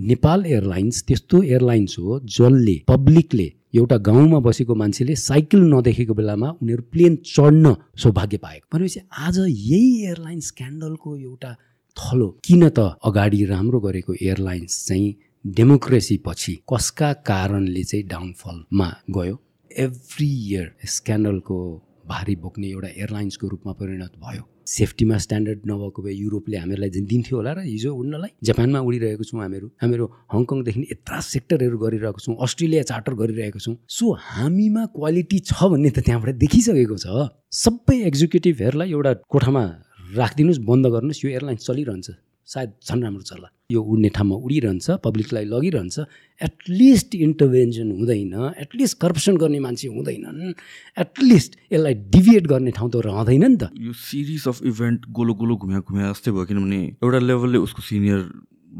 Nepal airlines त्यस्तो airlines हो जसले पब्लिकले एउटा गाउँमा बसेको मान्छेले साइकल नदेखेको बेलामा उनीहरू प्लेन चढ्न सौभाग्य पाएको। भनेपछि आज यही एयरलाइन स्क्यान्डलको एउटा थलो। किन त अगाडि राम्रो गरेको एयरलाइन्स चाहिँ डेमोक्रेसी पछि कसका कारणले चाहिँ डाउनफलमा गयो? एभ्री इयर स्क्यान्डलको भारी बोक्ने एउटा एयरलाइन्सको रूपमा परिणत भयो। सेफ्टीमा स्ट्यान्डर्ड नभएको भए युरोपले हामीहरूलाई दिन्थ्यो होला र हिजो उड्नलाई। जापानमा उडिरहेको छौँ हामीहरू। हामीहरू हङकङदेखि यत्र सेक्टरहरू गरिरहेको छौँ अस्ट्रेलिया चार्टर गरिरहेको छौँ। सो हामीमा क्वालिटी छ भन्ने त त्यहाँबाट देखिसकेको छ। सबै एक्जिक्युटिभहरूलाई एउटा कोठामा राखिदिनुहोस् बन्द गर्नुहोस् यो एयरलाइन्स चलिरहन्छ। सायद झन् राम्रो चल्ला यो उड्ने ठाउँमा उडिरहन्छ पब्लिकलाई लगिरहन्छ एटलिस्ट इन्टरभेन्सन हुँदैन एटलिस्ट करप्सन गर्ने मान्छे हुँदैनन् एटलिस्ट यसलाई डिभिएट गर्ने ठाउँ त रहँदैन नि त। यो सिरिज अफ इभेन्ट गोलो गोलो घुम्या घुम्या जस्तै भयो किनभने एउटा लेभलले उसको सिनियर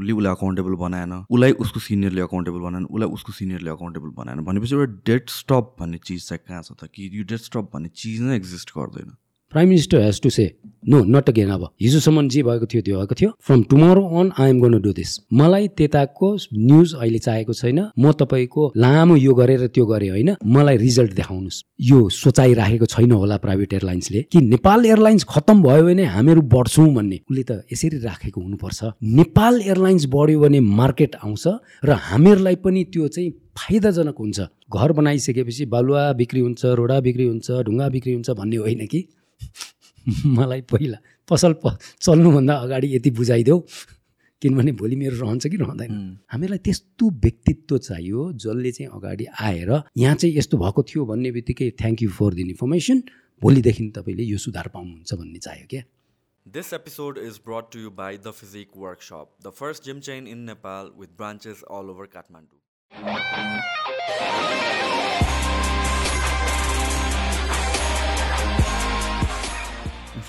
ले उसलाई अकाउन्टेबल बनाएन उसलाई उसको सिनियरले अकाउन्टेबल बनाएन उसलाई उसको सिनियरले अकाउन्टेबल बनाएन भनेपछि एउटा डेट स्टप भन्ने चिज चाहिँ कहाँ छ त कि यो डेट स्टप भन्ने चिज नै एक्जिस्ट गर्दैन। Prime minister has to say no not again अब हिजोसम्म जे भएको थियो त्यो भएको थियो. From tomorrow on I am gonna do this मलाई त्यताको न्युज अहिले चाहेको छैन। म तपाईँको लामो यो गरेर त्यो गरेँ होइन? मलाई रिजल्ट देखाउनुहोस्। यो सोचाइ राखेको छैन होला प्राइभेट एयरलाइन्सले कि नेपाल एयरलाइन्स खत्तम भयो भने हामीहरू बढ्छौँ भन्ने। उसले त यसरी राखेको हुनुपर्छ। नेपाल एयरलाइन्स बढ्यो भने मार्केट आउँछ र हामीहरूलाई पनि त्यो चाहिँ फाइदाजनक हुन्छ। घर बनाइसकेपछि बालुवा बिक्री हुन्छ रोडा बिक्री हुन्छ ढुङ्गा बिक्री हुन्छ भन्ने होइन कि? मलाई पहिला पसल प चल्नुभन्दा अगाडि यति बुझाइदेऊ। किनभने भोलि मेरो रहन्छ कि रहँदैन। हामीलाई त्यस्तो व्यक्तित्व चाहियो जसले चाहिँ अगाडि आएर यहाँ चाहिँ यस्तो भएको थियो भन्ने बित्तिकै थ्याङ्क यू फर दिन इन्फर्मेसन भोलिदेखि तपाईँले यो सुधार पाउनुहुन्छ भन्ने चाहियो क्या। This episode is brought to you by The Physique Workshop, the first gym chain in Nepal with branches all over Kathmandu.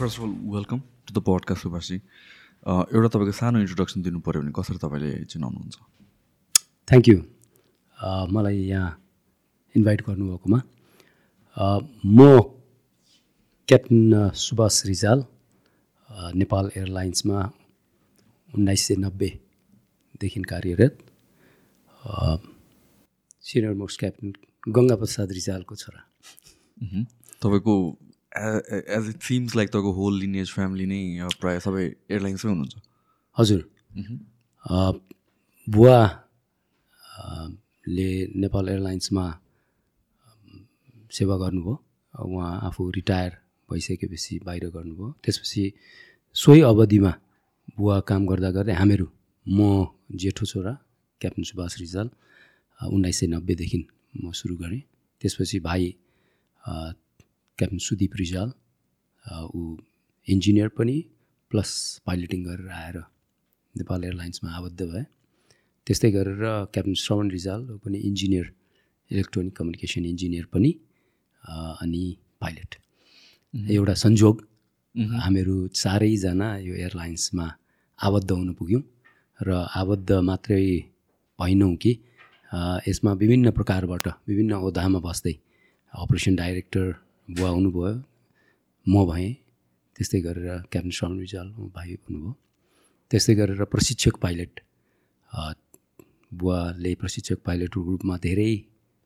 First of all welcome to the podcast Subhashi एउटा तपाईँको सानो इन्ट्रोडक्सन दिनु पऱ्यो भने कसरी तपाईँले चिनाउनुहुन्छ? थ्याङ्क यू मलाई यहाँ इन्भाइट गर्नुभएकोमा म क्याप्टन सुभाष रिजाल नेपाल एयरलाइन्समा उन्नाइस सय नब्बेदेखि कार्यरत senior most captain Ganga Prasad रिजालको छोरा। तपाईँको एज इट सिम्स लाइक तपाईँको होल लिनेज फ्यामिली नै प्रायः सबै एयरलाइन्समै हुनुहुन्छ। हजुर। बुवा ले नेपाल एयरलाइन्समा सेवा गर्नुभयो। उहाँ आफू रिटायर भइसकेपछि बाहिर गर्नुभयो। त्यसपछि सोही अवधिमा बुवा काम गर्दा गर्दै हामीहरू म जेठो छोरा क्याप्टन सुभाष रिजाल उन्नाइस सय नब्बेदेखि म सुरु गरेँ। त्यसपछि भाइ क्याप्टन सुदीप रिजाल ऊ इन्जिनियर पनि प्लस पाइलटिङ गरेर आएर नेपाल एयरलाइन्समा आबद्ध भए। त्यस्तै गरेर क्याप्टन श्रवण रिजाल ऊ पनि इन्जिनियर इलेक्ट्रोनिक कम्युनिकेसन इन्जिनियर पनि अनि पाइलट। एउटा संजोग हामीहरू चारैजना यो एयरलाइन्समा आबद्ध हुन पुग्यौँ र आबद्ध मात्रै भएनौँ कि यसमा विभिन्न प्रकारबाट विभिन्न ओधामा बस्दै अपरेसन डाइरेक्टर बुवा हुनुभयो म भएँ त्यस्तै गरेर क्याप्टन श्रवण रिजाल भाइ हुनुभयो। त्यस्तै गरेर प्रशिक्षक पाइलट बुवाले प्रशिक्षक पाइलटको रूपमा धेरै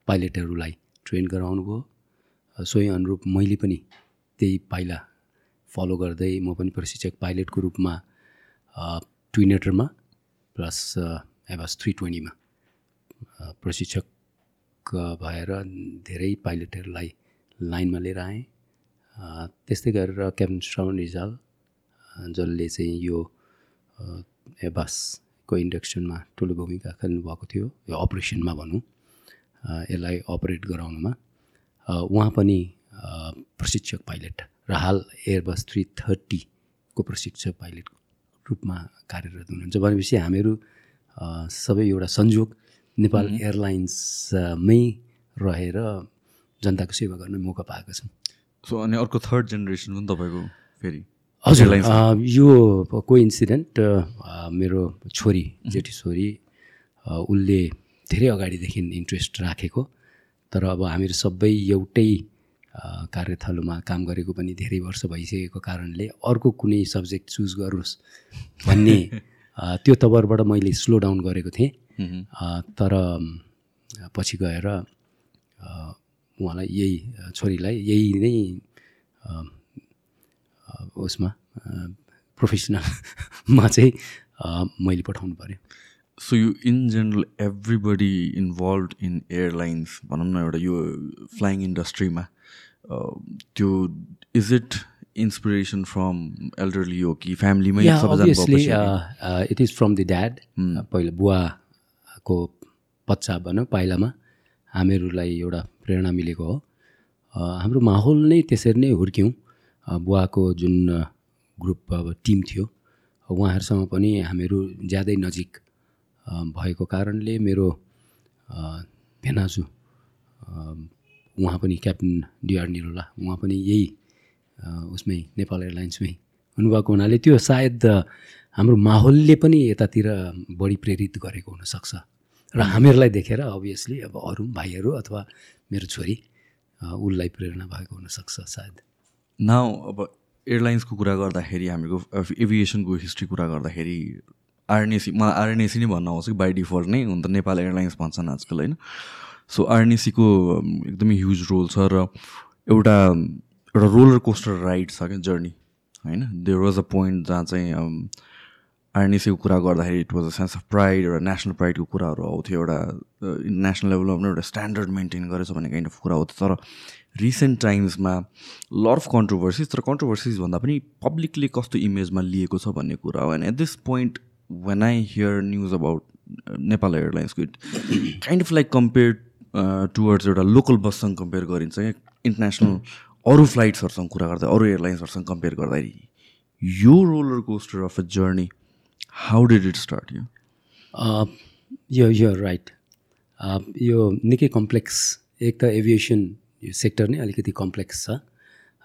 पाइलटहरूलाई ट्रेन गराउनु भयो सोही अनुरूप मैले पनि त्यही पाइला फलो गर्दै म पनि प्रशिक्षक पाइलटको रूपमा ट्विनेटरमा प्लस एभास थ्री ट्वेन्टीमा प्रशिक्षक भएर धेरै पाइलटहरूलाई लाइनमा लिएर आएँ। त्यस्तै गरेर क्याप्टन श्रवण रिजाल जसले चाहिँ यो एबासको इन्डक्सनमा ठुलो भूमिका खेल्नुभएको थियो यो अपरेसनमा भनौँ यसलाई अपरेट गराउनुमा। उहाँ पनि प्रशिक्षक पाइलट र हाल एयरबस थ्री थर्टीको प्रशिक्षक पाइलट रूपमा कार्यरत हुनुहुन्छ भनेपछि हामीहरू सबै एउटा संयोग नेपाल एयरलाइन्समै रहेर जनताको सेवा गर्ने मौका पाएका छौँ सो अनि अर्को थर्ड जेनेरेसन पनि तपाईँको फेरि। हजुर यो को इन्सिडेन्ट मेरो छोरी जेठी छोरी उसले धेरै अगाडिदेखि इन्ट्रेस्ट राखेको। तर अब हामीहरू सबै एउटै कार्यथलोमा काम गरेको पनि धेरै वर्ष भइसकेको कारणले अर्को कुनै सब्जेक्ट चुज गरोस् भन्ने त्यो तवरबाट मैले स्लो डाउन गरेको थिएँ। तर पछि गएर उहाँलाई यही छोरीलाई यही नै उसमा प्रोफेसनलमा चाहिँ मैले पठाउनु पऱ्यो so you in general everybody involve in airlines भनौँ न एउटा यो फ्लाइङ इन्डस्ट्रीमा त्यो is it inspiration from elderly हो कि फ्यामिलीमै it is from the dad पहिला बुवाको बच्चा भनौँ पाइलामा हामीहरूलाई एउटा प्रेरणा मिलेको हो। हाम्रो माहौल नै त्यसरी नै हुर्क्यौँ। बुवाको जुन ग्रुप अब टिम थियो उहाँहरूसँग पनि हामीहरू ज्यादै नजिक भएको कारणले मेरो भेनाजु उहाँ पनि क्याप्टन डिआर निरोला उहाँ पनि यही उसमै नेपाल एयरलाइन्समै हुनुभएको हुनाले त्यो सायद हाम्रो माहौलले पनि यतातिर बढी प्रेरित गरेको हुनसक्छ। र हामीहरूलाई देखेर अभियसली अब अरू भाइहरू अथवा मेरो छोरी उसलाई प्रेरणा भएको हुनसक्छ सायद। नाउ अब एयरलाइन्सको कुरा गर्दाखेरि हामीको एभिएसनको हिस्ट्री कुरा गर्दाखेरि आरएनएसी मलाई आरएनएसी नै भन्न आउँछ कि बाई डिफल्ट नै हुन त नेपाल एयरलाइन्स भन्छन् आजकल होइन? सो आरएनएसीको एकदमै ह्युज रोल छ र एउटा एउटा रोलर कोस्टर राइड छ क्या जर्नी होइन? देयर वाज अ पोइन्ट जहाँ चाहिँ आरएनएसीको कुरा गर्दाखेरि it was a sense of pride एउटा नेसनल प्राइडको कुराहरू आउँथ्यो एउटा इन्टरनेसनल लेभलमा पनि एउटा स्ट्यान्डर्ड मेन्टेन गरेछ भन्ने काइन्ड अफ कुरा आउँथ्यो तर रिसेन्ट टाइम्समा लर अफ कन्ट्रोभर्सिज तर कन्ट्रोभर्सिज भन्दा पनि पब्लिकले कस्तो इमेजमा लिएको छ भन्ने कुरा हो। And at this point when I hear news about Nepal एयरलाइन्सको it kind of like compare towards एउटा लोकल बससँग कम्पेयर गरिन्छ क्या। इन्टरनेसनल अरू फ्लाइट्सहरूसँग कुरा गर्दा अरू एयरलाइन्सहरूसँग कम्पेयर गर्दाखेरि यो roller coaster of a journey how did it start यो यो यो राइट यो निकै कम्प्लेक्स एक त एभिएसन यो सेक्टर नै अलिकति कम्प्लेक्स छ।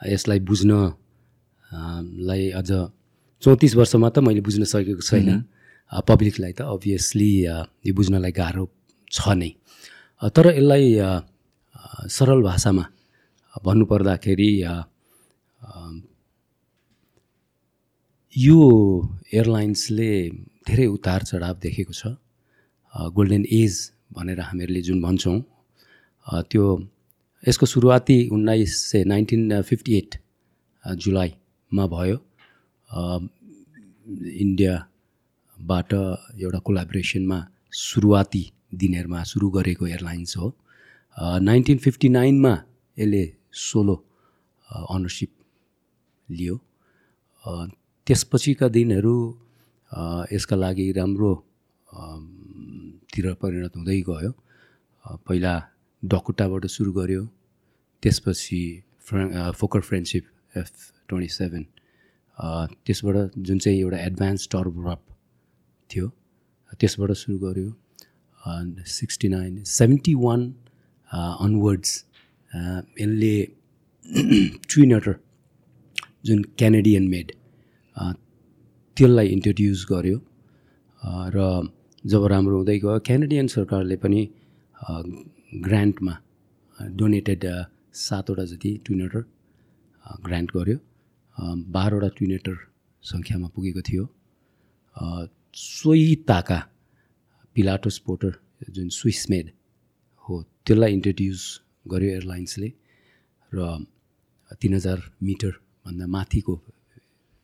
यसलाई बुझ्न अ, लाई अझ चौतिस वर्षमा त मैले बुझ्न सकेको छैन। पब्लिकलाई त अभियसली यो बुझ्नलाई गाह्रो छ नै। तर यसलाई सरल भाषामा भन्नुपर्दाखेरि अ, अ, यो एयरलाइन्सले धेरै उतार चढाव देखेको छ। गोल्डन एज भनेर हामीहरूले जुन भन्छौँ त्यो यसको सुरुवाती उन्नाइस सय नाइन्टिन फिफ्टी एट जुलाईमा भयो। इन्डियाबाट एउटा कोलाबोरेसनमा सुरुवाती दिनहरूमा सुरु गरेको एयरलाइन्स हो। नाइन्टिन फिफ्टी नाइनमा यसले सोलो अनरसिप लियो। त्यसपछिका दिनहरू यसका लागि राम्रो तिर परिणत हुँदै गयो। पहिला डकुटाबाट सुरु गऱ्यो त्यसपछि फ्र Fokker Friendship F twenty seven त्यसबाट जुन चाहिँ एउटा एडभान्स टर्बरप थियो त्यसबाट सुरु गऱ्यो sixty nine seventy one onwards यसले ट्विनटर जुन क्यानेडियन मेड त्यसलाई इन्ट्रोड्युस गर्यो। र जब राम्रो हुँदै गयो क्यानेडियन सरकारले पनि ग्रान्टमा डोनेटेड सातवटा जति ट्विनेटर ग्रान्ट गर्यो। बाह्रवटा ट्विनेटर सङ्ख्यामा पुगेको थियो। सोही ताका पिलाटोस पोटर जुन स्विस मेड हो त्यसलाई इन्ट्रोड्युस गर्यो एयरलाइन्सले र तिन हजार मिटरभन्दा माथिको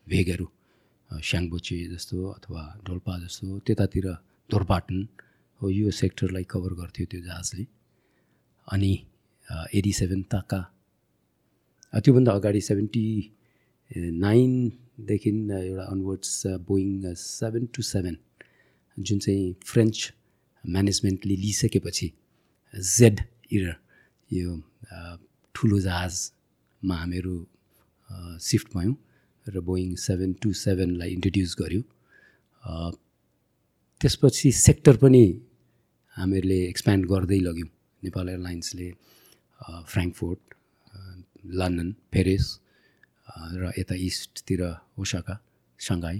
भेगहरू स्याङबोचे जस्तो अथवा डोल्पा जस्तो त्यतातिर धोरपाटन हो यो सेक्टरलाई कभर गर्थ्यो त्यो जहाजले। अनि एटी सेभेन ताका। त्योभन्दा अगाडि सेभेन्टी नाइनदेखि एउटा onwards Boeing seven two seven जुन चाहिँ फ्रेन्च म्यानेजमेन्टले लिइसकेपछि जेड इयर यो ठुलो जहाजमा हामीहरू सिफ्ट भयौँ। र बोइङ सेभेन टु सेभेनलाई इन्ट्रोड्युस गर्यो। त्यसपछि सेक्टर पनि हामीहरूले एक्सप्यान्ड गर्दै लग्यौँ। नेपाल एयरलाइन्सले फ्रेङ्कफोर्ट लन्डन पेरिस र यता इस्टतिर ओसाका सङ्घाई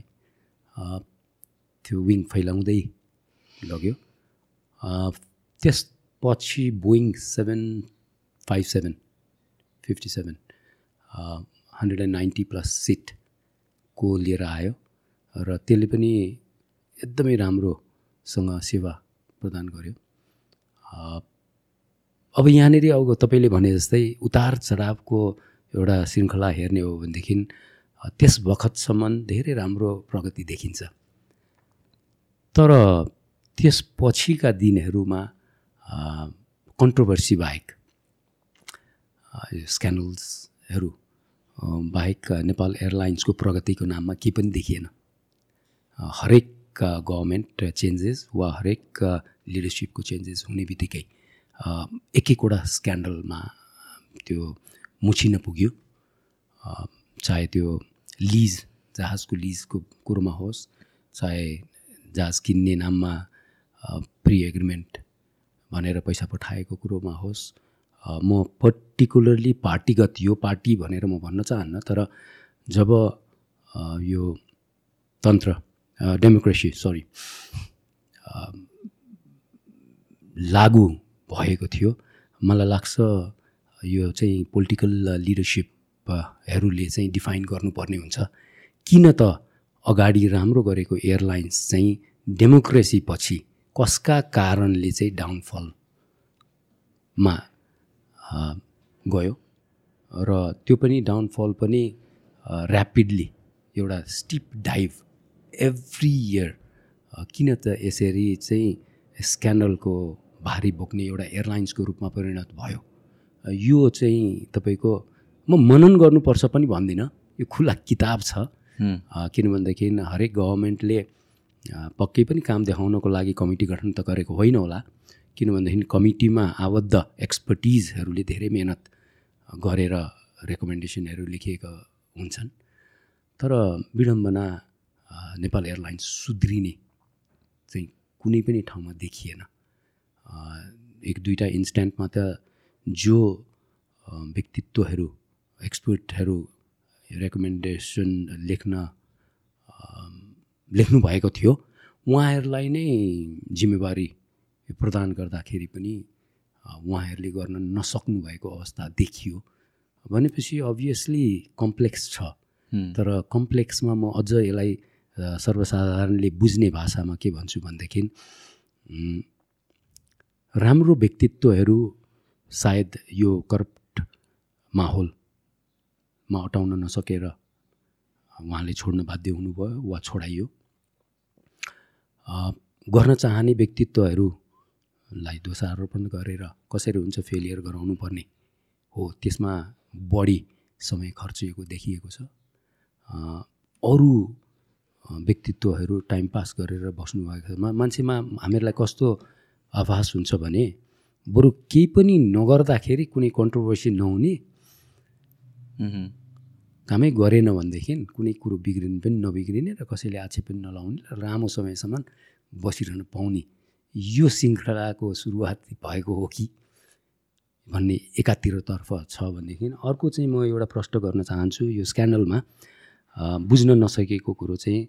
त्यो विङ फैलाउँदै लग्यो। त्यसपछि Boeing seven five seven fifty seven hundred and ninety plus सिटको लिएर आयो र त्यसले पनि एकदमै राम्रोसँग सेवा प्रदान गर्यो। अब यहाँनिर अब तपाईँले भने जस्तै उतार चढावको एउटा श्रृङ्खला हेर्ने हो भनेदेखि त्यस बखतसम्म धेरै राम्रो प्रगति देखिन्छ। तर त्यसपछिका दिनहरूमा कन्ट्रोभर्सी बाहेक स्क्यान्डल्सहरू बाहेक नेपाल एयरलाइन्सको प्रगतिको नाममा केही पनि देखिएन। हरेक गभर्मेन्ट चेन्जेस वा हरेक लिडरसिपको चेन्जेस हुने बित्तिकै एक एकवटा स्क्यान्डलमा त्यो मुछिन पुग्यो। चाहे त्यो लिज जहाजको लिजको कुरोमा होस् चाहे जहाज किन्ने नाममा प्रि एग्रिमेन्ट भनेर पैसा पठाएको कुरोमा होस् म पर्टिकुलरली पार्टीगत यो पार्टी भनेर म भन्न चाहन्न तर जब यो तन्त्र डेमोक्रेसी सरी लागु भएको थियो मलाई लाग्छ यो चाहिँ पोलिटिकल लिडरसिपहरूले चाहिँ डिफाइन गर्नुपर्ने हुन्छ। किन त अगाडि राम्रो गरेको एयरलाइन्स चाहिँ डेमोक्रेसी पछि कसका कारणले चाहिँ डाउनफलमा गयो। र त्यो पनि डाउनफल पनि ऱ्यापिडली एउटा स्टिप डाइभ एभ्री इयर किन त यसरी चाहिँ स्क्यान्डलको भारी बोक्ने एउटा एयरलाइन्सको रूपमा परिणत भयो। यो चाहिँ तपाईँको म मनन गर्नुपर्छ पनि भन्दिनँ। यो खुला किताब छ। हुँ, अ, किन भनेदेखि हरेक गभर्मेन्टले पक्कै पनि काम देखाउनको लागि कमिटी गठन त गरेको होइन होला। किनभनेदेखि कमिटीमा आबद्ध एक्सपर्टिजहरूले धेरै मेहनत गरेर रेकमेन्डेसनहरू लेखिएका हुन्छन्। तर विडम्बना नेपाल एयरलाइन्स सुध्रिने चाहिँ कुनै पनि ठाउँमा देखिएन। एक दुईवटा इन्स्ट्यान्टमा त जो व्यक्तित्वहरू एक्सपर्टहरू रेकमेन्डेसन लेख्न लेख्नुभएको थियो उहाँहरूलाई नै जिम्मेवारी प्रदान गर्दाखेरि पनि उहाँहरूले गर्न नसक्नु भएको अवस्था देखियो। भनेपछि अभियसली कम्प्लेक्स छ। तर कम्प्लेक्समा म अझ यसलाई सर्वसाधारणले बुझ्ने भाषामा के भन्छु भनेदेखि राम्रो व्यक्तित्वहरू सायद यो करप्ट माहौलमा अटाउन नसकेर उहाँले छोड्न बाध्य हुनुभयो वा छोडाइयो। गर्न चाहने व्यक्तित्वहरूलाई दोषारोपण गरेर कसरी हुन्छ फेलियर गराउनु पर्ने हो त्यसमा बढी समय खर्चिएको देखिएको छ। अ, अरू व्यक्तित्वहरू टाइम पास गरेर बस्नुभएको छ मान्छेमा हामीहरूलाई कस्तो आभास हुन्छ भने बरु केही पनि नगर्दाखेरि कुनै कन्ट्रोभर्सी नहुने कामै गरेन भनेदेखि कुनै कुरो बिग्रिनु पनि नबिग्रिने र कसैले आक्षेप पनि नलाउने र लामो समयसम्म बसिरहन पाउने यो श्रृङ्खलाको सुरुवात भएको हो कि भन्ने एकातिरतर्फ छ भनेदेखि अर्को चाहिँ म एउटा प्रश्न गर्न चाहन्छु यो स्क्यान्डलमा बुझ्न नसकेको कुरो चाहिँ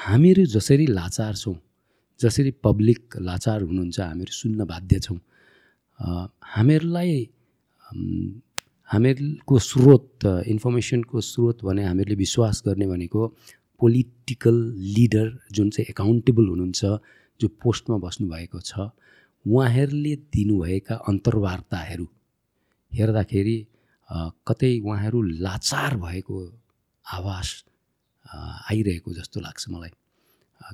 हामीहरू जसरी लाचार छौँ जसरी पब्लिक लाचार हुनुहुन्छ हामीहरू सुन्न बाध्य छौँ हामीहरूलाई हामीहरूको स्रोत इन्फर्मेसनको स्रोत भने हामीहरूले विश्वास गर्ने भनेको पोलिटिकल लिडर जुन चाहिँ एकाउन्टेबल हुनुहुन्छ जो पोस्टमा बस्नुभएको छ उहाँहरूले दिनुभएका अन्तर्वार्ताहरू हेर्दाखेरि कतै उहाँहरू लाचार भएको आवाज अ, आइरहेको जस्तो लाग्छ मलाई।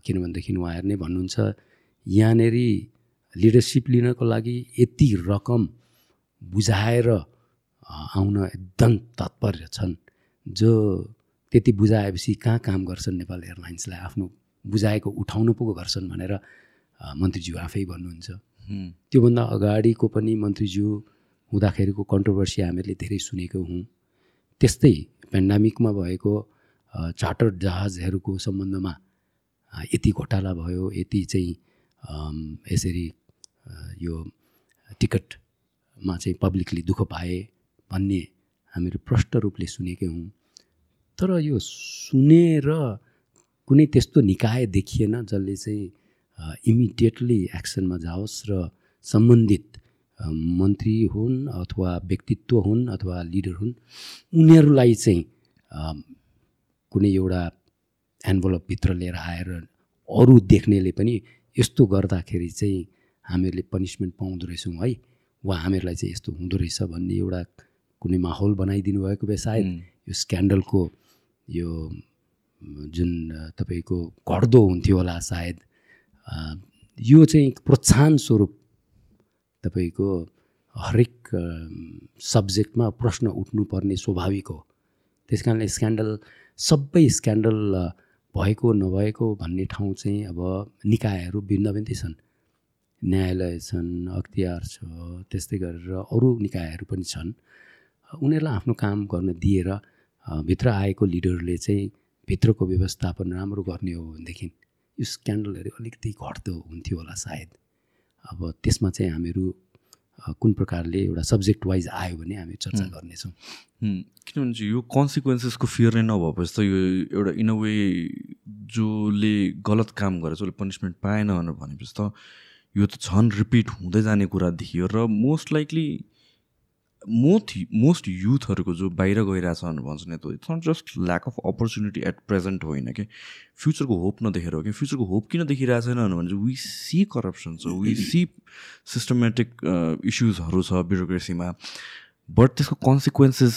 किनभनेदेखि उहाँहरू नै भन्नुहुन्छ यहाँनिर लिडरसिप लिनको लागि यति रकम बुझाएर आउन एकदम तत्पर छन्। जो त्यति बुझाएपछि कहाँ काम गर्छन् नेपाल एयरलाइन्सलाई आफ्नो बुझाएको उठाउनु पो गर्छन् भनेर मन्त्रीज्यू आफै भन्नुहुन्छ। त्योभन्दा अगाडिको पनि मन्त्रीज्यू हुँदाखेरिको कन्ट्रोभर्सी हामीहरूले धेरै सुनेको हौँ। त्यस्तै पेन्डामिकमा भएको चार्टर जहाजहरूको सम्बन्धमा यति घोटाला भयो यति चाहिँ यसरी यो टिकटमा चाहिँ पब्लिकले दुःख पाए भन्ने हामीहरू प्रष्ट रूपले सुनेकै हौँ। तर यो सुनेर कुनै त्यस्तो निकाय देखिएन जसले चाहिँ इमिडिएटली एक्सनमा जाओस् र सम्बन्धित मन्त्री हुन् अथवा व्यक्तित्व हुन् अथवा लिडर हुन् उनीहरूलाई चाहिँ कुनै एउटा एन्भलपभित्र लिएर आएर अरू देख्नेले पनि यस्तो गर्दाखेरि चाहिँ हामीहरूले पनिसमेन्ट पाउँदो रहेछौँ है। वा हामीहरूलाई चाहिँ यस्तो हुँदो रहेछ भन्ने एउटा कुनै माहौल बनाइदिनु भएको भए सायद यो स्क्यान्डलको यो जुन तपाईँको घट्दो हुन्थ्यो होला सायद यो चाहिँ प्रोत्साहन स्वरूप तपाईँको हरेक सब्जेक्टमा प्रश्न उठ्नुपर्ने स्वाभाविक हो। त्यस कारणले स्क्यान्डल सबै स्क्यान्डल भएको नभएको भन्ने ठाउँ चाहिँ अब निकायहरू भिन्न भिन्दै छन्। न्यायालय छन् अख्तियार छ त्यस्तै गरेर अरू निकायहरू पनि छन्। उनीहरूलाई आफ्नो काम गर्न दिएर भित्र आएको लिडरले चाहिँ भित्रको व्यवस्थापन राम्रो गर्ने हो भनेदेखि यो स्क्यान्डलहरू अलिकति घट्दो हुन्थ्यो होला सायद। अब त्यसमा चाहिँ हामीहरू कुन प्रकारले एउटा सब्जेक्ट वाइज आयो भने हामी चर्चा गर्नेछौँ। किनभने चाहिँ यो कन्सिक्वेन्सेसको फियर नै नभएपछि त यो एउटा इन अ वे जसले गलत काम गरेर जसले पनिसमेन्ट पाएन भनेर भनेपछि त यो त झन् रिपिट हुँदै जाने कुरा देखियो र मोस्ट लाइकली मोस्ट मोस्ट युथहरूको जो बाहिर गइरहेछ भनेर भन्छ नि त it's not just lack of opportunity at present होइन कि? फ्युचरको होप नदेखेर हो कि? फ्युचरको होप किन देखिरहेको छैन भने चाहिँ वी सी करप्सन छ वी सी सिस्टमेटिक इस्युजहरू छ ब्युरोक्रेसीमा बट त्यसको कन्सिक्वेन्सेस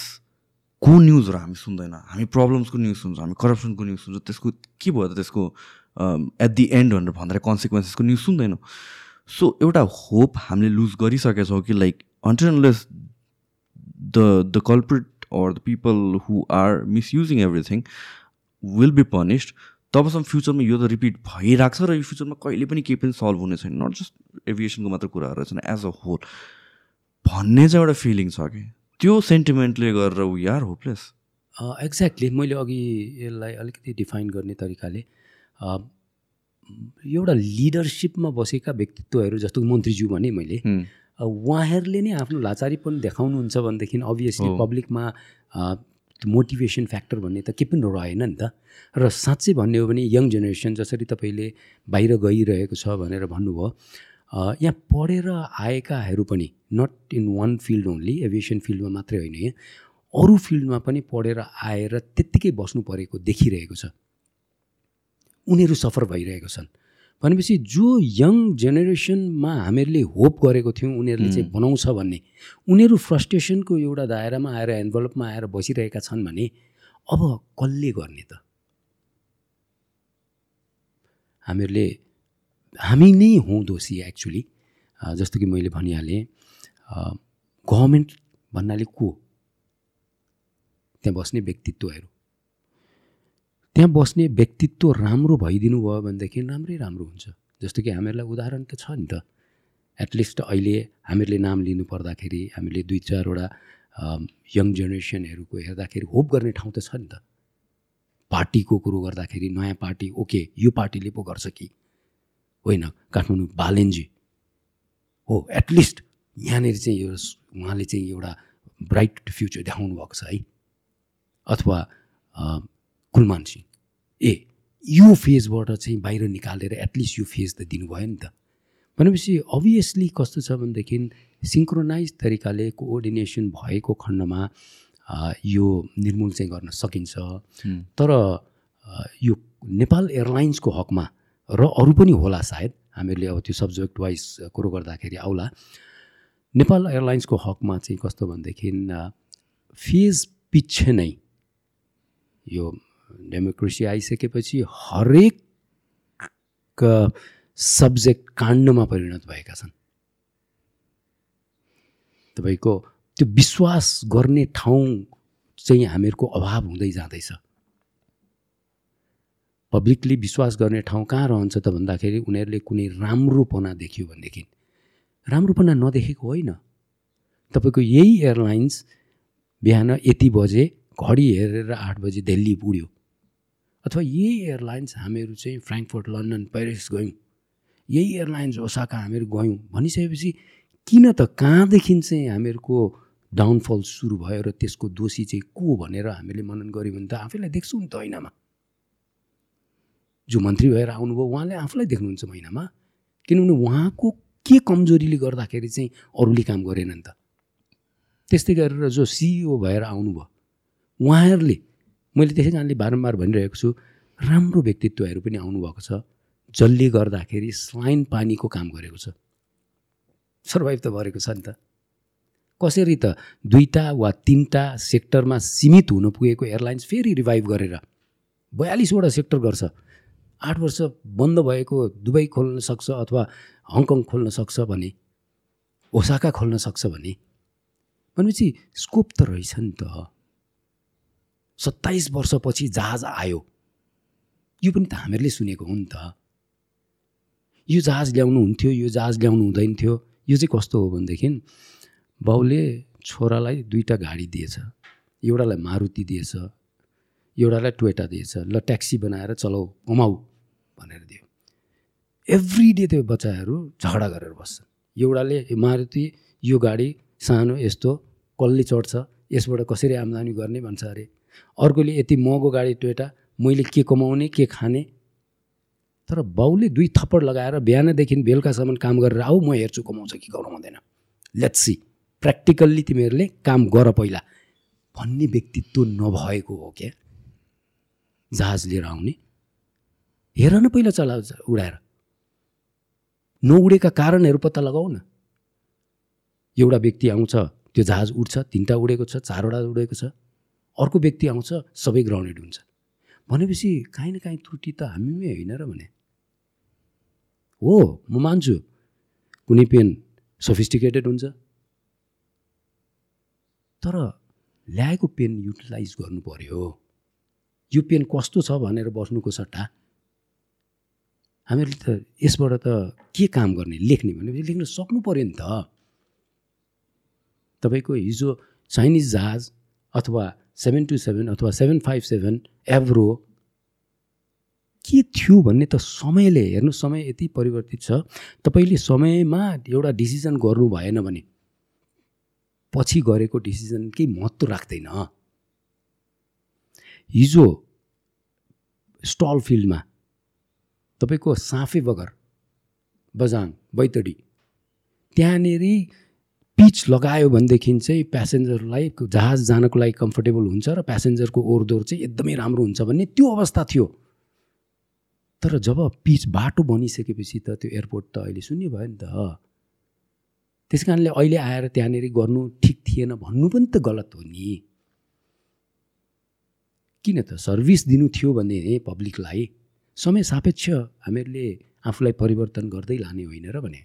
को न्युजहरू हामी सुन्दैन? हामी प्रब्लम्सको न्युज सुन्छौँ हामी करप्सनको न्युज सुन्छौँ त्यसको के भयो त त्यसको एट दि एन्ड भनेर भन्दाखेरि कन्सिक्वेन्सेसको न्युज सुन्दैनौँ। सो एउटा होप हामीले लुज गरिसकेछौँ कि like unless the the culprit or the people who are misusing everything will be punished. तबसम्म फ्युचरमा यो त रिपिट भइरहेको छ र यो फ्युचरमा कहिले पनि केही पनि सल्भ हुने छैन। नट जस्ट एभिएसनको मात्र कुराहरू छैन एज अ होल भन्ने चाहिँ एउटा फिलिङ छ कि। त्यो सेन्टिमेन्टले गरेर वी आर होपलेस एक्ज्याक्टली मैले अघि यसलाई अलिकति डिफाइन गर्ने तरिकाले एउटा लिडरसिपमा बसेका व्यक्तित्वहरू जस्तो मन्त्रीज्यू भने मैले उहाँहरूले नै आफ्नो लाचारीपन देखाउनुहुन्छ भनेदेखि अभियसली पब्लिकमा मोटिभेसन फ्याक्टर भन्ने त केही पनि रहेन नि त। र साँच्चै भन्ने हो भने यङ जेनेरेसन जसरी तपाईँले बाहिर गइरहेको छ भनेर भन्नुभयो यहाँ पढेर आएकाहरू पनि not in one field only aviation फिल्डमा मात्रै होइन अरू फिल्डमा पनि पढेर आएर त्यत्तिकै बस्नु परेको देखिरहेको छ। उनीहरू सफर भइरहेको छन्। भनेपछि जो यङ जेनेरेसनमा हामीहरूले होप गरेको थियौँ उनीहरूले चाहिँ बनाउँछ भन्ने उनीहरू फ्रस्ट्रेसनको एउटा दायरामा आएर एन्भलपमा आएर बसिरहेका छन् भने अब कसले गर्ने त? हामीहरूले हामी नै हौँ दोषी एक्चुली जस्तो कि मैले भनिहालेँ गभर्मेन्ट भन्नाले को? त्यहाँ बस्ने व्यक्तित्वहरू। त्यहाँ बस्ने व्यक्तित्व राम्रो भइदिनु भयो भनेदेखि राम्रै राम्रो हुन्छ। जस्तो कि हामीहरूलाई उदाहरण त छ नि त। एटलिस्ट अहिले हामीहरूले नाम लिनु पर्दाखेरि हामीले दुई चारवटा यङ जेनेरेसनहरूको हेर्दाखेरि होप गर्ने ठाउँ त छ नि त। पार्टीको कुरो गर्दाखेरि नयाँ पार्टी ओके यो पार्टीले पो गर्छ कि? होइन काठमाडौँ बालेन्जी। हो एटलिस्ट यहाँनिर चाहिँ यो उहाँले चाहिँ एउटा ब्राइट फ्युचर देखाउनु भएको छ है। अथवा कुलमान सिंह ए यो फेजबाट चाहिँ बाहिर निकालेर एटलिस्ट यो फेज त दिनुभयो नि त। भनेपछि अभियसली कस्तो छ भनेदेखि सिङ्क्रोनाइज तरिकाले कोअर्डिनेसन भएको खण्डमा यो निर्मूल चाहिँ गर्न सकिन्छ। तर यो नेपाल एयरलाइन्सको हकमा र अरू पनि होला सायद हामीहरूले अब त्यो सब्जेक्ट वाइज कुरो गर्दाखेरि आउला। नेपाल एयरलाइन्सको हकमा चाहिँ कस्तो भनेदेखि फेज पछि नै यो डेमोक्रेसी आइसकेपछि हरेक सब्जेक्ट काण्डमा परिणत भएका छन्। तपाईँको त्यो विश्वास गर्ने ठाउँ चाहिँ हामीहरूको अभाव हुँदै जाँदैछ। पब्लिकली विश्वास गर्ने ठाउँ कहाँ रहन्छ त भन्दाखेरि उनीहरूले कुनै राम्रोपना देख्यो भनेदेखि। राम्रोपना नदेखेको होइन। तपाईँको यही एयरलाइन्स बिहान यति बजे घडी हेरेर आठ बजी दिल्ली पुग्यो। अथवा यही एयरलाइन्स हामीहरू चाहिँ फ्रेङ्कफर्ट लन्डन पेरिस गयौँ। यही एयरलाइन्स ओसाका हामीहरू गयौँ भनिसकेपछि किन त कहाँदेखि चाहिँ हामीहरूको डाउनफल सुरु भयो र त्यसको दोषी चाहिँ को भनेर हामीले मनन गऱ्यौँ भने त आफैलाई देख्छौँ नि त ऐनामा। जो मन्त्री भएर आउनुभयो उहाँले आफूलाई देख्नुहुन्छ महिनामा किनभने उहाँको के कमजोरीले गर्दाखेरि चाहिँ अरूले काम गरेनन् त। त्यस्तै गरेर जो सिइओ भएर आउनुभयो उहाँहरूले मैले त्यसै कारणले बारम्बार भनिरहेको छु राम्रो व्यक्तित्वहरू पनि आउनुभएको छ जसले गर्दाखेरि स्लाइन पानीको काम गरेको छ। सर्भाइभ त गरेको छ नि त। कसरी त दुईवटा वा तिनवटा सेक्टरमा सीमित हुन पुगेको एयरलाइन्स फेरि रिभाइभ गरेर बयालिसवटा सेक्टर गर्छ आठ वर्ष बन्द भएको दुबई खोल्न सक्छ अथवा हङकङ खोल्न सक्छ भने ओसाका खोल्न सक्छ भने भनेपछि स्कोप त रहेछ नि त। सत्ताइस वर्षपछि जहाज आयो। यो पनि त हामीहरूले सुनेको हो नि त। यो जहाज ल्याउनु हुन्थ्यो यो जहाज ल्याउनु हुँदैन थियो यो चाहिँ कस्तो हो भनेदेखि बाउले छोरालाई दुईवटा गाडी दिएछ। एउटालाई मारुति दिएछ एउटालाई टोयटा दिएछ। ल ट्याक्सी बनाएर चलाऊ कमाऊ भनेर दियो। एभ्री डे त्यो बच्चाहरू झगडा गरेर बस्छन्। एउटाले मारुति यो गाडी सानो यस्तो कसले चढ्छ यसबाट कसरी आम्दानी गर्ने भन्छ अरे? अर्कोले यति महँगो गाडी टोयटा मैले के कमाउने के खाने? तर बाउले दुई थप्पड लगाएर बिहानदेखि बेलुकासम्म काम गरेर आऊ म हेर्छु कमाउँछ कि कमाउँदैन। लेट्स सी प्र्याक्टिकल्ली तिमीहरूले काम गर पहिला। भन्ने व्यक्तित्व नभएको हो क्या? जहाज लिएर आउने। हेर न पहिला चला उडाएर। नउडेका कारणहरू पत्ता लगाऊ न। एउटा व्यक्ति आउँछ त्यो जहाज उड्छ तिनवटा उडेको छ चारवटा उडेको छ। अर्को व्यक्ति आउँछ सबै ग्राउन्डेड हुन्छ। भनेपछि काहीँ न काहीँ त्रुटि त हामीमै होइन र भने। हो म मान्छु। कुनै पेन सोफिस्टिकेटेड हुन्छ। तर ल्याएको पेन युटिलाइज गर्नु पऱ्यो यो पेन कस्तो छ भनेर बस्नुको सट्टा हामीहरूले त यसबाट त के काम गर्ने लेख्ने भनेपछि लेख्न सक्नु पऱ्यो नि त। तपाईँको हिजो चाइनिज जहाज अथवा सेभेन टू सेभेन अथवा सेभेन फाइभ सेभेन एभ्रो के थियो भन्ने त समयले हेर्नु समय यति परिवर्तित छ। तपाईँले समयमा एउटा डिसिजन गर्नु भएन भने पछि गरेको डिसिजन केही महत्त्व राख्दैन। हिजो स्टल फिल्डमा तपाईँको साँफे बगर बजाङ बैतडी त्यहाँनिर पिच लगायो भनेदेखि चाहिँ प्यासेन्जरलाई जहाज जानको लागि कम्फर्टेबल हुन्छ र प्यासेन्जरको ओरदोर चाहिँ एकदमै राम्रो हुन्छ भन्ने त्यो अवस्था थियो। तर जब पिच बाटो बनिसकेपछि त त्यो एयरपोर्ट त अहिले शून्य भयो नि त। त्यस कारणले अहिले आएर त्यहाँनिर गर्नु ठिक थिएन भन्नु पनि त गलत हो नि। किन त सर्भिस दिनु थियो भने पब्लिकलाई समय सापेक्ष हामीहरूले आफूलाई परिवर्तन गर्दै लाने होइन र भने।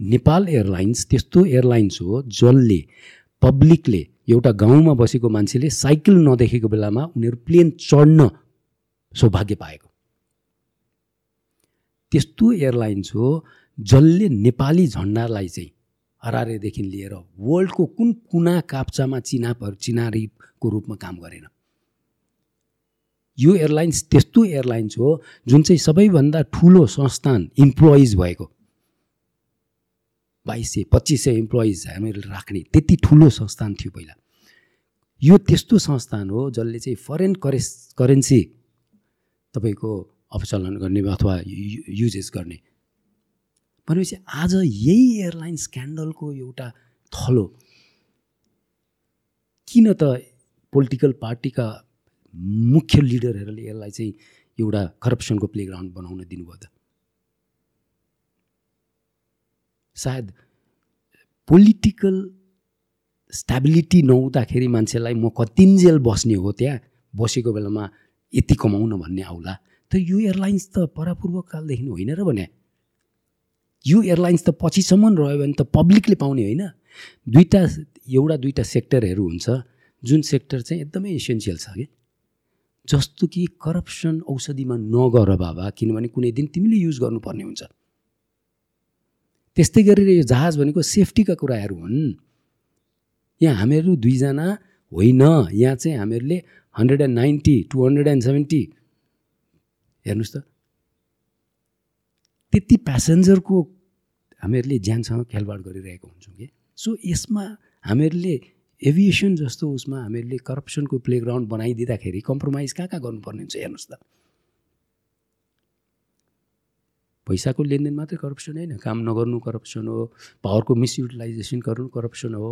नेपाल एयरलाइन्स त्यस्तो एयरलाइन्स हो जसले पब्लिकले एउटा गाउँमा बसेको मान्छेले साइकल नदेखेको बेलामा उनीहरू प्लेन चढ्न सौभाग्य पाएको। त्यस्तो एयरलाइन्स हो जसले नेपाली झन्डालाई चाहिँ हरारेदेखि लिएर वर्ल्डको कुन कुना काप्चामा चिना चिनारीको रूपमा काम गरेन। यो एयरलाइन्स त्यस्तो एयरलाइन्स हो जुन चाहिँ सबैभन्दा ठुलो संस्थान इम्प्लोइज भएको। बाइस सय पच्चिस सय इम्प्लोइज हामीले राख्ने। त्यति ठुलो संस्थान थियो पहिला। यो त्यस्तो संस्थान हो जसले चाहिँ फरेन करेस करेन्सी तपाईँको अपचलन गर्ने अथवा युजेस गर्ने। भनेपछि आज यही एयरलाइन स्क्यान्डलको एउटा थलो। किन त पोलिटिकल पार्टीका मुख्य लिडरहरूले यसलाई चाहिँ एउटा करप्सनको प्लेग्राउन्ड बनाउन दिनुभयो त? सायद पोलिटिकल स्ट्याबिलिटी नहुँदाखेरि मान्छेलाई म कतिन्जेल बस्ने हो त्यहाँ बसेको बेलामा यति कमाउन भन्ने आउला। त यो एयरलाइन्स त परापूर्वकालदेखि होइन र भने। यो एयरलाइन्स त पछिसम्म रह्यो भने त पब्लिकले पाउने होइन। दुईवटा एउटा दुईवटा सेक्टरहरू हुन्छ जुन सेक्टर चाहिँ एकदमै इसेन्सियल छ कि। जस्तो कि करप्सन औषधिमा नगर बाबा किनभने कुनै दिन तिमीले युज गर्नुपर्ने हुन्छ। त्यस्तै गरेर यो जहाज भनेको सेफ्टीका कुराहरू हुन्। यहाँ हामीहरू दुईजना होइन। यहाँ चाहिँ हामीहरूले hundred and ninety to hundred and seventy हेर्नुहोस् त। त्यति प्यासेन्जरको हामीहरूले ज्यानसँग खेलबाड गरिरहेको हुन्छौँ कि। सो यसमा हामीहरूले एभिएसन जस्तो उसमा हामीहरूले करप्सनको प्लेग्राउन्ड बनाइदिँदाखेरि कम्प्रोमाइज कहाँ कहाँ गर्नुपर्ने हुन्छ हेर्नुहोस् त। पैसाको लेनदेन मात्रै करप्सन होइन। काम नगर्नु करप्सन हो पावरको मिसयुटिलाइजेसन गर्नु करप्सन हो।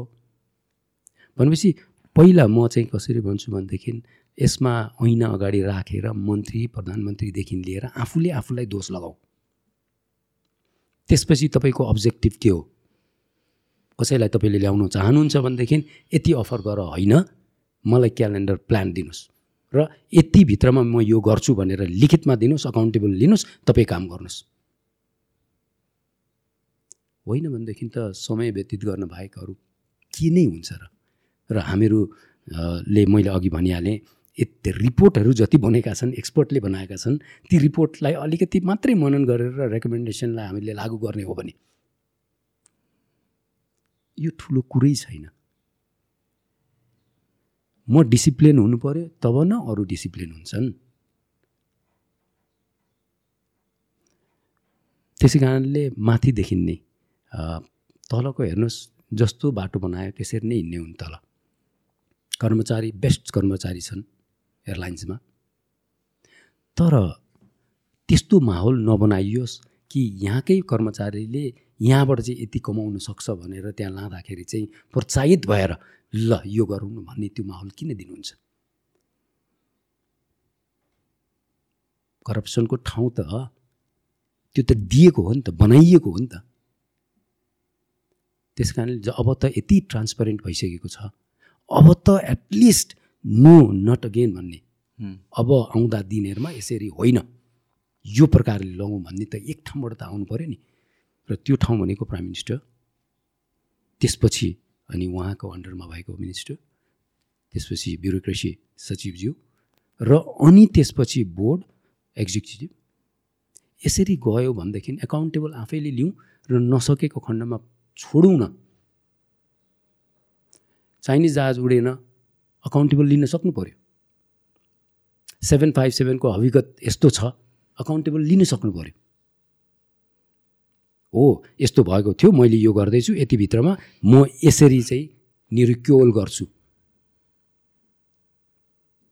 भनेपछि पहिला म चाहिँ कसरी भन्छु भनेदेखि यसमा ऐना अगाडि राखेर मन्त्री प्रधानमन्त्रीदेखि लिएर आफूले आफूलाई दोष लगाऊ। त्यसपछि तपाईँको अब्जेक्टिभ के हो? कसैलाई तपाईँले ल्याउनु चाहनुहुन्छ भनेदेखि यति अफर गर होइन मलाई क्यालेन्डर प्लान दिनुहोस्। र यतिभित्रमा म यो गर्छु भनेर लिखितमा दिनुहोस् अकाउन्टेबल लिनुहोस् तपाईँ काम गर्नुहोस्। होइन भनेदेखि त समय व्यतीत गर्न बाहेक अरू के नै हुन्छ र? र हामीहरू ले मैले अघि भनिहालेँ यति रिपोर्टहरू जति बनेका छन् एक्सपर्टले बनाएका छन् ती रिपोर्टलाई अलिकति मात्रै मनन गरेर रेकमेन्डेसनलाई हामीले लागू गर्ने हो भने यो ठुलो कुरै छैन। म डिसिप्लिन हुनु पऱ्यो तब न अरू डिसिप्लिन हुन्छन्। त्यसै कारणले माथिदेखि नै तलको हेर्नुहोस् जस्तो बाटो बनायो त्यसरी नै हिँड्ने हुन् तल। कर्मचारी बेस्ट कर्मचारी छन् एयरलाइन्समा। तर त्यस्तो माहौल नबनाइयोस् कि यहाँकै कर्मचारीले यहाँबाट चाहिँ यति कमाउन सक्छ भनेर त्यहाँ लाँदाखेरि चाहिँ प्रोत्साहित भएर ल यो गरौँ भन्ने त्यो माहौल किन दिनुहुन्छ? करप्सनको ठाउँ त त्यो त दिएको हो नि त बनाइएको हो नि त। त्यस कारणले अब त यति ट्रान्सपरेन्ट भइसकेको छ। अब त एटलिस्ट नो नट अगेन भन्ने। अब आउँदा दिनहरूमा यसरी होइन। यो प्रकारले लगौँ भन्ने त एक ठाउँबाट त आउनु पऱ्यो नि। र त्यो ठाउँ भनेको प्राइम मिनिस्टर त्यसपछि अनि उहाँको अन्डरमा भएको मिनिस्टर त्यसपछि ब्युरोक्रेसी सचिवज्यू र अनि त्यसपछि बोर्ड एक्जिक्युटिभ यसरी गयो भनेदेखि एकाउन्टेबल आफैले लिउँ र नसकेको खण्डमा छोडौँ न। चाइनिज जहाज उडेन अकाउन्टेबल लिन सक्नु पऱ्यो सेभेन फाइभ सेभेनको हविगत यस्तो छ अकाउन्टेबल लिन सक्नु पऱ्यो हो यस्तो भएको थियो मैले यो गर्दैछु यतिभित्रमा म यसरी चाहिँ निरुक्योल गर्छु।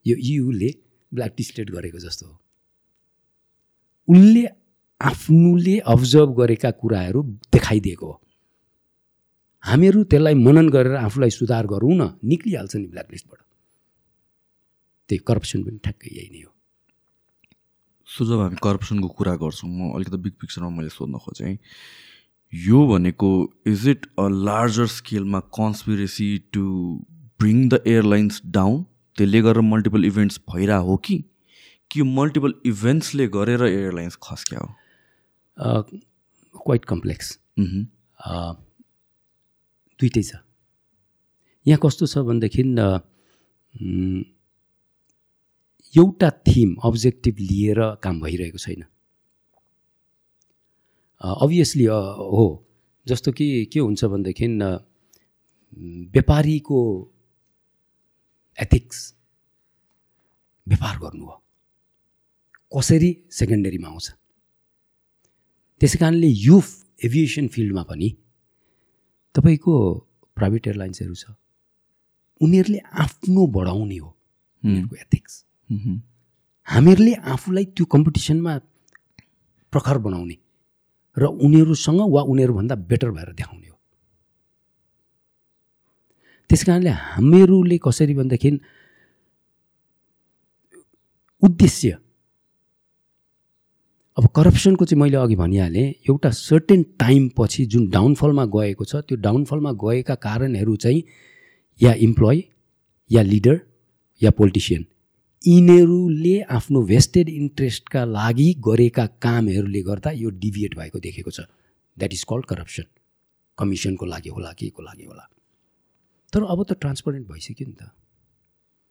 यो युले ब्ल्याक टिस्टेड गरेको जस्तो हो। उसले आफ्नोले अब्जर्भ गरेका कुराहरू देखाइदिएको हो। हामीहरू त्यसलाई मनन गरेर आफूलाई सुधार गरौँ न निक्लिहाल्छ नि ब्ल्याकलिस्टबाट त्यही करप्सन पनि ठ्याक्कै यही नै हो। सो जब हामी करप्सनको कुरा गर्छौँ म अलिकति बिग पिक्चरमा मैले सोध्न खोजेँ यो भनेको is it a larger स्केलमा conspiracy to bring the airlines down त्यसले गरेर मल्टिपल इभेन्ट्स भइरहेको हो कि? कि मल्टिपल इभेन्ट्सले गरेर एयरलाइन्स खस्क्या हो? क्वाइट कम्प्लेक्स दुइटै छ। यहाँ कस्तो छ भनेदेखि एउटा थिम अब्जेक्टिभ लिएर काम भइरहेको छैन। अभियसली हो जस्तो कि के हुन्छ भनेदेखि व्यापारीको एथिक्स व्यापार गर्नु हो। कसरी सेकेन्डरीमा आउँछ? त्यसै कारणले यो एभिएसन फिल्डमा पनि तपाईँको प्राइभेट एयरलाइन्सहरू छ। उनीहरूले आफ्नो बढाउने हो उनीहरूको एथिक्स हामीहरूले आफूलाई त्यो कम्पिटिसनमा प्रखर बनाउने र उनीहरूसँग वा उनीहरूभन्दा बेटर भएर देखाउने हो। त्यस कारणले हामीहरूले कसरी भनेदेखि उद्देश्य अब करप्सनको चाहिँ मैले अघि भनिहालेँ एउटा सर्टेन टाइम पछि जुन डाउनफलमा गएको छ त्यो डाउनफलमा गएका कारणहरू चाहिँ या इम्प्लोइ या लिडर या पोलिटिसियन यिनीहरूले आफ्नो भेस्टेड इन्ट्रेस्टका लागि गरेका कामहरूले गर्दा यो डिभिएट भएको देखेको छ। द्याट इज कल्ड करप्सन कमिसनको लागि होला के को लागि होला। तर अब त ट्रान्सपरेन्ट भइसक्यो नि त।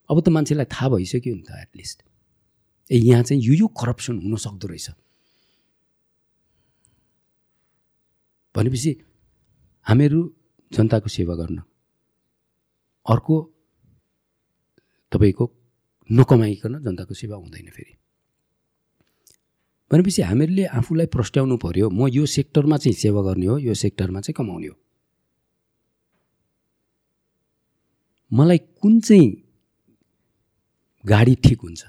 अब त मान्छेलाई थाहा भइसक्यो नि त एटलिस्ट ए यहाँ चाहिँ यो यो करप्सन हुनसक्दो रहेछ। भनेपछि हामीहरू जनताको सेवा गर्न अर्को तपाईँको नकमाइकन जनताको सेवा हुँदैन फेरि। भनेपछि हामीहरूले आफूलाई प्रस्ट्याउनु पऱ्यो म यो सेक्टरमा चाहिँ सेवा गर्ने हो यो सेक्टरमा चाहिँ कमाउने हो। मलाई कुन चाहिँ गाडी ठिक हुन्छ?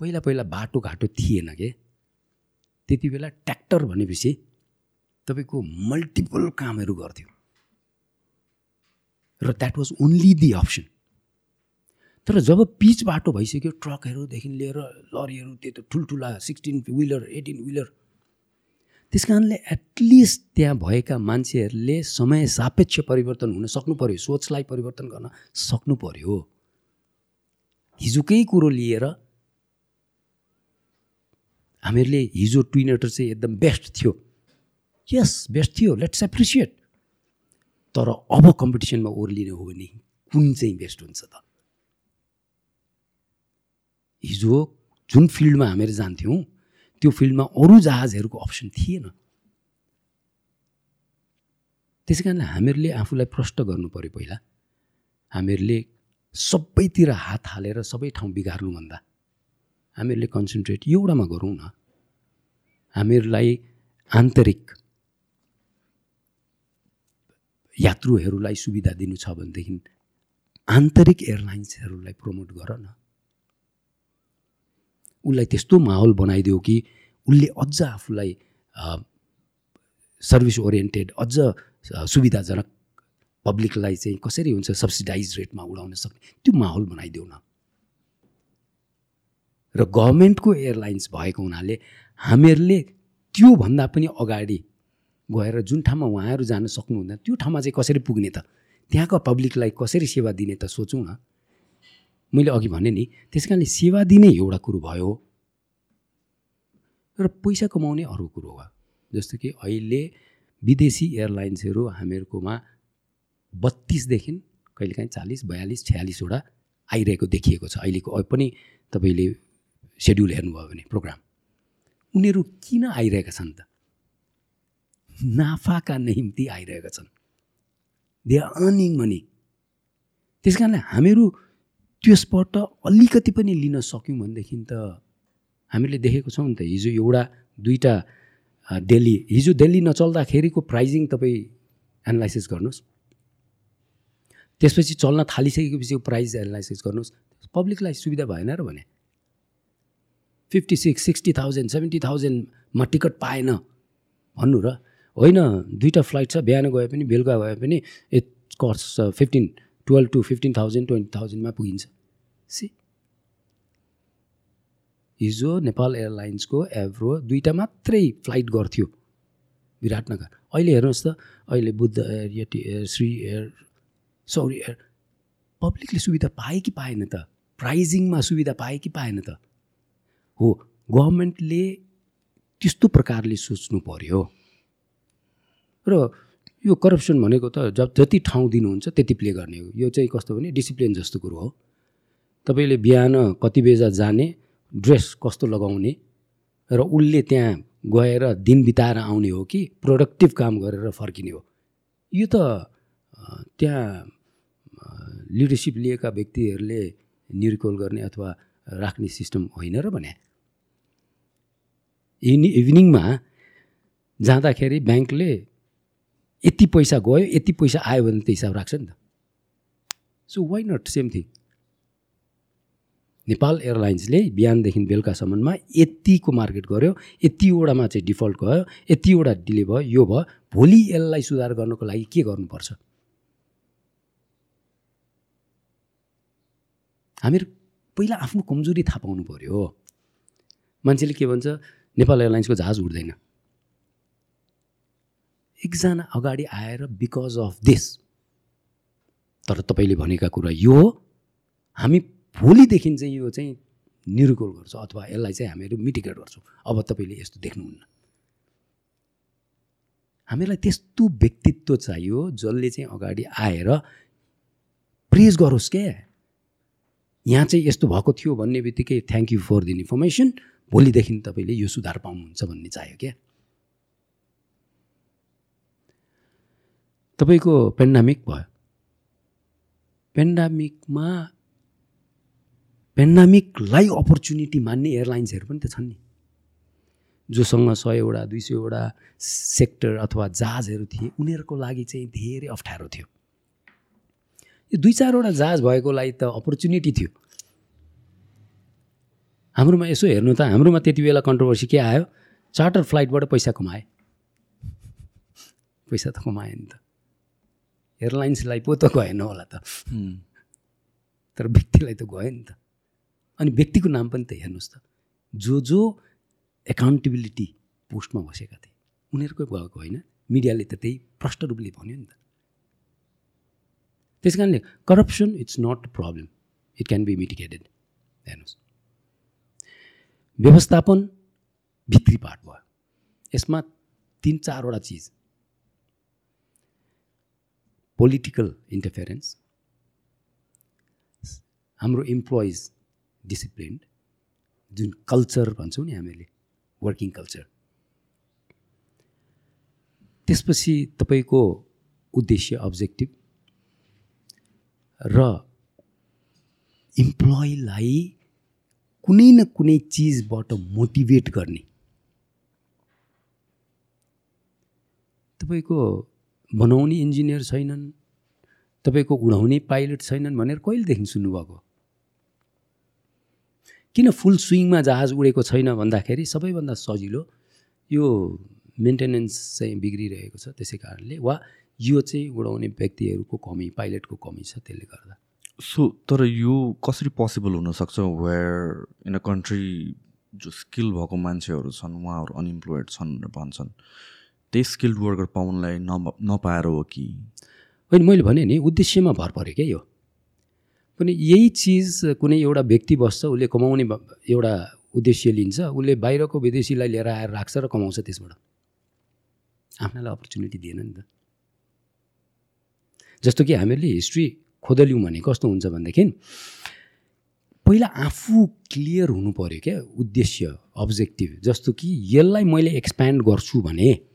पहिला पहिला बाटोघाटो थिएन के? त्यति बेला ट्र्याक्टर भनेपछि तपाईँको मल्टिपल कामहरू गर्थ्यो। र that was only the option तर जब पिच बाटो भइसक्यो ट्रकहरूदेखि लिएर लरीहरू त्यो त ठुल्ठुला सिक्सटिन विलर एटिन विलर त्यस कारणले एटलिस्ट त्यहाँ भएका मान्छेहरूले समय सापेक्ष परिवर्तन हुन सक्नु पऱ्यो सोचलाई परिवर्तन गर्न सक्नु पऱ्यो हिजोकै कुरो लिएर हामीहरूले हिजो ट्विनेटर चाहिँ एकदम बेस्ट थियो। यस बेस्ट थियो. लेट्स एप्रिसिएट तर अब कम्पिटिसनमा ओर्लिने हो भने कुन चाहिँ बेस्ट हुन्छ त? हिजो जुन फिल्डमा हामीहरू जान्थ्यौँ त्यो फिल्डमा अरू जहाजहरूको अप्सन थिएन। त्यसै कारणले हामीहरूले आफूलाई प्रष्ट गर्नु पऱ्यो पहिला। हामीहरूले सबैतिर हात हालेर सबै ठाउँ बिगार्नुभन्दा हामीहरूले कन्सन्ट्रेट एउटामा गरौँ न। हामीहरूलाई आन्तरिक यात्रुहरूलाई सुविधा दिनु छ भनेदेखि आन्तरिक एयरलाइन्सहरूलाई प्रमोट गर न। उसलाई त्यस्तो माहौल बनाइदियो कि उसले अझ आफूलाई सर्भिस ओरिएन्टेड अझ सुविधाजनक पब्लिकलाई चाहिँ कसरी हुन्छ सब्सिडाइज रेटमा उडाउन सक्ने त्यो माहौल बनाइदेऊ न। र गभर्मेन्टको एयरलाइन्स भएको हुनाले हामीहरूले त्योभन्दा पनि अगाडि गएर जुन ठाउँमा उहाँहरू जान सक्नुहुन्न त्यो ठाउँमा चाहिँ कसरी पुग्ने त? त्यहाँको पब्लिकलाई कसरी सेवा दिने त सोचौँ न मैले अघि भनेँ नि त्यस कारणले सेवा दिने एउटा कुरो भयो। र पैसा कमाउने अरू कुरो हो। जस्तो कि अहिले विदेशी एयरलाइन्सहरू हामीहरूकोमा बत्तिसदेखि कहिलेकाहीँ चालिस बयालिस छयालिसवटा आइरहेको देखिएको छ। अहिलेको पनि तपाईँले सेड्युल हेर्नुभयो भने प्रोग्राम उनीहरू किन आइरहेका छन् त? नाफाका निम्ति आइरहेका छन्। दे आर अर्निङ मनी त्यस कारणले हामीहरू त्यसबाट अलिकति पनि लिन सक्यौँ भनेदेखि त हामीले देखेको छौँ नि त हिजो एउटा दुईवटा दिल्ली हिजो दिल्ली नचल्दाखेरिको प्राइजिङ तपाईँ एनालाइसिस गर्नुहोस्। त्यसपछि चल्न थालिसकेपछि प्राइज एनालाइसिस गर्नुहोस्। पब्लिकलाई सुविधा भएन र भने। Fifty six sixty thousand seventy थाउजन्डमा ticket पाएन भन्नु र होइन दुईवटा फ्लाइट छ बिहान गए पनि बेलुका गए पनि it cost fifteen twelve to fifteen thousand twenty थाउजन्डमा पुगिन्छ। सी हिजो नेपाल एयरलाइन्सको एभ्रो दुईवटा मात्रै फ्लाइट गर्थ्यो विराटनगर। अहिले हेर्नुहोस् त अहिले Buddha Air Yeti Air Shree Air Saurya Air पब्लिकले सुविधा पाए कि पाएन त? प्राइजिङमा सुविधा पाए कि पाएन त? हो गभर्मेन्टले त्यस्तो प्रकारले सोच्नु पर्यो। र यो करप्सन भनेको त जब जति ठाउँ दिनुहुन्छ त्यति प्ले गर्ने हो। यो चाहिँ कस्तो भने डिसिप्लिन जस्तो कुरो हो। तपाईँले बिहान कति बेजा जाने ड्रेस कस्तो लगाउने र उसले त्यहाँ गएर दिन बिताएर आउने हो कि प्रोडक्टिभ काम गरेर फर्किने हो। यो त त्यहाँ लिडरसिप लिएका व्यक्तिहरूले निर्कोल गर्ने अथवा राख्ने सिस्टम होइन र भने। इनि इभिनिङमा जाँदाखेरि ब्याङ्कले यति पैसा गयो यति पैसा आयो भने त हिसाब राख्छ नि त। So why not same thing Nepal एयरलाइन्सले बिहानदेखि बेलुकासम्ममा यतिको मार्केट गर्यो यतिवटामा चाहिँ डिफल्ट गयो यतिवटा डिले भयो यो भयो। भोलि यसलाई सुधार गर्नको लागि के गर्नुपर्छ? हामीहरू पहिला आफ्नो कमजोरी थाहा पाउनु पऱ्यो मान्छेले के भन्छ नेपाल एयरलाइन्सको जहाज उड्दैन। एकजना अगाडि आएर बिकज अफ दिस तर तपाईँले भनेका कुरा यो हो हामी भोलिदेखि चाहिँ यो चाहिँ निरुकोल गर्छ अथवा यसलाई चाहिँ हामीहरू मिटिगेट गर्छौँ। अब तपाईँले यस्तो देख्नुहुन्न। हामीलाई त्यस्तो व्यक्तित्व चाहियो जसले चाहिँ अगाडि आएर प्रेज गरोस् क्या यहाँ चाहिँ यस्तो भएको थियो भन्ने बित्तिकै thank you for the information भोलिदेखि तपाईँले यो सुधार पाउनुहुन्छ भन्ने चाहियो क्या तपाईँको पेन्डामिक भयो। पेन्डामिकमा पेन्डामिकलाई अपर्च्युनिटी मान्ने एयरलाइन्सहरू पनि त छन् नि। जोसँग सयवटा दुई सयवटा सेक्टर अथवा जहाजहरू थिए उनीहरूको लागि चाहिँ धेरै अप्ठ्यारो थियो। यो दुई चारवटा जहाज भएकोलाई त अपर्च्युनिटी थियो। हाम्रोमा यसो हेर्नु त हाम्रोमा त्यति बेला कन्ट्रोभर्सी के आयो? चार्टर फ्लाइटबाट पैसा कमाए। पैसा त कमायो नि त। एयरलाइन्सलाई पो त गएन होला त तर व्यक्तिलाई त गयो नि त अनि व्यक्तिको नाम पनि त हेर्नुहोस् त जो जो एकाउन्टेबिलिटी पोस्टमा बसेका थिए उनीहरूकै गएको होइन मिडियाले त त्यही प्रष्ट रूपले भन्यो नि त त्यस कारणले corruption it's not a problem it can be mitigated हेर्नुहोस् व्यवस्थापन भित्री पाठ भयो यसमा तिन चारवटा चिज पोलिटिकल इन्टरफेरेन्स हाम्रो इम्प्लोइज डिसिप्लिन जुन कल्चर भन्छौँ नि हामीले वर्किङ कल्चर त्यसपछि तपाईँको उद्देश्य अब्जेक्टिभ र इम्प्लोइलाई कुनै न कुनै चिजबाट मोटिभेट गर्ने। तपाईँको बनाउने इन्जिनियर छैनन् तपाईँको उडाउने पाइलट छैनन् भनेर कहिलेदेखि सुन्नुभएको? किन फुल स्विङमा जहाज उडेको छैन भन्दाखेरि सबैभन्दा सजिलो यो मेन्टेनेन्स चाहिँ बिग्रिरहेको छ। त्यसै कारणले वा यो चाहिँ उडाउने व्यक्तिहरूको कमी पाइलटको कमी छ त्यसले गर्दा। सो तर यो कसरी पोसिबल हुनसक्छ वेयर इन अ कन्ट्री जो स्किल भएको मान्छेहरू छन् उहाँहरू अनइम्प्लोइड छन् भनेर भन्छन्? त्यही स्किल्ड वर्कर पाउनलाई न नपाएर हो कि? होइन मैले भने नि उद्देश्यमा भर पऱ्यो क्या यो। पनि यही चिज कुनै एउटा व्यक्ति बस्छ उसले कमाउने एउटा उद्देश्य लिन्छ उसले बाहिरको विदेशीलाई लिएर आएर राख्छ र कमाउँछ त्यसबाट। आफ्नालाई अपर्च्युनिटी दिएन नि त। जस्तो कि हामीहरूले हिस्ट्री खोदल्यौँ भने कस्तो हुन्छ भनेदेखि पहिला आफू क्लियर हुनु पऱ्यो क्या उद्देश्य अब्जेक्टिभ जस्तो कि यसलाई मैले एक्सप्यान्ड गर्छु भने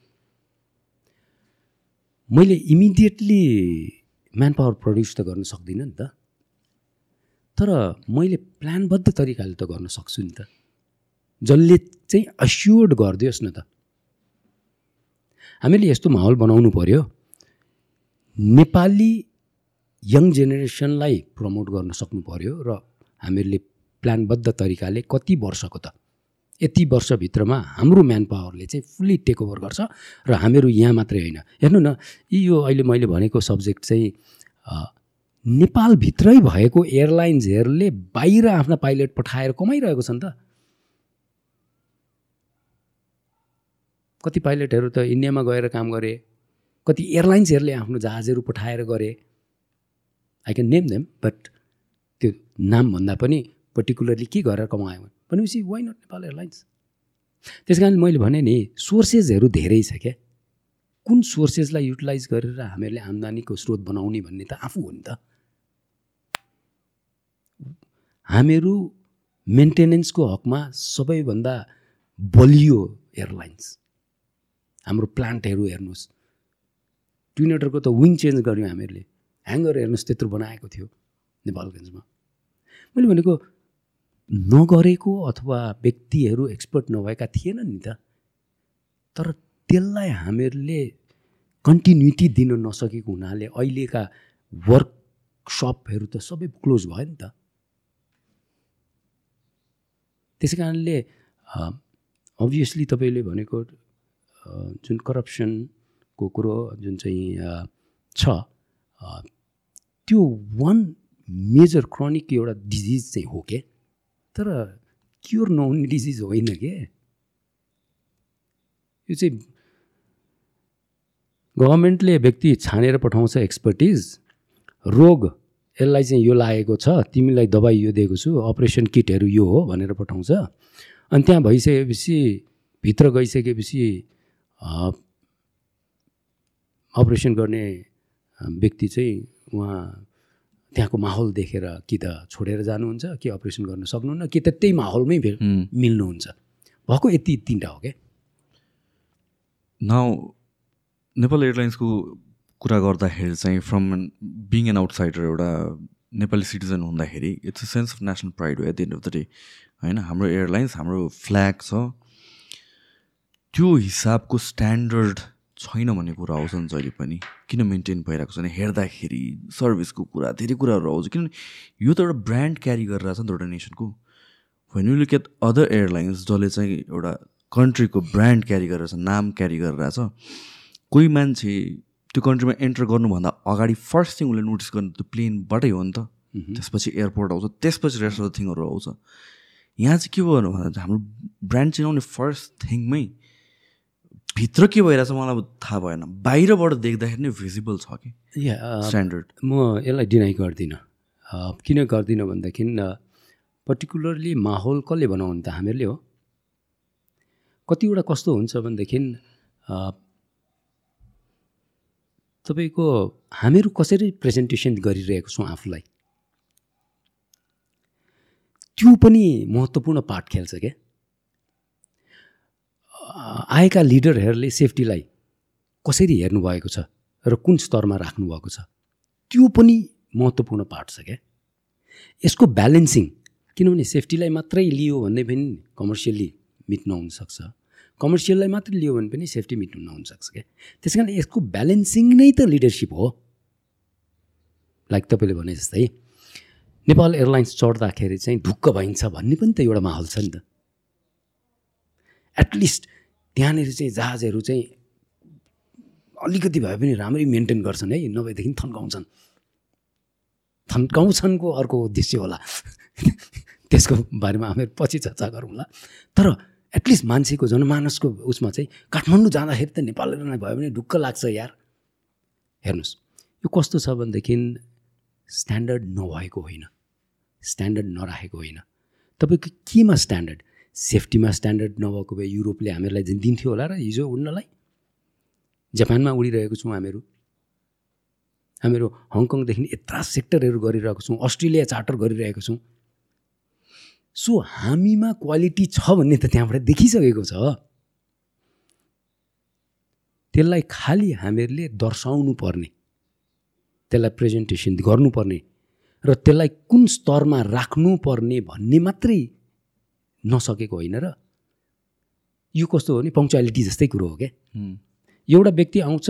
मैले इमिडिएटली म्यान पावर प्रड्युस त गर्न सक्दिनँ नि त। तर मैले प्लानबद्ध तरिकाले त गर्न सक्छु नि त। जसले चाहिँ अस्योर्ड गरिदियोस् न त। हामीले यस्तो माहौल बनाउनु पऱ्यो नेपाली यङ जेनेरेसनलाई प्रमोट गर्न सक्नु पऱ्यो र हामीहरूले प्लानबद्ध तरिकाले कति वर्षको त यति वर्षभित्रमा हाम्रो म्यान पावरले चाहिँ फुल्ली टेक ओभर गर्छ र हामीहरू यहाँ मात्रै होइन। हेर्नु न यो अहिले मैले भनेको सब्जेक्ट चाहिँ नेपालभित्रै भएको एयरलाइन्सहरूले बाहिर आफ्ना पाइलट पठाएर कमाइरहेको छन् त। कति पाइलटहरू त इन्डियामा गएर काम गरे कति एयरलाइन्सहरूले आफ्नो जहाजहरू पठाएर गरे। I can name them but त्यो नाम भन्दा पनि पर्टिकुलरली के गरेर कमायो भनेपछि वाइ नट नेपाल एयरलाइन्स त्यस कारण मैले भने नि सोर्सेसहरू धेरै छ क्या। कुन सोर्सेसलाई युटिलाइज गरेर हामीहरूले आम्दानीको स्रोत बनाउने भन्ने त आफू हो नि त। हामीहरू मेन्टेनेन्सको हकमा सबैभन्दा बलियो एयरलाइन्स हाम्रो प्लान्टहरू हेर्नुहोस्। ट्विनेटरको त विङ चेन्ज गऱ्यौँ हामीहरूले ह्याङ्गर हेर्नुहोस् त्यत्रो बनाएको थियो नेपालगञ्जमा। मैले भनेको नगरेको अथवा व्यक्तिहरू एक्सपर्ट नभएका थिएन नि त। तर त्यसलाई हामीहरूले कन्टिन्युटी दिन नसकेको हुनाले अहिलेका वर्कसपहरू त सबै क्लोज भयो नि त। त्यसै कारणले अभियसली तपाईँले भनेको जुन करप्सनको कुरो जुन चाहिँ छ त्यो वान मेजर क्रोनिक एउटा डिजिज चाहिँ हो के? तर क्योर नहुने डिजिज होइन के यो चाहिँ गभर्मेन्टले व्यक्ति छानेर पठाउँछ एक्सपर्टिज रोग यसलाई चाहिँ यो लागेको छ तिमीलाई दबाई यो दिएको छु अपरेसन किटहरू यो हो भनेर पठाउँछ। अनि त्यहाँ भइसकेपछि भित्र गइसकेपछि अपरेसन गर्ने व्यक्ति चाहिँ उहाँ त्यहाँको माहौल देखेर कि त छोडेर जानुहुन्छ कि अपरेसन गर्न सक्नुहुन्न कि त त्यही माहौलमै मिल्नुहुन्छ। भएको यति तिनवटा हो क्या? नाउ नेपाल एयरलाइन्सको कुरा गर्दाखेरि चाहिँ फ्रम बिङ एन आउटसाइडर एउटा नेपाली सिटिजन हुँदाखेरि it's a sense of national pride हो at the end of the day होइन? हाम्रो एयरलाइन्स हाम्रो फ्ल्याग छ। त्यो हिसाबको स्ट्यान्डर्ड छैन भन्ने कुरा आउँछ नि जहिले पनि। किन मेन्टेन भइरहेको छैन हेर्दाखेरि सर्भिसको कुरा धेरै कुराहरू आउँछ। किनभने यो त एउटा ब्रान्ड क्यारी गरेर छ नि त एउटा नेसनको when you look at other airlines जसले चाहिँ एउटा कन्ट्रीको ब्रान्ड क्यारी गरेर छ नाम क्यारी गरेर छ कोही मान्छे त्यो कन्ट्रीमा एन्टर गर्नुभन्दा अगाडि फर्स्ट थिङ उसले नोटिस गर्नु त्यो प्लेनबाटै हो नि त। त्यसपछि एयरपोर्ट आउँछ त्यसपछि रेस्ट अफ द थिङहरू आउँछ। यहाँ चाहिँ के भयो भन्दा हाम्रो ब्रान्ड चिनाउने फर्स्ट थिङमै भित्र के भइरहेछ मलाई थाहा भएन। बाहिरबाट देख्दाखेरि नै भिजिबल छ कि? या स्ट्यान्डर्ड म यसलाई डिनाइ गर्दिनँ। अ, किन गर्दिनँ भनेदेखि पर्टिकुलरली माहौल कसले बनाउनु त हामीहरूले हो? कतिवटा कस्तो हुन्छ भनेदेखि तपाईँको हामीहरू कसरी प्रेजेन्टेसन गरिरहेको छौँ आफूलाई? त्यो पनि महत्त्वपूर्ण पार्ट खेल्छ क्या। आएका लिडरहरूले सेफ्टीलाई कसरी हेर्नुभएको छ र कुन स्तरमा राख्नुभएको छ? त्यो पनि महत्त्वपूर्ण पार्ट छ क्या। यसको ब्यालेन्सिङ किनभने सेफ्टीलाई मात्रै लियो भने पनि कमर्सियल्ली मिट नहुनसक्छ कमर्सियललाई मात्रै लियो भने पनि सेफ्टी मिट नहुनसक्छ क्या। त्यस कारण यसको ब्यालेन्सिङ नै त लिडरसिप हो। लाइक तपाईँले भने जस्तै नेपाल एयरलाइन्स चढ्दाखेरि चाहिँ ढुक्क भइन्छ भन्ने पनि त एउटा माहौल छ नि त। एटलिस्ट त्यहाँनिर चाहिँ जहाजहरू चाहिँ अलिकति भए पनि राम्ररी मेन्टेन गर्छन् है नभएदेखि थन्काउँछन्। थन्काउँछन्को अर्को उद्देश्य होला। त्यसको बारेमा हामीहरू पछि चर्चा गरौँला तर एटलिस्ट मान्छेको जनमानसको उसमा चाहिँ काठमाडौँ जाँदाखेरि त नेपाल एयरलाइन भयो भने ढुक्क लाग्छ यार। हेर्नुहोस् यो कस्तो छ भनेदेखि स्ट्यान्डर्ड नभएको होइन। स्ट्यान्डर्ड नराखेको होइन। तपाईँको केमा स्ट्यान्डर्ड? सेफ्टीमा स्ट्यान्डर्ड नभएको भए युरोपले हामीहरूलाई दिन्थ्यो होला र हिजो उड्नलाई? जापानमा उडिरहेको छौँ हामीहरू। हामीहरू हङकङदेखि यत्रा सेक्टरहरू गरिरहेको छौँ अस्ट्रेलिया चार्टर गरिरहेको छौँ। सो हामीमा क्वालिटी छ भन्ने त त्यहाँबाट देखिसकेको छ। त्यसलाई खालि हामीहरूले दर्शाउनु पर्ने त्यसलाई प्रेजेन्टेसन गर्नुपर्ने र त्यसलाई कुन स्तरमा राख्नुपर्ने भन्ने मात्रै नसकेको होइन र यो कस्तो हो भने पङ्क्चुअलिटी जस्तै कुरो हो क्या। एउटा व्यक्ति आउँछ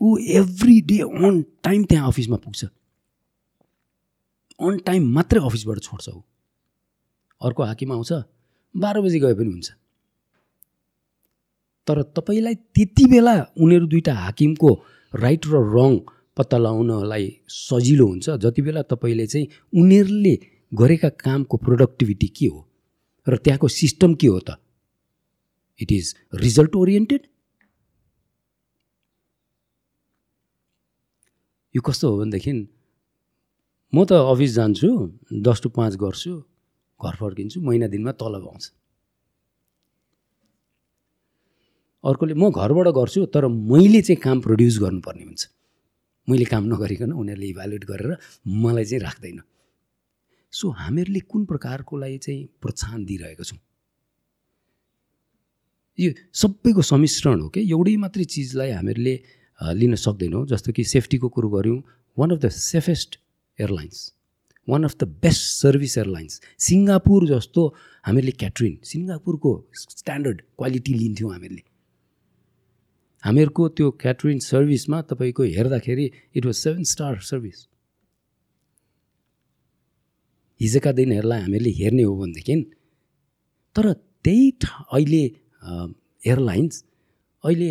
ऊ एभ्री डे अन टाइम त्यहाँ अफिसमा पुग्छ। अन टाइम मात्रै अफिसबाट छोड्छ ऊ। अर्को हाकिम आउँछ बाह्र बजी गए पनि हुन्छ। तर तपाईँलाई त्यति बेला उनीहरू दुइटा हाकिमको राइट र रङ पत्ता लगाउनलाई सजिलो हुन्छ जति बेला तपाईँले चाहिँ उनीहरूले गरेका कामको प्रोडक्टिभिटी के हो? र त्यहाँको सिस्टम के हो त? इट इज रिजल्ट ओरिएन्टेड यो कस्तो हो भनेदेखि म त अफिस जान्छु दस टु पाँच गर्छु घर फर्किन्छु महिना दिनमा तलब आउँछ अर्कोले म घरबाट गर्छु तर मैले चाहिँ काम प्रड्युस गर्नुपर्ने हुन्छ। मैले काम नगरिकन उनीहरूले इभ्यालुएट गरेर मलाई चाहिँ राख्दैन। सो हामीहरूले कुन प्रकारकोलाई चाहिँ प्रोत्साहन दिइरहेको छौँ? यो सबैको सम्मिश्रण हो क्या एउटै मात्रै चिजलाई हामीहरूले लिन सक्दैनौँ जस्तो कि सेफ्टीको कुरो गऱ्यौँ। One of the safest airlines one of the best service airlines Singapore जस्तो हामीहरूले क्याट्रिन सिङ्गापुरको स्ट्यान्डर्ड क्वालिटी लिन्थ्यौँ हामीहरूले। हामीहरूको त्यो क्याटरिङ सर्भिसमा तपाईँको हेर्दाखेरि it was seven star service हिजोका दिनहरूलाई हामीहरूले हेर्ने हो भनेदेखि तर त्यही अहिले एयरलाइन्स अहिले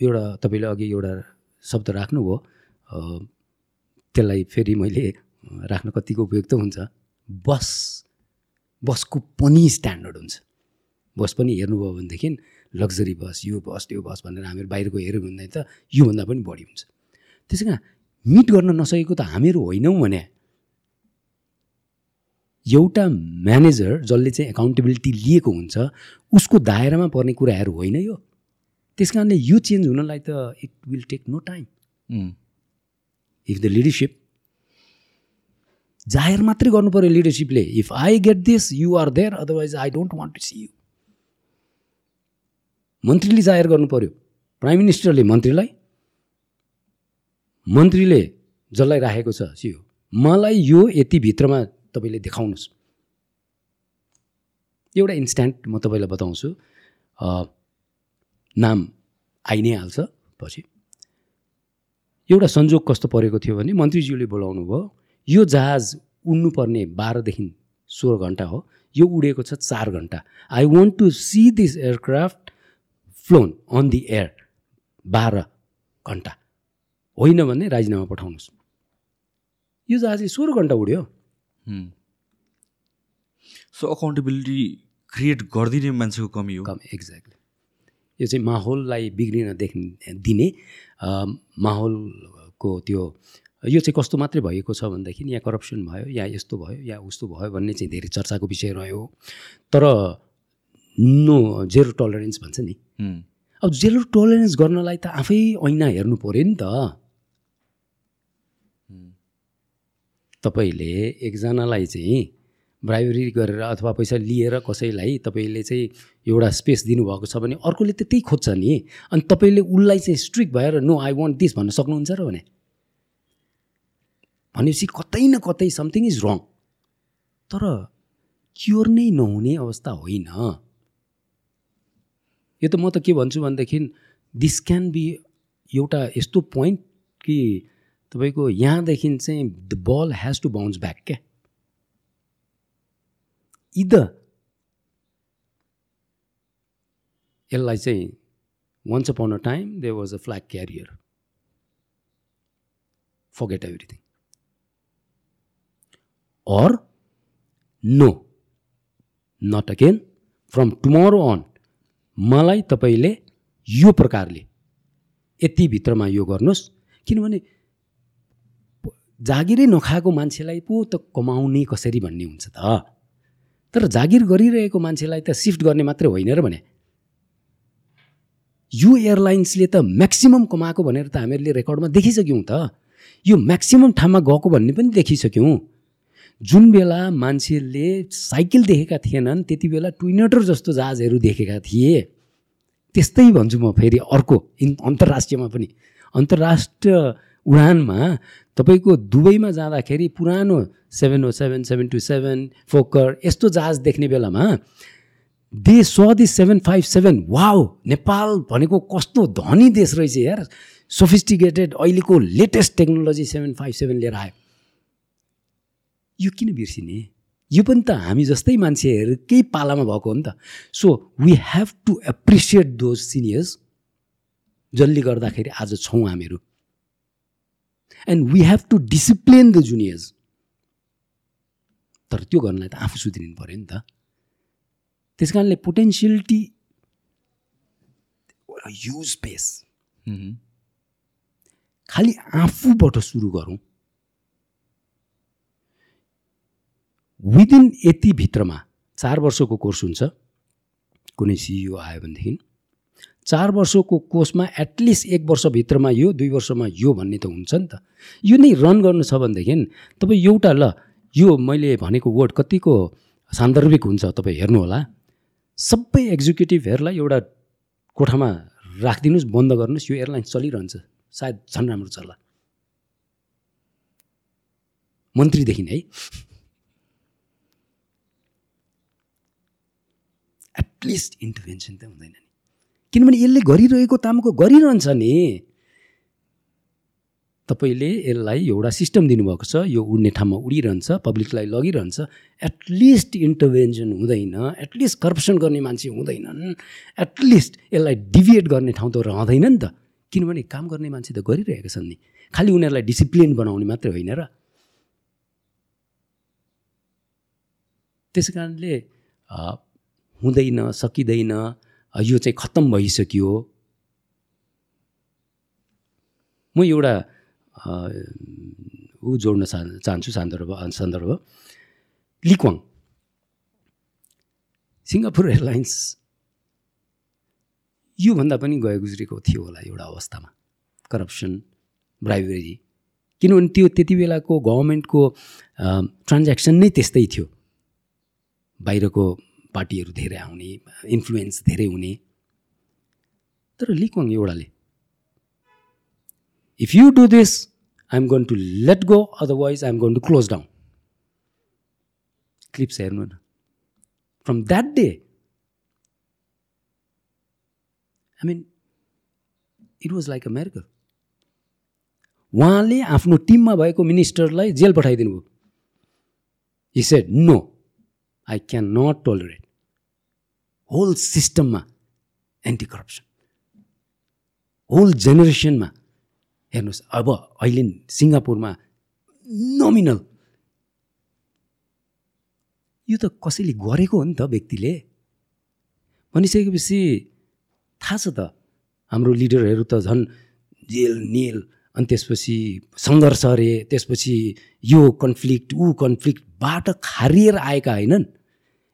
एउटा तपाईँले अघि एउटा शब्द राख्नुभयो त्यसलाई फेरि मैले राख्न कतिको उपयुक्त हुन्छ। बस बसको पनि स्ट्यान्डर्ड हुन्छ। बस पनि हेर्नुभयो भनेदेखि लग्जरी बस यो बस त्यो बस भनेर हामीहरू बाहिरको हेऱ्यौँ भने त योभन्दा पनि बढी हुन्छ। त्यसै कारण मिट गर्न नसकेको त हामीहरू होइनौँ भने एउटा म्यानेजर जसले चाहिँ एकाउन्टेबिलिटी लिएको हुन्छ उसको दायरामा पर्ने कुराहरू होइन यो। त्यस कारणले यो चेन्ज हुनलाई त it will take no time if the leadership जाहेर मात्रै गर्नु पऱ्यो लिडरसिपले if I get this you are there otherwise I don't want to see you मन्त्रीले जाहेर गर्नु पऱ्यो प्राइम मिनिस्टरले मन्त्रीलाई मन्त्रीले जसलाई राखेको छ सियो मलाई यो यति भित्रमा तपाईँले देखाउनुहोस्। एउटा इन्स्ट्यान्ट म तपाईँलाई बताउँछु नाम आइ नै हाल्छ पछि। एउटा संजोग कस्तो परेको थियो भने मन्त्रीज्यूले बोलाउनु भयो यो जहाज उड्नुपर्ने बाह्रदेखि सोह्र घन्टा हो यो उडेको छ चार घन्टा। I want to see this aircraft flown on the air बाह्र घन्टा। होइन भने राजीनामा पठाउनुहोस्। यो जहाज सोह्र घन्टा उड्यो। सो अकाउन्टेबिलिटी क्रिएट गरिदिने मान्छेको कमी हो। कम एक्ज्याक्टली यो चाहिँ माहौललाई बिग्रिन देख्ने दिने माहौलको त्यो यो चाहिँ कस्तो मात्रै भएको छ भनेदेखि यहाँ करप्सन भयो या यस्तो भयो या उस्तो भयो भन्ने चाहिँ धेरै चर्चाको विषय रह्यो। तर नो जेरो टलरेन्स भन्छ नि। अब जेरो टलरेन्स गर्नलाई त आफै ऐना हेर्नु पऱ्यो नि त। तपाईँले एकजनालाई चाहिँ ब्राइबरी गरेर अथवा पैसा लिएर कसैलाई तपाईँले चाहिँ एउटा स्पेस दिनुभएको छ भने अर्कोले त त्यही खोज्छ नि। अनि तपाईँले उसलाई चाहिँ स्ट्रिक्ट भएर नो आई वान्ट दिस भन्न सक्नुहुन्छ र भने? भनेपछि कतै न कतै समथिङ इज रङ तर क्योर नै नहुने अवस्था होइन। यो त म त के भन्छु भनेदेखि दिस क्यान बी एउटा यस्तो पोइन्ट कि तपाईँको यहाँदेखि चाहिँ the ball has to bounce back क्या। इद यसलाई चाहिँ once upon a time there was a flag carrier forget everything or no not again from tomorrow on मलाई तपाईँले यो प्रकारले यति भित्रमा यो गर्नुहोस्। किनभने जागिरै नखाएको मान्छेलाई पो त कमाउने कसरी भन्ने हुन्छ त? तर जागिर गरिरहेको मान्छेलाई त सिफ्ट गर्ने मात्रै होइन र भने। यो एयरलाइन्सले त म्याक्सिमम् कमाएको भनेर त हामीहरूले रेकर्डमा देखिसक्यौँ त। यो म्याक्सिमम् ठाउँमा गएको भन्ने पनि देखिसक्यौँ। जुन बेला मान्छेले साइकल देखेका थिएनन् त्यति बेला ट्विनेटर जस्तो जहाजहरू देखेका थिए। त्यस्तै भन्छु म फेरि अर्को इन अन्तर्राष्ट्रियमा पनि। अन्तर्राष्ट्रिय उडानमा तपाईँको दुबईमा जाँदाखेरि पुरानो seven O seven seven two seven Fokker यस्तो जहाज देख्ने बेलामा they saw the seven five seven. Wow Nepal भनेको कस्तो धनी देश रहेछ यार। सोफिस्टिकेटेड अहिलेको latest technology seven five seven लिएर आयो। यो किन बिर्सिने? यो पनि त हामी जस्तै मान्छेहरूकै पालामा भएको हो नि त। So we have to appreciate those seniors जसले गर्दाखेरि आज छौँ हामीहरू। And we have to discipline the juniors तर त्यो गर्नलाई त आफू सुध्रिनु पऱ्यो नि त। त्यस कारणले पोटेन्सियलिटी युज स्पेस। खालि आफूबाट सुरु गरौँ। विदिन यति भित्रमा चार वर्षको कोर्स हुन्छ। कुनै सिइओ आयो भनेदेखि। चार वर्षको कोर्समा एटलिस्ट एक वर्षभित्रमा यो दुई वर्षमा यो भन्ने त हुन्छ नि त। यो नै रन गर्नु छ भनेदेखि तपाईँ एउटा ल यो मैले भनेको वर्ड कतिको सान्दर्भिक हुन्छ तपाईँ हेर्नुहोला सबै एक्जिक्युटिभहरूलाई एउटा कोठामा राखिदिनुहोस् बन्द गर्नुहोस् यो एयरलाइन चलिरहन्छ। सायद झन् राम्रो चल्ला मन्त्रीदेखि है एटलिस्ट इन्टरभेन्सन त हुँदैन नि। किनभने यसले गरिरहेको तामको गरिरहन्छ नि। तपाईँले यसलाई एउटा सिस्टम दिनुभएको छ यो उड्ने ठाउँमा उडिरहन्छ पब्लिकलाई लगिरहन्छ। एटलिस्ट इन्टरभेन्सन हुँदैन एटलिस्ट करप्सन गर्ने मान्छे हुँदैनन्। एटलिस्ट यसलाई डिभिएट गर्ने ठाउँ त रहँदैन नि त। किनभने काम गर्ने मान्छे त गरिरहेका छन् नि। खालि उनीहरूलाई डिसिप्लिन बनाउने मात्रै होइन र। त्यस कारणले हुँदैन सकिँदैन यो चाहिँ खत्तम भइसक्यो म एउटा ऊ जोड्न चाह चाहन्छु सन्दर्भ सन्दर्भ। लिक्वाङ। सिङ्गापुर एयरलाइन्स योभन्दा पनि गए गुज्रेको थियो होला एउटा अवस्थामा। करप्सन ब्राइबेरी किनभने त्यो त्यति बेलाको गभर्मेन्टको ट्रान्ज्याक्सन नै त्यस्तै थियो। बाहिरको पार्टीहरू धेरै आउने इन्फ्लुएन्स धेरै हुने। तर लिक्वाङ एउटाले if you do this I am going to let go otherwise I am going to close down clips हेर्नु न। From that day I mean it was like a उहाँले आफ्नो टिममा भएको मिनिस्टरलाई जेल पठाइदिनु भयो he said no I can not tolerate whole सिस्टममा एन्टी करप्सन होल जेनेरेसनमा हेर्नुहोस् अब अहिले सिङ्गापुरमा नोमिनल यो त कसैले गरेको हो नि त व्यक्तिले? भनिसकेपछि थाहा छ त हाम्रो लिडरहरू त झन् जेल नेल अनि त्यसपछि सङ्घर्ष अरे त्यसपछि यो कन्फ्लिक्ट ऊ कन्फ्लिक्टबाट खारिएर आएका होइनन्।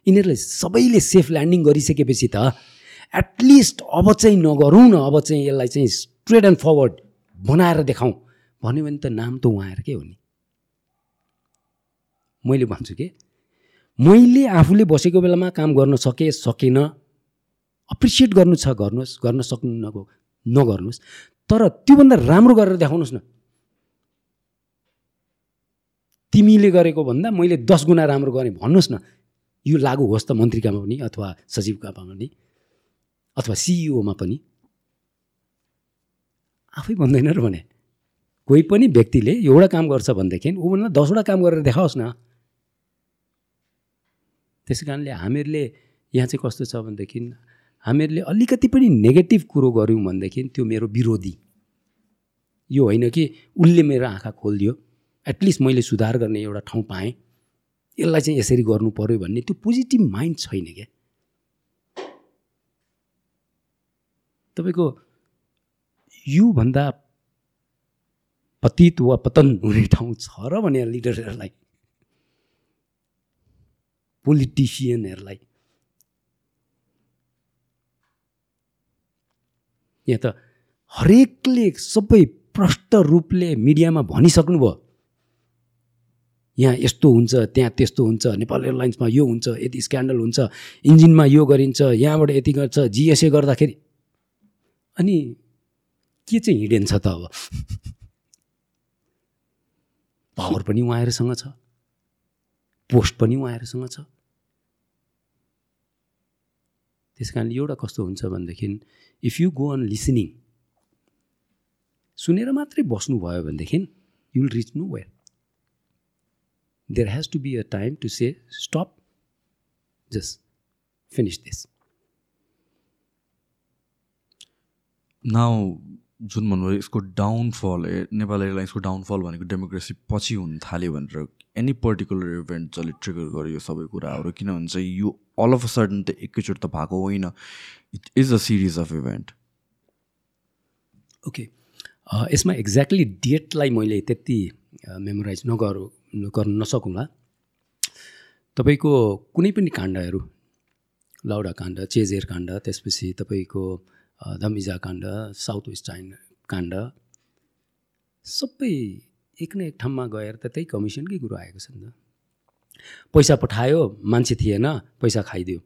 यिनीहरूले सबैले सेफ ल्यान्डिङ गरिसकेपछि त एटलिस्ट अब चाहिँ नगरौँ न अब चाहिँ यसलाई चाहिँ स्ट्रेट एन्ड फरवर्ड बनाएर देखाउँ। भन्यो भने त नाम त उहाँहरूकै हो नि। मैले भन्छु कि मैले आफूले बसेको बेलामा काम गर्न सकेँ सकेन अप्रिसिएट गर्नु छ गर्नुहोस् गर्न सक्नु नगो नगर्नुहोस् तर त्योभन्दा राम्रो गरेर देखाउनुहोस् न। तिमीले गरेको भन्दा मैले दस गुणा राम्रो गरेँ भन्नुहोस् न। यो लागु होस् त मन्त्रीकामा पनि अथवा सचिवकामा पनि अथवा सिइओमा पनि। आफै भन्दैन र भने। कोही पनि व्यक्तिले एउटा काम गर्छ भनेदेखि ऊभन्दा दसवटा काम गरेर देखाओस् न। त्यसै कारणले हामीहरूले यहाँ चाहिँ कस्तो छ भनेदेखि हामीहरूले अलिकति पनि नेगेटिभ कुरो गऱ्यौँ भनेदेखि त्यो मेरो विरोधी। यो होइन कि उसले मेरो आँखा खोलिदियो। एटलिस्ट मैले सुधार गर्ने एउटा ठाउँ पाएँ। यसलाई चाहिँ यसरी गर्नु पऱ्यो भन्ने त्यो पोजिटिभ माइन्ड छैन क्या। तपाईँको योभन्दा पतित वा पतन हुने ठाउँ छ र भने लिडरहरूलाई पोलिटिसियनहरूलाई। यहाँ त हरेकले सबै प्रष्ट रूपले मिडियामा भनिसक्नुभयो। यहाँ यस्तो हुन्छ त्यहाँ त्यस्तो हुन्छ नेपाल एयरलाइन्समा यो हुन्छ यति स्क्यान्डल हुन्छ इन्जिनमा यो गरिन्छ यहाँबाट यति गर्छ जिएसए गर्दाखेरि अनि के चाहिँ हिँडेन छ त अब? पावर पनि उहाँहरूसँग छ पोस्ट पनि उहाँहरूसँग छ। त्यस कारणले एउटा कस्तो हुन्छ भनेदेखि if you go on listening सुनेर मात्रै बस्नुभयो भनेदेखि you will reach nowhere there has to be a time to say stop just finish this now जुन भन्नुभयो यसको डाउनफल ए नेपाल एयरलाइन्सको डाउनफल भनेको डेमोक्रेसी पछि हुन थाल्यो भनेर एनी पर्टिकुलर इभेन्ट जसले ट्रिगर गर्यो यो सबै कुराहरू किनभने चाहिँ यो अल अफ अ सडन त एकैचोटि त भएको होइन। It is a series of event okay यसमा एक्ज्याक्टली डेटलाई मैले त्यति मेमोराइज नगर गर्न नसकौँला तपाईँको कुनै पनि काण्डहरू लाउडा काण्ड चेजेर काण्ड त्यसपछि तपाईँको धमिजा काण्ड साउथ वेस्ट चाइना काण्ड सबै एक न एक ठाउँमा गएर त त्यही कमिसनकै कुरो आएको छ नि त। पैसा पठायो मान्छे थिएन पैसा खाइदियो।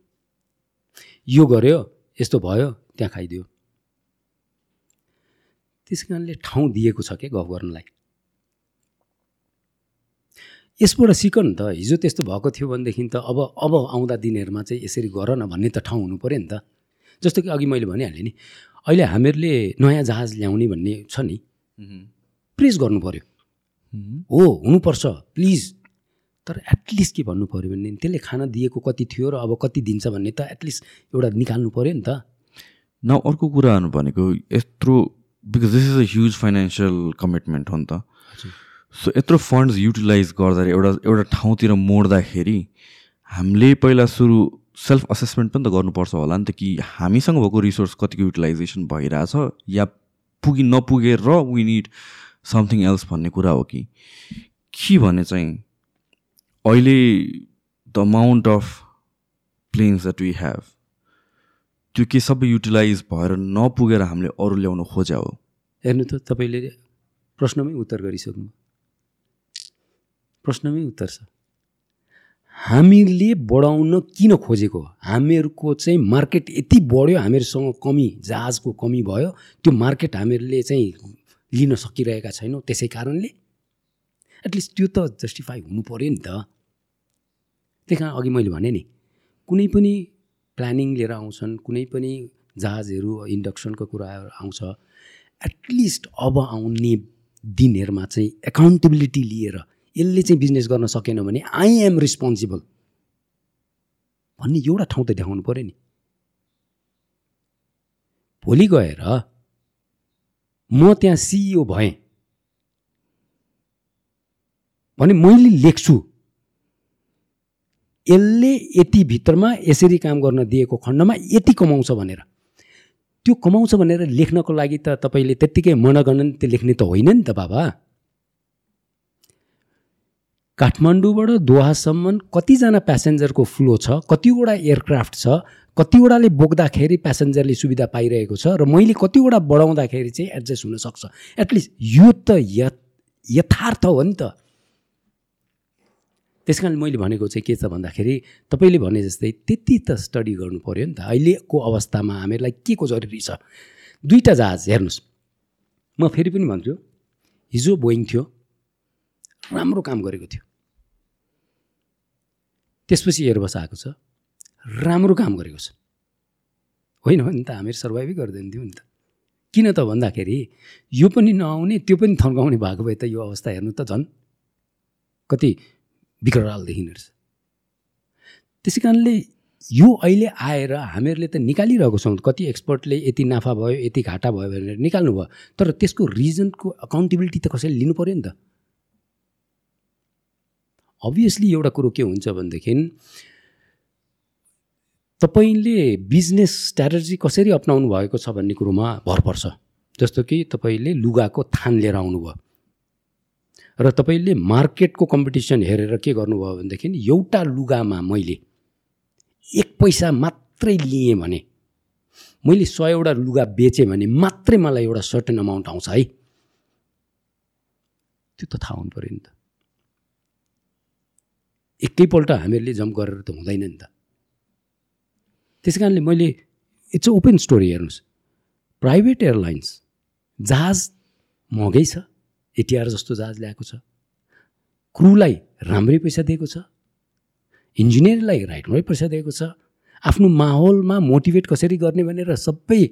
यो गर्यो यस्तो भयो त्यहाँ खाइदियो। त्यस कारणले ठाउँ दिएको छ क्या गफ गर्नलाई? यसबाट सिक नि त हिजो त्यस्तो भएको थियो भनेदेखि त अब अब आउँदा दिनहरूमा चाहिँ यसरी गर न भन्ने त ठाउँ हुनु पऱ्यो नि त। जस्तो कि अघि मैले भनिहालेँ नि अहिले हामीहरूले नयाँ जहाज ल्याउने भन्ने छ नि प्रेस गर्नु पऱ्यो हो हुनुपर्छ प्लिज। तर एटलिस्ट के भन्नु पऱ्यो भने त्यसले खाना दिएको कति थियो र अब कति दिन्छ भन्ने त एटलिस्ट एउटा निकाल्नु पऱ्यो नि त। न अर्को कुराहरू भनेको यत्रो because this is a huge financial commitment हो नि त। सो यत्रो फन्ड्स युटिलाइज गर्दाखेरि एउटा एउटा ठाउँतिर मोड्दाखेरि हामीले पहिला सुरु सेल्फ असेसमेन्ट पनि त गर्नुपर्छ होला नि त कि हामीसँग भएको रिसोर्स कतिको युटिलाइजेसन भइरहेछ या पुगि नपुगेर र वी निड समथिङ एल्स भन्ने कुरा हो कि? के भने चाहिँ अहिले the amount of planes that we have त्यो के सबै युटिलाइज भएर नपुगेर हामीले अरू ल्याउन खोज्या हो? हेर्नु त तपाईँले प्रश्नमै उत्तर गरिसक्नु प्रश्नमै उत्तर छ। हामीले बढाउन किन खोजेको? हामीहरूको चाहिँ मार्केट यति बढ्यो हामीहरूसँग कमी जहाजको कमी भयो त्यो मार्केट हामीहरूले चाहिँ लिन सकिरहेका छैनौँ त्यसै कारणले। एटलिस्ट त्यो त जस्टिफाई हुनु पऱ्यो नि त। त्यही कारण अघि मैले भने नि कुनै पनि प्लानिङ लिएर आउँछन् कुनै पनि जहाजहरू इन्डक्सनको कुराहरू आउँछ एटलिस्ट अब आउने दिनहरूमा चाहिँ एकाउन्टेबिलिटी लिएर यसले चाहिँ बिजनेस गर्न सकेन भने आई एम रिस्पोन्सिबल भन्ने एउटा ठाउँ त देखाउनु पऱ्यो नि। भोलि गएर म त्यहाँ सिइओ भएँ भने मैले लेख्छु। यसले यति भित्रमा यसरी काम गर्न दिएको खण्डमा यति कमाउँछ भनेर। त्यो कमाउँछ भनेर लेख्नको लागि त तपाईँले त्यत्तिकै मनगणन त्यो लेख्ने त होइन नि त बाबा। काठमाडौँबाट दोहासम्म कतिजना प्यासेन्जरको फ्लो छ कतिवटा एयरक्राफ्ट छ कतिवटाले बोक्दाखेरि प्यासेन्जरले सुविधा पाइरहेको छ र मैले कतिवटा बढाउँदाखेरि चाहिँ एडजस्ट हुनसक्छ। एटलिस्ट यो त यथार्थ हो नि त। त्यस कारण मैले भनेको चाहिँ के छ भन्दाखेरि तपाईँले भने जस्तै त्यति त स्टडी गर्नु पऱ्यो नि त। अहिलेको अवस्थामा हामीहरूलाई के को जरुरी छ? दुईवटा जहाज हेर्नुहोस्। म फेरि पनि भन्छु हिजो बोइङ थियो। राम्रो काम गरेको थियो। त्यसपछि एयरबस आएको छ। राम्रो काम गरेको छ। होइन भने त हामीहरू सर्भाइभै गर्दैन थियौँ नि त। किन त भन्दाखेरि यो पनि नआउने त्यो पनि थन्काउने भएको भए त यो अवस्था हेर्नु त झन् कति विकराल देखिने रहेछ त्यसै कारणले यो अहिले आएर हामीहरूले त निकालिरहेको छौँ। कति एक्सपर्टले यति नाफा भयो यति घाटा भयो भनेर निकाल्नु भयो। तर त्यसको रिजनको अकाउन्टेबिलिटी त कसैले लिनु पऱ्यो नि त। अभियसली एउटा कुरो के हुन्छ भनेदेखि तपाईँले बिजनेस स्ट्राटेजी कसरी अप्नाउनु भएको छ भन्ने कुरोमा भर पर्छ। जस्तो कि तपाईँले लुगाको थान लिएर आउनुभयो। र तपाईँले मार्केटको कम्पिटिसन हेरेर के गर्नुभयो भनेदेखि एउटा लुगामा मैले एक पैसा मात्रै लिएँ भने मैले सयवटा लुगा बेचेँ भने मात्रै मलाई एउटा सर्टेन अमाउन्ट आउँछ है। त्यो त थाहा हुनु पऱ्यो नि त। एकैपल्ट हामीहरूले जम्प गरेर त हुँदैन नि त। त्यस कारणले मैले इट्स अ ओपन स्टोरी हेर्नुहोस्। प्राइभेट एयरलाइन्स जहाज महँगै छ एटिआर जस्तो जहाज ल्याएको छ। क्रुलाई राम्रै पैसा दिएको छ। इन्जिनियरलाई राइटमै पैसा दिएको छ। आफ्नो माहौलमा मोटिभेट कसरी गर्ने भनेर सबै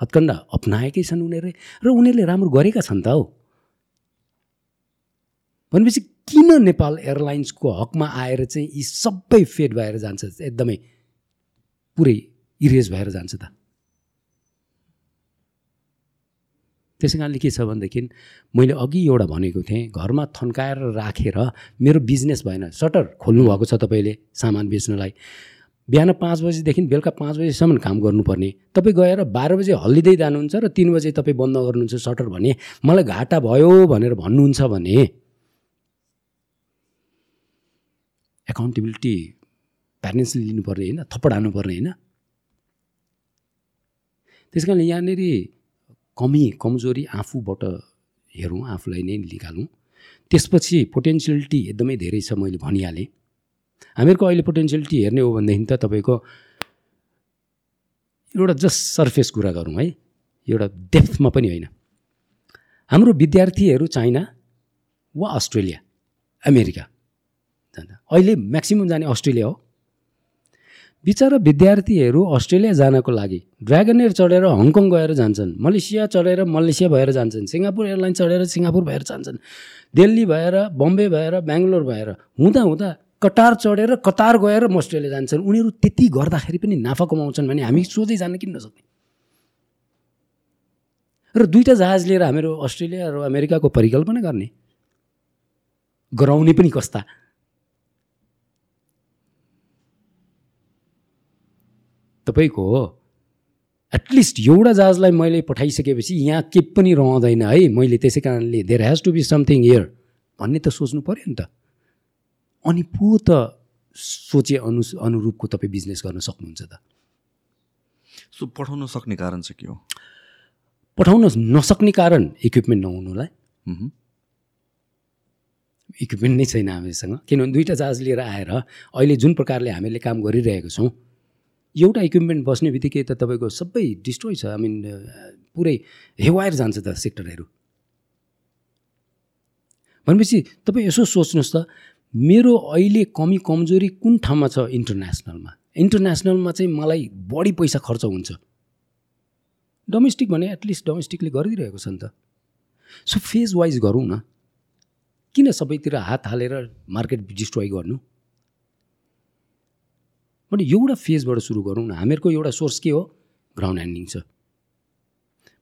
हत्कण्डा अप्नाएकै छन् उनीहरूले र उनीहरूले राम्रो गरेका छन् त हौ। भनेपछि किन नेपाल एयरलाइन्सको हकमा आएर चाहिँ यी सबै फेड भएर जान्छ? एकदमै पुरै इरेज भएर जान्छ त। त्यसै कारणले के छ भनेदेखि मैले अघि एउटा भनेको थिएँ घरमा थन्काएर राखेर मेरो बिजनेस भएन। सटर खोल्नुभएको छ तपाईँले सामान बेच्नलाई। बिहान पाँच बजीदेखि बेलुका पाँच बजीसम्म काम गर्नुपर्ने। तपाईँ गएर बाह्र बजी हल्लिँदै जानुहुन्छ र तिन बजी तपाईँ बन्द गर्नुहुन्छ सटर भने मलाई घाटा भयो भनेर भन्नुहुन्छ भने एकाउन्टेबिलिटी प्यारेन्ट्सले लिनुपर्ने होइन थप्पड हान्नुपर्ने होइन। त्यस कारण यहाँनिर कमी कमजोरी आफूबाट हेरौँ आफूलाई नै निकालौँ। त्यसपछि पोटेन्सियलिटी एकदमै धेरै छ मैले भनिहालेँ। हामीहरूको अहिले पोटेन्सियलिटी हेर्ने हो भनेदेखि त तपाईँको एउटा जस्ट सर्फेस कुरा गरौँ है एउटा डेप्थमा पनि होइन। हाम्रो विद्यार्थीहरू चाइना वा अस्ट्रेलिया अमेरिका। अहिले म्याक्सिमम् जाने अस्ट्रेलिया हो। बिचरा विद्यार्थीहरू अस्ट्रेलिया जानको लागि ड्रागन एयर चढेर हङकङ गएर जान्छन् मलेसिया चढेर मलेसिया भएर जान्छन् सिङ्गापुर एयरलाइन चढेर सिङ्गापुर भएर जान्छन् दिल्ली भएर बम्बे भएर बेङ्गलोर भएर हुँदा हुँदा कतार चढेर कतार गएर अस्ट्रेलिया जान्छन्। उनीहरू त्यति गर्दाखेरि पनि नाफा कमाउँछन् भने हामी सोझै जान किन नसक्ने र दुईवटा जहाज लिएर हामीहरू अस्ट्रेलिया र अमेरिकाको परिकल्पना गर्ने। गराउने पनि कस्ता। तपाईँको एटलिस्ट एउटा जहाजलाई मैले पठाइसकेपछि यहाँ के पनि रहँदैन है। मैले त्यसै कारणले there has to be something here भन्ने त सोच्नु पऱ्यो नि त। अनि पो त सोचे अनु अनुरूपको तपाईँ बिजनेस गर्न सक्नुहुन्छ त। सो पठाउन सक्ने कारण चाहिँ के हो? पठाउन नसक्ने कारण इक्विपमेन्ट नहुनुलाई। इक्विपमेन्ट नै छैन हामीसँग। किनभने दुईवटा जहाज लिएर आएर अहिले जुन प्रकारले हामीले काम गरिरहेको छौँ एउटा इक्विपमेन्ट बस्ने बित्तिकै त तपाईँको सबै डिस्ट्रोय छ। आई मिन पुरै हेवायर जान्छ त सेक्टरहरू। भनेपछि तपाईँ यसो सोच्नुहोस् त मेरो अहिले कमी कमजोरी कुन ठाउँमा छ इन्टरनेसनलमा? इन्टरनेसनलमा चाहिँ मलाई बढी पैसा खर्च हुन्छ। डोमेस्टिक भने एटलिस्ट डोमेस्टिकले गरिदिइरहेको छ नि त। सो फेज वाइज गरौँ न। किन सबैतिर हात हालेर मार्केट डिस्ट्रोय गर्नु? भने एउटा फेजबाट सुरु गरौँ न। हामीहरूको एउटा सोर्स के हो? ग्राउन्ड ह्यान्डलिङ छ।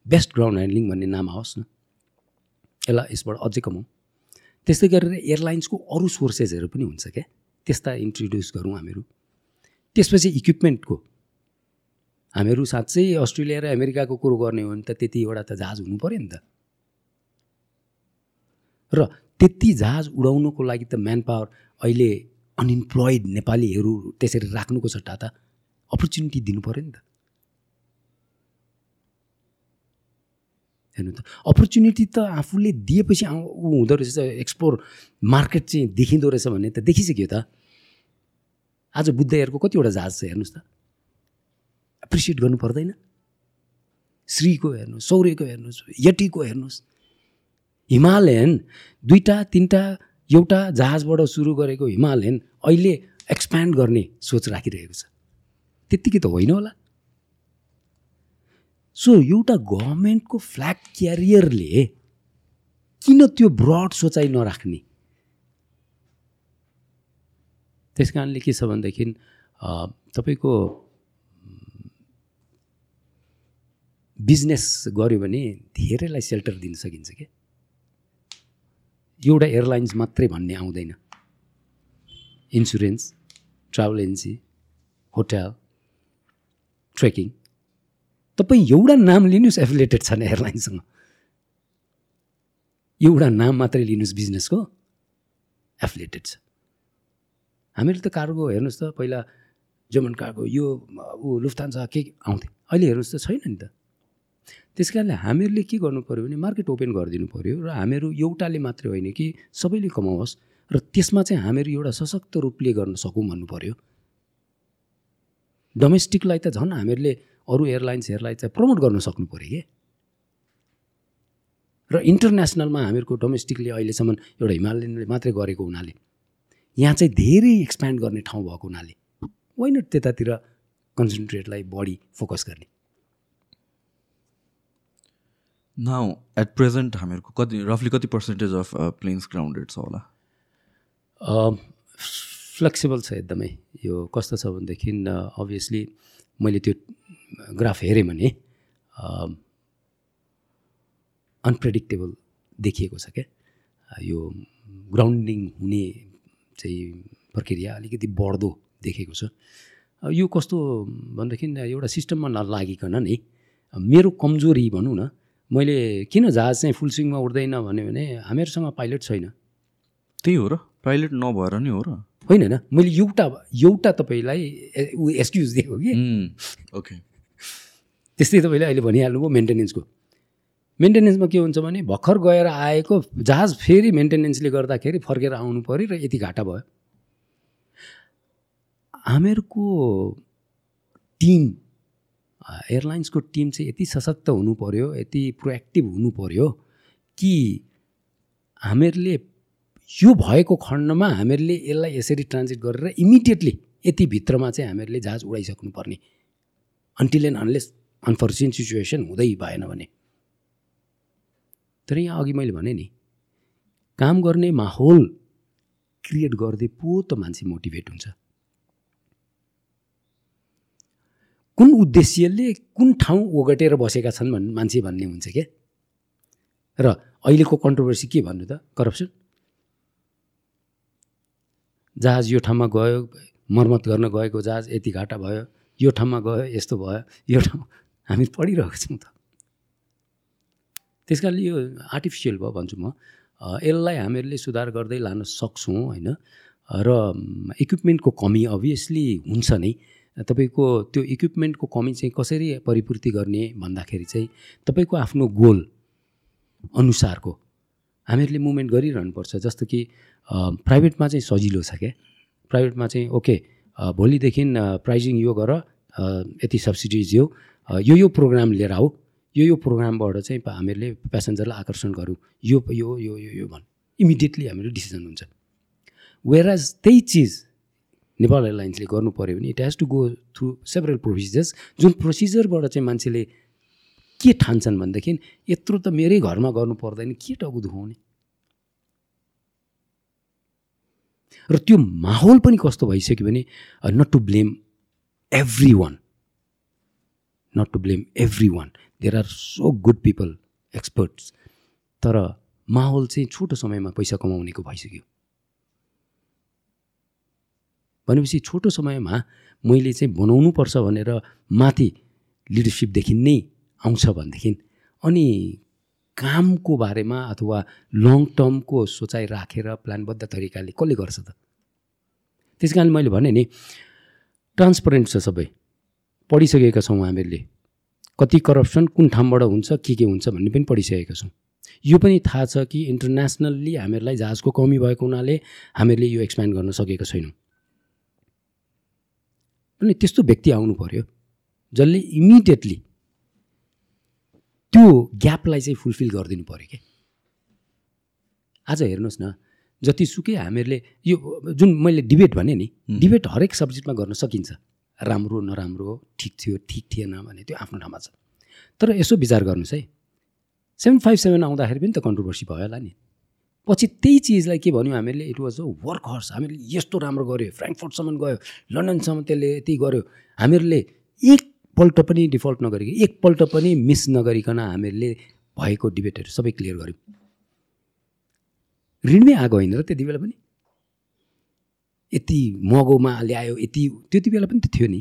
बेस्ट ग्राउन्ड ह्यान्डलिङ भन्ने नाम आओस् न। यसलाई यसबाट अझै कमाउँ त्यस्तै गरेर एयरलाइन्सको अरू सोर्सेसहरू पनि हुन्छ क्या। त्यस्ता इन्ट्रोड्युस गरौँ हामीहरू। त्यसपछि इक्विपमेन्टको। हामीहरू साँच्चै अस्ट्रेलिया र अमेरिकाको कुरो गर्ने हो भने त त्यतिवटा त जहाज हुनु पऱ्यो नि त। र त्यति जहाज उडाउनुको लागि त म्यान पावर अहिले अनइम्प्लोइड नेपालीहरू त्यसरी राख्नुको सट्टा त अपर्च्युनिटी दिनु पऱ्यो नि त। हेर्नु त अपर्च्युनिटी त आफूले दिएपछि ऊ हुँदो रहेछ एक्सप्लोर मार्केट चाहिँ देखिँदो रहेछ भन्ने त देखिसक्यो त। आज बुद्ध एयरको कतिवटा जहाज छ हेर्नुहोस् त। एप्रिसिएट गर्नु पर्दैन। श्रीको हेर्नुहोस् सौर्यको हेर्नुहोस् यटीको हेर्नुहोस्। हिमालयन दुईवटा तिनवटा एउटा जहाजबाट सुरु गरेको हिमालयन अहिले एक्सप्यान्ड गर्ने सोच राखिरहेको छ। त्यत्तिकै त होइन होला। सो एउटा गभर्मेन्टको फ्ल्याग क्यारियरले किन त्यो ब्रड सोचाइ नराख्ने? त्यस कारणले के छ भनेदेखि तपाईँको बिजनेस गऱ्यो भने धेरैलाई सेल्टर दिन सकिन्छ क्या एउटा एयरलाइन्स मात्रै भन्ने आउँदैन। Insurance travel agency hotel trekking तपाईँ एउटा नाम लिनुहोस् एफिलेटेड छैन एयरलाइन्ससँग एउटा नाम मात्रै लिनुहोस् बिजनेसको एफिलेटेड छ। हामीहरू त कार्गो हेर्नुहोस् त पहिला जर्मन कार्गो यो ऊ लुफ्तान्सा के आउँथ्यो। अहिले हेर्नुहोस् त छैन नि त। त्यस कारणले हामीहरूले के गर्नु पऱ्यो भने मार्केट ओपन गरिदिनु पऱ्यो र हामीहरू एउटाले मात्रै होइन कि सबैले कमाओस् र त्यसमा चाहिँ हामीहरू एउटा सशक्त रूपले गर्न सकौँ भन्नु पऱ्यो डोमेस्टिकलाई त झन् हामीहरूले अरू एयरलाइन्सहरूलाई चाहिँ प्रमोट गर्न सक्नु पऱ्यो कि? र इन्टरनेसनलमा हामीहरूको डोमेस्टिकले अहिलेसम्म एउटा हिमालयनले मात्रै गरेको हुनाले यहाँ चाहिँ धेरै एक्सप्यान्ड गर्ने ठाउँ भएको हुनाले होइन त्यतातिर कन्सन्ट्रेटलाई बढी फोकस गर्ने। नाउ एट प्रेजेन्ट हामीहरूको कति रफली कति पर्सेन्टेज अफ प्लेन्स ग्राउन्डेड छ होला? फ्लेक्सिबल छ एकदमै। यो कस्तो छ भनेदेखि अभियसली मैले त्यो ग्राफ हेरेँ भने अनप्रेडिक्टेबल देखिएको छ क्या। यो ग्राउन्डिङ हुने चाहिँ प्रक्रिया अलिकति बढ्दो देखेको छ। यो कस्तो भनेदेखि एउटा सिस्टममा नलागिकन नै मेरो कमजोरी भनौँ न मैले किन जहाज चाहिँ फुल स्विङमा उठ्दैन भन्यो भने हामीहरूसँग पाइलट छैन। त्यही हो र? पाइलट नभएर नि हो र? होइन होइन मैले एउटा एउटा तपाईँलाई ऊ एक्सक्युज दिएको कि। ओके त्यस्तै तपाईँले अहिले भनिहाल्नुभयो मेन्टेनेन्सको मेन्टेनेन्समा के हुन्छ भने भर्खर गएर आएको जहाज फेरि मेन्टेनेन्सले गर्दाखेरि फर्केर आउनु पऱ्यो र यति घाटा भयो। हामीहरूको टिम एयरलाइन्सको टिम चाहिँ यति सशक्त हुनु पऱ्यो यति प्रोएक्टिभ हुनु पऱ्यो कि हामीहरूले यो भएको खण्डमा हामीहरूले यसलाई यसरी ट्रान्जिट गरेर इमिडिएटली यति भित्रमा चाहिँ हामीहरूले जहाज उडाइसक्नु पर्ने until and unless unfortunate situation हुँदै भएन भने। तर यहाँ अघि मैले भने नि काम गर्ने माहौल क्रिएट गर्दै पो त मान्छे मोटिभेट हुन्छ। कुन उद्देश्यले कुन ठाउँ ओगटेर बसेका छन् भन् मान्छे भन्ने हुन्छ क्या? र अहिलेको कन्ट्रोभर्सी के भन्नु त? करप्सन जहाज यो ठाउँमा गयो मर्मत गर्न गएको जहाज यति घाटा भयो यो ठाउँमा गयो यस्तो भयो यो ठाउँ हामी पढिरहेको छौँ त। त्यस कारणले यो आर्टिफिसियल भयो भन्छु म। यसलाई हामीहरूले सुधार गर्दै लान सक्छौँ होइन? र इक्विपमेन्टको कमी अभियसली हुन्छ नै। तपाईँको त्यो इक्विपमेन्टको कमी चाहिँ कसरी परिपूर्ति गर्ने भन्दाखेरि चाहिँ तपाईँको आफ्नो गोल अनुसारको हामीहरूले मुभमेन्ट गरिरहनुपर्छ। जस्तो कि प्राइभेटमा चाहिँ सजिलो छ क्या। प्राइभेटमा चाहिँ ओके भोलिदेखि प्राइजिङ यो गर यति सब्सिडिज यो यो यो प्रोग्राम लिएर आऊ। यो यो प्रोग्रामबाट चाहिँ हामीहरूले प्यासेन्जरलाई आकर्षण गरौँ। यो यो यो यो भन्। इमिडिएटली हाम्रो डिसिजन हुन्छ। वेयर त्यही चिज नेपाल एयरलाइन्सले गर्नु पऱ्यो भने it has to go through several procedures जुन प्रोसिजरबाट चाहिँ मान्छेले के ठान्छन् भनेदेखि यत्रो त मेरै घरमा गर्नु पर्दैन के टाउको दुखाउने र त्यो माहौल पनि कस्तो भइसक्यो भने not to blame every one not to blame every one there are so good people experts तर माहौल चाहिँ छोटो समयमा पैसा कमाउनेको भइसक्यो। भनेपछि छोटो समयमा मैले चाहिँ बनाउनुपर्छ भनेर माथि लिडरसिपदेखि नै आउँछ भनेदेखि अनि कामको बारेमा अथवा लङ टर्मको सोचाइ राखेर प्लानबद्ध तरिकाले कसले गर्छ त? त्यस कारण मैले भने नि ट्रान्सपरेन्ट छ सबै। पढिसकेका छौँ हामीहरूले। कति करप्सन कुन ठाउँबाट हुन्छ के के हुन्छ भन्ने पनि पढिसकेका छौँ। यो पनि थाहा छ कि इन्टरनेसनल्ली हामीहरूलाई जहाजको कमी भएको हुनाले हामीहरूले यो एक्सप्यान्ड गर्न सकेका छैनौँ। अनि त्यस्तो व्यक्ति आउनु पऱ्यो जसले इमिडिएटली त्यो ग्यापलाई चाहिँ फुलफिल गरिदिनु पऱ्यो क्या आज हेर्नुहोस् न जतिसुकै हामीहरूले यो जुन मैले डिबेट भने नि डिबेट हरेक सब्जेक्टमा गर्न सकिन्छ। राम्रो नराम्रो ठिक थियो ठिक थिएन भने त्यो आफ्नो ठाउँमा छ। तर यसो विचार गर्नुहोस् है। सेभेन फाइभ सेभेन आउँदाखेरि पनि त कन्ट्रोभर्सी भयो होला नि। पछि त्यही चिजलाई के भन्यो हामीहरूले it was a workhorse हामीले यस्तो राम्रो गऱ्यो फ्रेङ्कफोर्टसम्म गयो लन्डनसम्म त्यसले यति गऱ्यो हामीहरूले एकपल्ट पनि डिफल्ट नगरिकन एकपल्ट पनि मिस नगरिकन हामीहरूले भएको डिबेटहरू सबै क्लियर गऱ्यौँ ऋणमै आएको होइन र त्यति बेला पनि? यति मगोमा ल्यायो यति त्यति बेला पनि त थियो नि।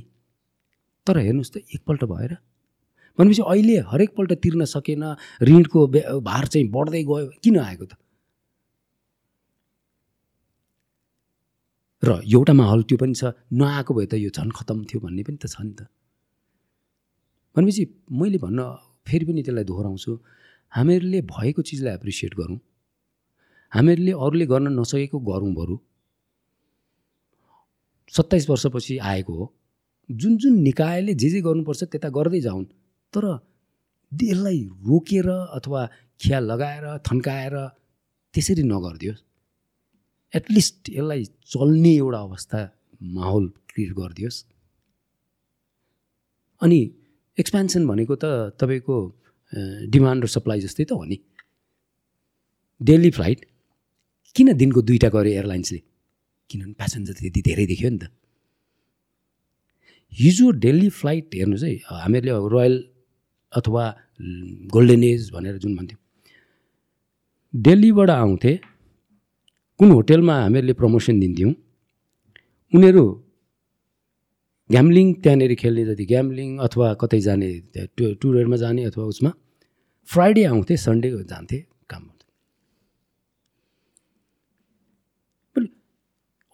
तर हेर्नुहोस् त एकपल्ट भएर। भनेपछि अहिले हरेकपल्ट तिर्न सकेन ऋणको भार चाहिँ बढ्दै गयो किन आएको त? र एउटा माहौल त्यो पनि छ। नआएको भए त यो झन् खतम थियो भन्ने पनि त छ नि त। भनेपछि मैले भन्न फेरि पनि त्यसलाई दोहोऱ्याउँछु। हामीहरूले भएको चिजलाई एप्रिसिएट गरौँ। हामीहरूले अरूले गर्न नसकेको गरौँ बरु। सत्ताइस वर्षपछि आएको हो। जुन जुन निकायले जे जे गर्नुपर्छ त्यता गर्दै जाउन्। तर यसलाई रोकेर अथवा ख्याल लगाएर थन्काएर त्यसरी नगरिदियोस्। एटलिस्ट यसलाई चल्ने एउटा अवस्था माहौल क्रिएट गरिदियोस्। अनि एक्सपेन्सन भनेको त तपाईँको डिमान्ड र सप्लाई जस्तै त हो नि। डेली फ्लाइट किन दिनको दुईवटा गऱ्यो एयरलाइन्सले किनभने प्यासेन्जर त्यति धेरै देख्यो नि त। हिजो डेली फ्लाइट हेर्नुहोस् है हामीहरूले रोयल अथवा गोल्डन एज भनेर जुन भन्थ्यौँ। दिल्लीबाट आउँथे कुन होटेलमा हामीहरूले प्रमोसन दिन्थ्यौँ? उनीहरू ग्याम्लिङ त्यहाँनिर खेल्ने जति ग्याम्लिङ अथवा कतै जाने टुरहरूमा जाने अथवा उसमा फ्राइडे आउँथे सन्डे जान्थे काम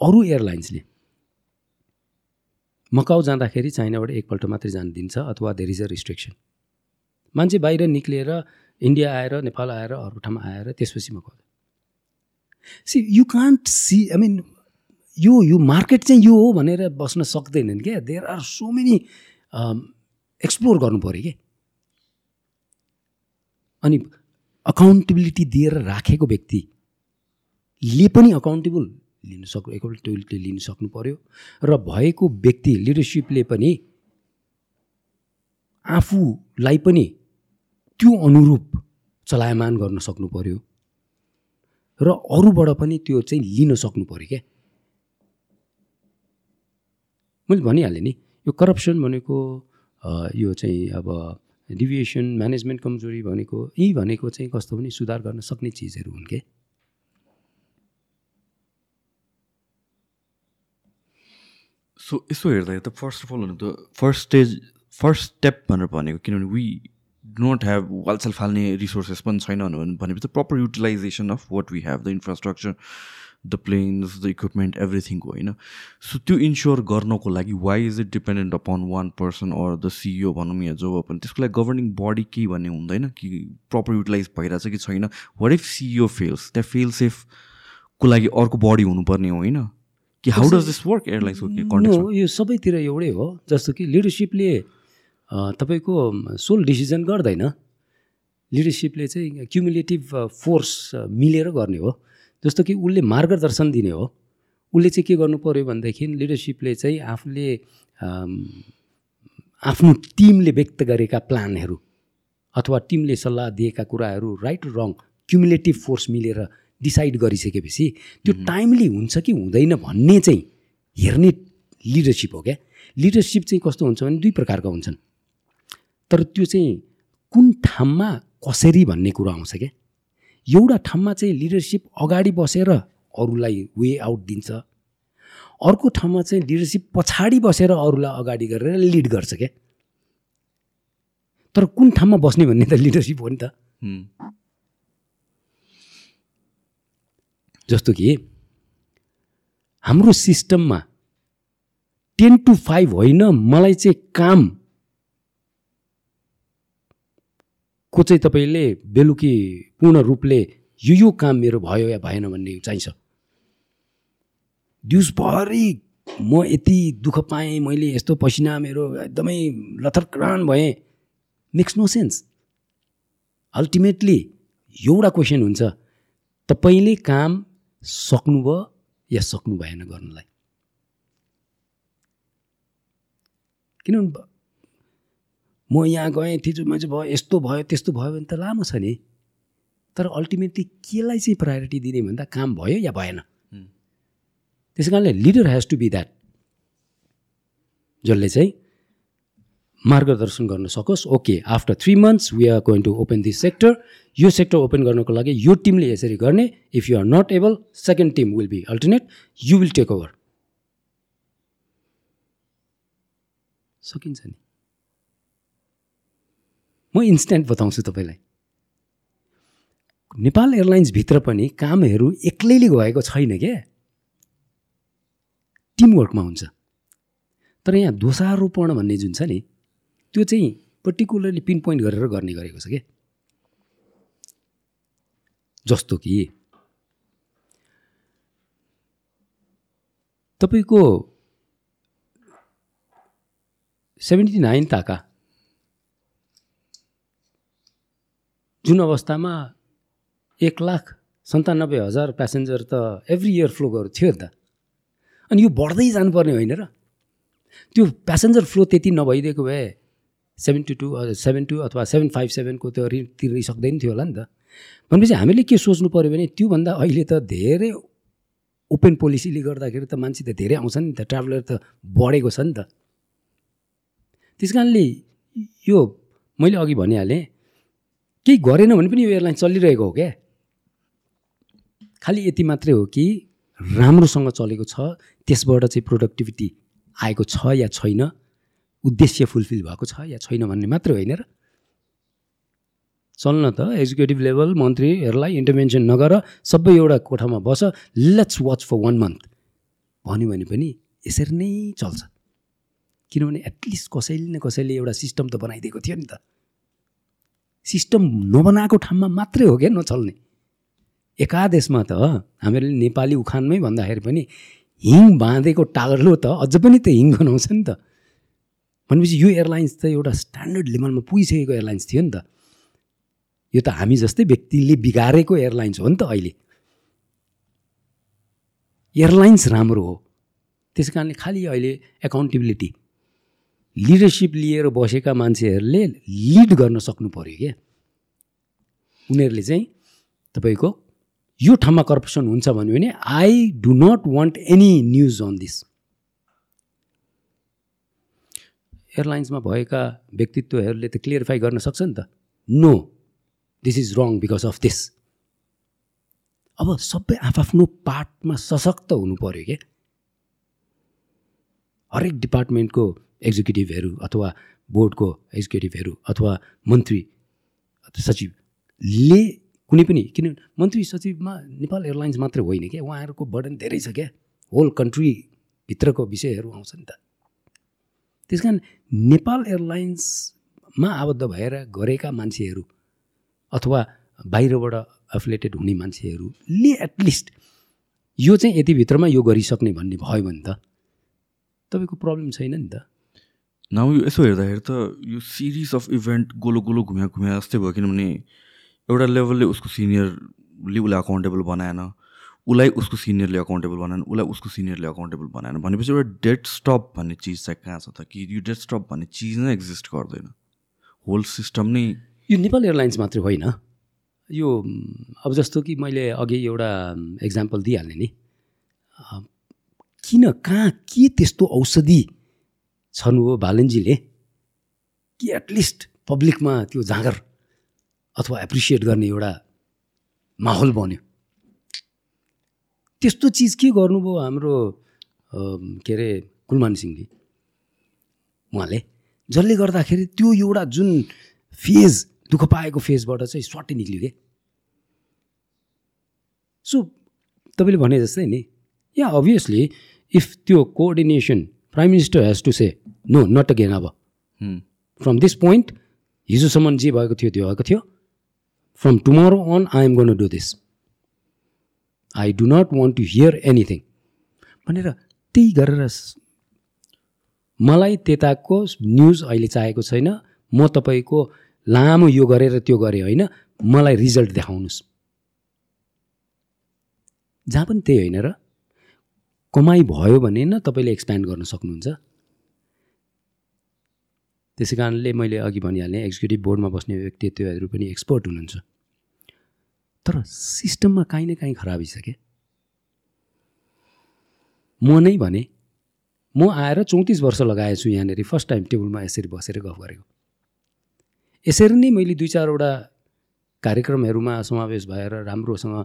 अरू एयरलाइन्सले मकाउ जाँदाखेरि चाइनाबाट एकपल्ट मात्रै जान दिन्छ अथवा देयर इज अ रिस्ट्रिक्सन मान्छे बाहिर निक्लिएर इन्डिया आएर नेपाल आएर अरू ठाउँमा आएर त्यसपछि Macau see you can't see I mean यो यो मार्केट चाहिँ यो हो भनेर बस्न सक्दैनन् क्या। There are so many explore गर्नु पऱ्यो कि अनि अकाउन्टेबिलिटी दिएर राखेको व्यक्तिले पनि अकाउन्टेबल लिन सक्नु एकाउन्टेबिलिटी लिन सक्नु पऱ्यो र भएको व्यक्ति लिडरसिपले पनि आफूलाई पनि त्यो अनुरूप चलायमान गर्न सक्नु पऱ्यो र अरूबाट पनि त्यो चाहिँ लिन सक्नु पऱ्यो क्या। मैले भनिहालेँ नि यो करप्सन भनेको यो चाहिँ अब डिभिएसन म्यानेजमेन्ट कमजोरी भनेको यी भनेको चाहिँ कस्तो पनि सुधार गर्न सक्ने चिजहरू हुन् क्या सो यसो हेर्दाखेरि त फर्स्ट अफ अल त फर्स्ट स्टेज फर्स्ट स्टेप भनेर भनेको किनभने वी नट ह्याभ वालसेल फाल्ने रिसोर्सेस पनि छैन भनेपछि proper utilisation of what we have the infrastructure the planes the equipment एभ्रिथिङको होइन सो त्यो इन्स्योर गर्नको लागि why is it dependent upon one person or the CEO भनौँ या जो पनि त्यसको लागि गभर्निङ बडी केही भन्ने हुँदैन कि प्रपर युटिलाइज भइरहेछ कि छैन वाट इफ सिइओ फेल्स त्यहाँ फेल सेफको लागि अर्को बडी हुनुपर्ने होइन कि हाउ डज दिस वर्क एयरलाइन्सको यो सबैतिर एउटै हो जस्तो कि लिडरसिपले तपाईँको सोल डिसिजन गर्दैन। लिडरसिपले चाहिँ क्युमुलेटिभ फोर्स मिलेर गर्ने हो। जस्तो कि उसले मार्गदर्शन दिने हो। उसले चाहिँ के गर्नु पऱ्यो भनेदेखि लिडरसिपले चाहिँ आफूले आफ्नो टिमले व्यक्त गरेका प्लानहरू अथवा टिमले सल्लाह दिएका कुराहरू राइट रङ क्युमुलेटिभ फोर्स मिलेर डिसाइड गरिसकेपछि त्यो टाइमली हुन्छ कि हुँदैन भन्ने चाहिँ हेर्ने लिडरसिप हो क्या। लिडरसिप चाहिँ कस्तो हुन्छ भने दुई प्रकारका हुन्छन्। तर त्यो चाहिँ कुन ठाउँमा कसरी भन्ने कुरो आउँछ क्या? एउटा ठाउँमा चाहिँ लिडरसिप अगाडि बसेर अरूलाई वे आउट दिन्छ। अर्को ठाउँमा चाहिँ लिडरसिप पछाडि बसेर अरूलाई अगाडि गरेर लिड गर्छ क्या। तर कुन ठाउँमा बस्ने भन्ने त लिडरसिप हो नि त। जस्तो कि हाम्रो सिस्टममा टेन टु फाइभ होइन मलाई चाहिँ काम को चाहिँ तपाईँले बेलुकी पूर्ण रूपले यो यो काम मेरो भयो या भएन भन्ने चाहिन्छ? दिउँसभरि म यति दुःख पाएँ मैले यस्तो पसिना मेरो एकदमै लथरक्रान भएँ। मेक्स नो सेन्स अल्टिमेटली एउटा क्वेसन हुन्छ तपाईँले काम सक्नुभयो या सक्नु भएन गर्नलाई? किनभने म यहाँ गएँ थिचुमा चाहिँ भयो यस्तो भयो त्यस्तो भयो भने त लामो छ नि। तर अल्टिमेटली केलाई चाहिँ प्रायोरिटी दिने भन्दा काम भयो या भएन? त्यस कारणले leader has to be that जसले चाहिँ मार्गदर्शन गर्न सकोस्। Okay after three months we are going to open this sector यो सेक्टर ओपन गर्नको लागि यो टिमले यसरी गर्ने। If you are not able second team will be alternate you will take over सकिन्छ नि। म इन्स्ट्यान्ट बताउँछु तपाईँलाई। नेपाल एयरलाइन्सभित्र पनि कामहरू एक्लैले गएको छैन क्या। टिमवर्कमा हुन्छ। तर यहाँ दोषारोपण भन्ने जुन छ नि त्यो चाहिँ पर्टिकुलरली पिन पोइन्ट गरेर गर्ने गरेको छ क्या। जस्तो कि तपाईँको सेभेन्टी नाइन ताका जुन अवस्थामा एक लाख सन्तानब्बे हजार प्यासेन्जर त एभ्री इयर फ्लो गर् थियो नि त। अनि यो बढ्दै जानुपर्ने होइन र। त्यो प्यासेन्जर फ्लो त्यति नभइदिएको भए seven two two seven two अथवा सेभेन फाइभ सेभेनको त्यो ऋण तिर्नै सक्दैन थियो होला नि त। भनेपछि हामीले के सोच्नु पऱ्यो भने त्योभन्दा अहिले त धेरै ओपन पोलिसीले गर्दाखेरि त मान्छे त धेरै आउँछ नि त ट्राभलर त बढेको छ नि त। त्यस कारणले यो मैले अघि भनिहालेँ केही गरेन भने पनि यो एयरलाइन चलिरहेको हो क्या? खालि यति मात्रै हो कि राम्रोसँग चलेको छ त्यसबाट चाहिँ प्रोडक्टिभिटी आएको छ या छैन उद्देश्य फुलफिल भएको छ या छैन भन्ने मात्रै होइन र। चल्न त एक्जिक्युटिभ लेभल मन्त्रीहरूलाई इन्टरभेन्सन नगर सबै एउटा कोठामा बस let's watch for one month भन्यो भने पनि यसरी नै चल्छ। किनभने एटलिस्ट कसैले न कसैले एउटा सिस्टम त बनाइदिएको थियो नि त। सिस्टम नबनाएको ठाउँमा मात्रै हो क्या नचल्ने। एकादेशमा त हामीले नेपाली उखानमै भन्दाखेरि पनि हिङ बाँधेको टागलो त अझ पनि त हिङ गनाउँछ नि त। भनेपछि यो एयरलाइन्स त एउटा स्ट्यान्डर्ड लेभलमा पुगिसकेको एयरलाइन्स थियो नि त। यो त हामी जस्तै व्यक्तिले बिगारेको एयरलाइन्स हो नि त अहिले। एयरलाइन्स राम्रो हो। त्यस कारणले खालि अहिले एकाउन्टेबिलिटी लिडरसिप लिएर बसेका मान्छेहरूले लिड गर्न सक्नु पऱ्यो क्या। उनीहरूले चाहिँ तपाईँको यो ठाउँमा करप्सन हुन्छ भन्यो भने I do not want any news on this एयरलाइन्समा भएका व्यक्तित्वहरूले त क्लियरिफाई गर्न सक्छ नि त। No this is wrong because of this अब सबै आफआफ्नो पार्टमा सशक्त हुनु पऱ्यो क्या। हरेक डिपार्टमेन्टको एक्जिक्युटिभहरू अथवा बोर्डको एक्जिक्युटिभहरू अथवा मन्त्री सचिवले कुनै पनि किन मन्त्री सचिवमा नेपाल एयरलाइन्स मात्रै होइन क्या? उहाँहरूको बर्डन धेरै छ क्या? होल कन्ट्रीभित्रको विषयहरू आउँछ नि त। त्यस कारण नेपाल एयरलाइन्समा आबद्ध भएर गरेका मान्छेहरू अथवा बाहिरबाट एफिलेटेड हुने मान्छेहरूले एटलिस्ट यो चाहिँ यतिभित्रमा यो गरिसक्ने भन्ने भयो भने त तपाईँको प्रब्लम छैन नि त? नाउ यो यसो हेर्दाखेरि त यो सिरिज अफ इभेन्ट गोलो गोलो घुम्या घुम्या जस्तै भयो किनभने एउटा लेभलले उसको सिनियरले उसलाई अकाउन्टेबल बनाएन उसलाई उसको सिनियरले अकाउन्टेबल बनाएन उसलाई उसको सिनियरले अकाउन्टेबल बनाएन भनेपछि एउटा डेट स्टप भन्ने चिज चाहिँ कहाँ छ त? कि यो डेट स्टप भन्ने चिज नै एक्जिस्ट गर्दैन। होल सिस्टम नै यो नेपाल एयरलाइन्स मात्रै होइन। यो अब जस्तो कि मैले अघि एउटा इक्जाम्पल दिइहालेँ नि। किन कहाँ के त्यस्तो औषधि छन् हो भालेन्जीले कि एटलिस्ट पब्लिकमा त्यो जाँगर अथवा एप्रिसिएट गर्ने एउटा माहौल बन्यो। त्यस्तो चिज के गर्नुभयो हाम्रो के अरे कुलमान सिंहले उहाँले जसले गर्दाखेरि त्यो एउटा जुन फेज दुःख पाएको फेजबाट चाहिँ स्वाटै निक्ल्यो क्या सो तपाईँले भने जस्तै नि या अभियसली इफ त्यो coordination prime minister has to say no not again अब। फ्रम दिस पोइन्ट हिजोसम्म जे भएको थियो त्यो भएको थियो from tomorrow on I am gonna do this I do not want to hear anything भनेर त्यही गरेर मलाई त्यताको न्युज अहिले चाहिएको छैन म तपाईँको लामो यो गरेर त्यो गरेँ होइन मलाई रिजल्ट देखाउनुहोस् जहाँ पनि त्यही होइन र कमाइ भयो भने न तपाईँले एक्सप्यान्ड गर्न सक्नुहुन्छ। त्यसै कारणले मैले अघि भनिहालेँ एक्जिक्युटिभ बोर्डमा बस्ने व्यक्तित्वहरू पनि एक्सपर्ट हुनुहुन्छ। तर सिस्टममा काहीँ न काहीँ खराबी छ क्या। म नै भने म आएर चौतिस वर्ष लगाएछु यहाँनिर फर्स्ट टाइम टेबलमा यसरी बसेर गफ गरेको। यसरी नै मैले दुई चारवटा कार्यक्रमहरूमा समावेश भएर राम्रोसँग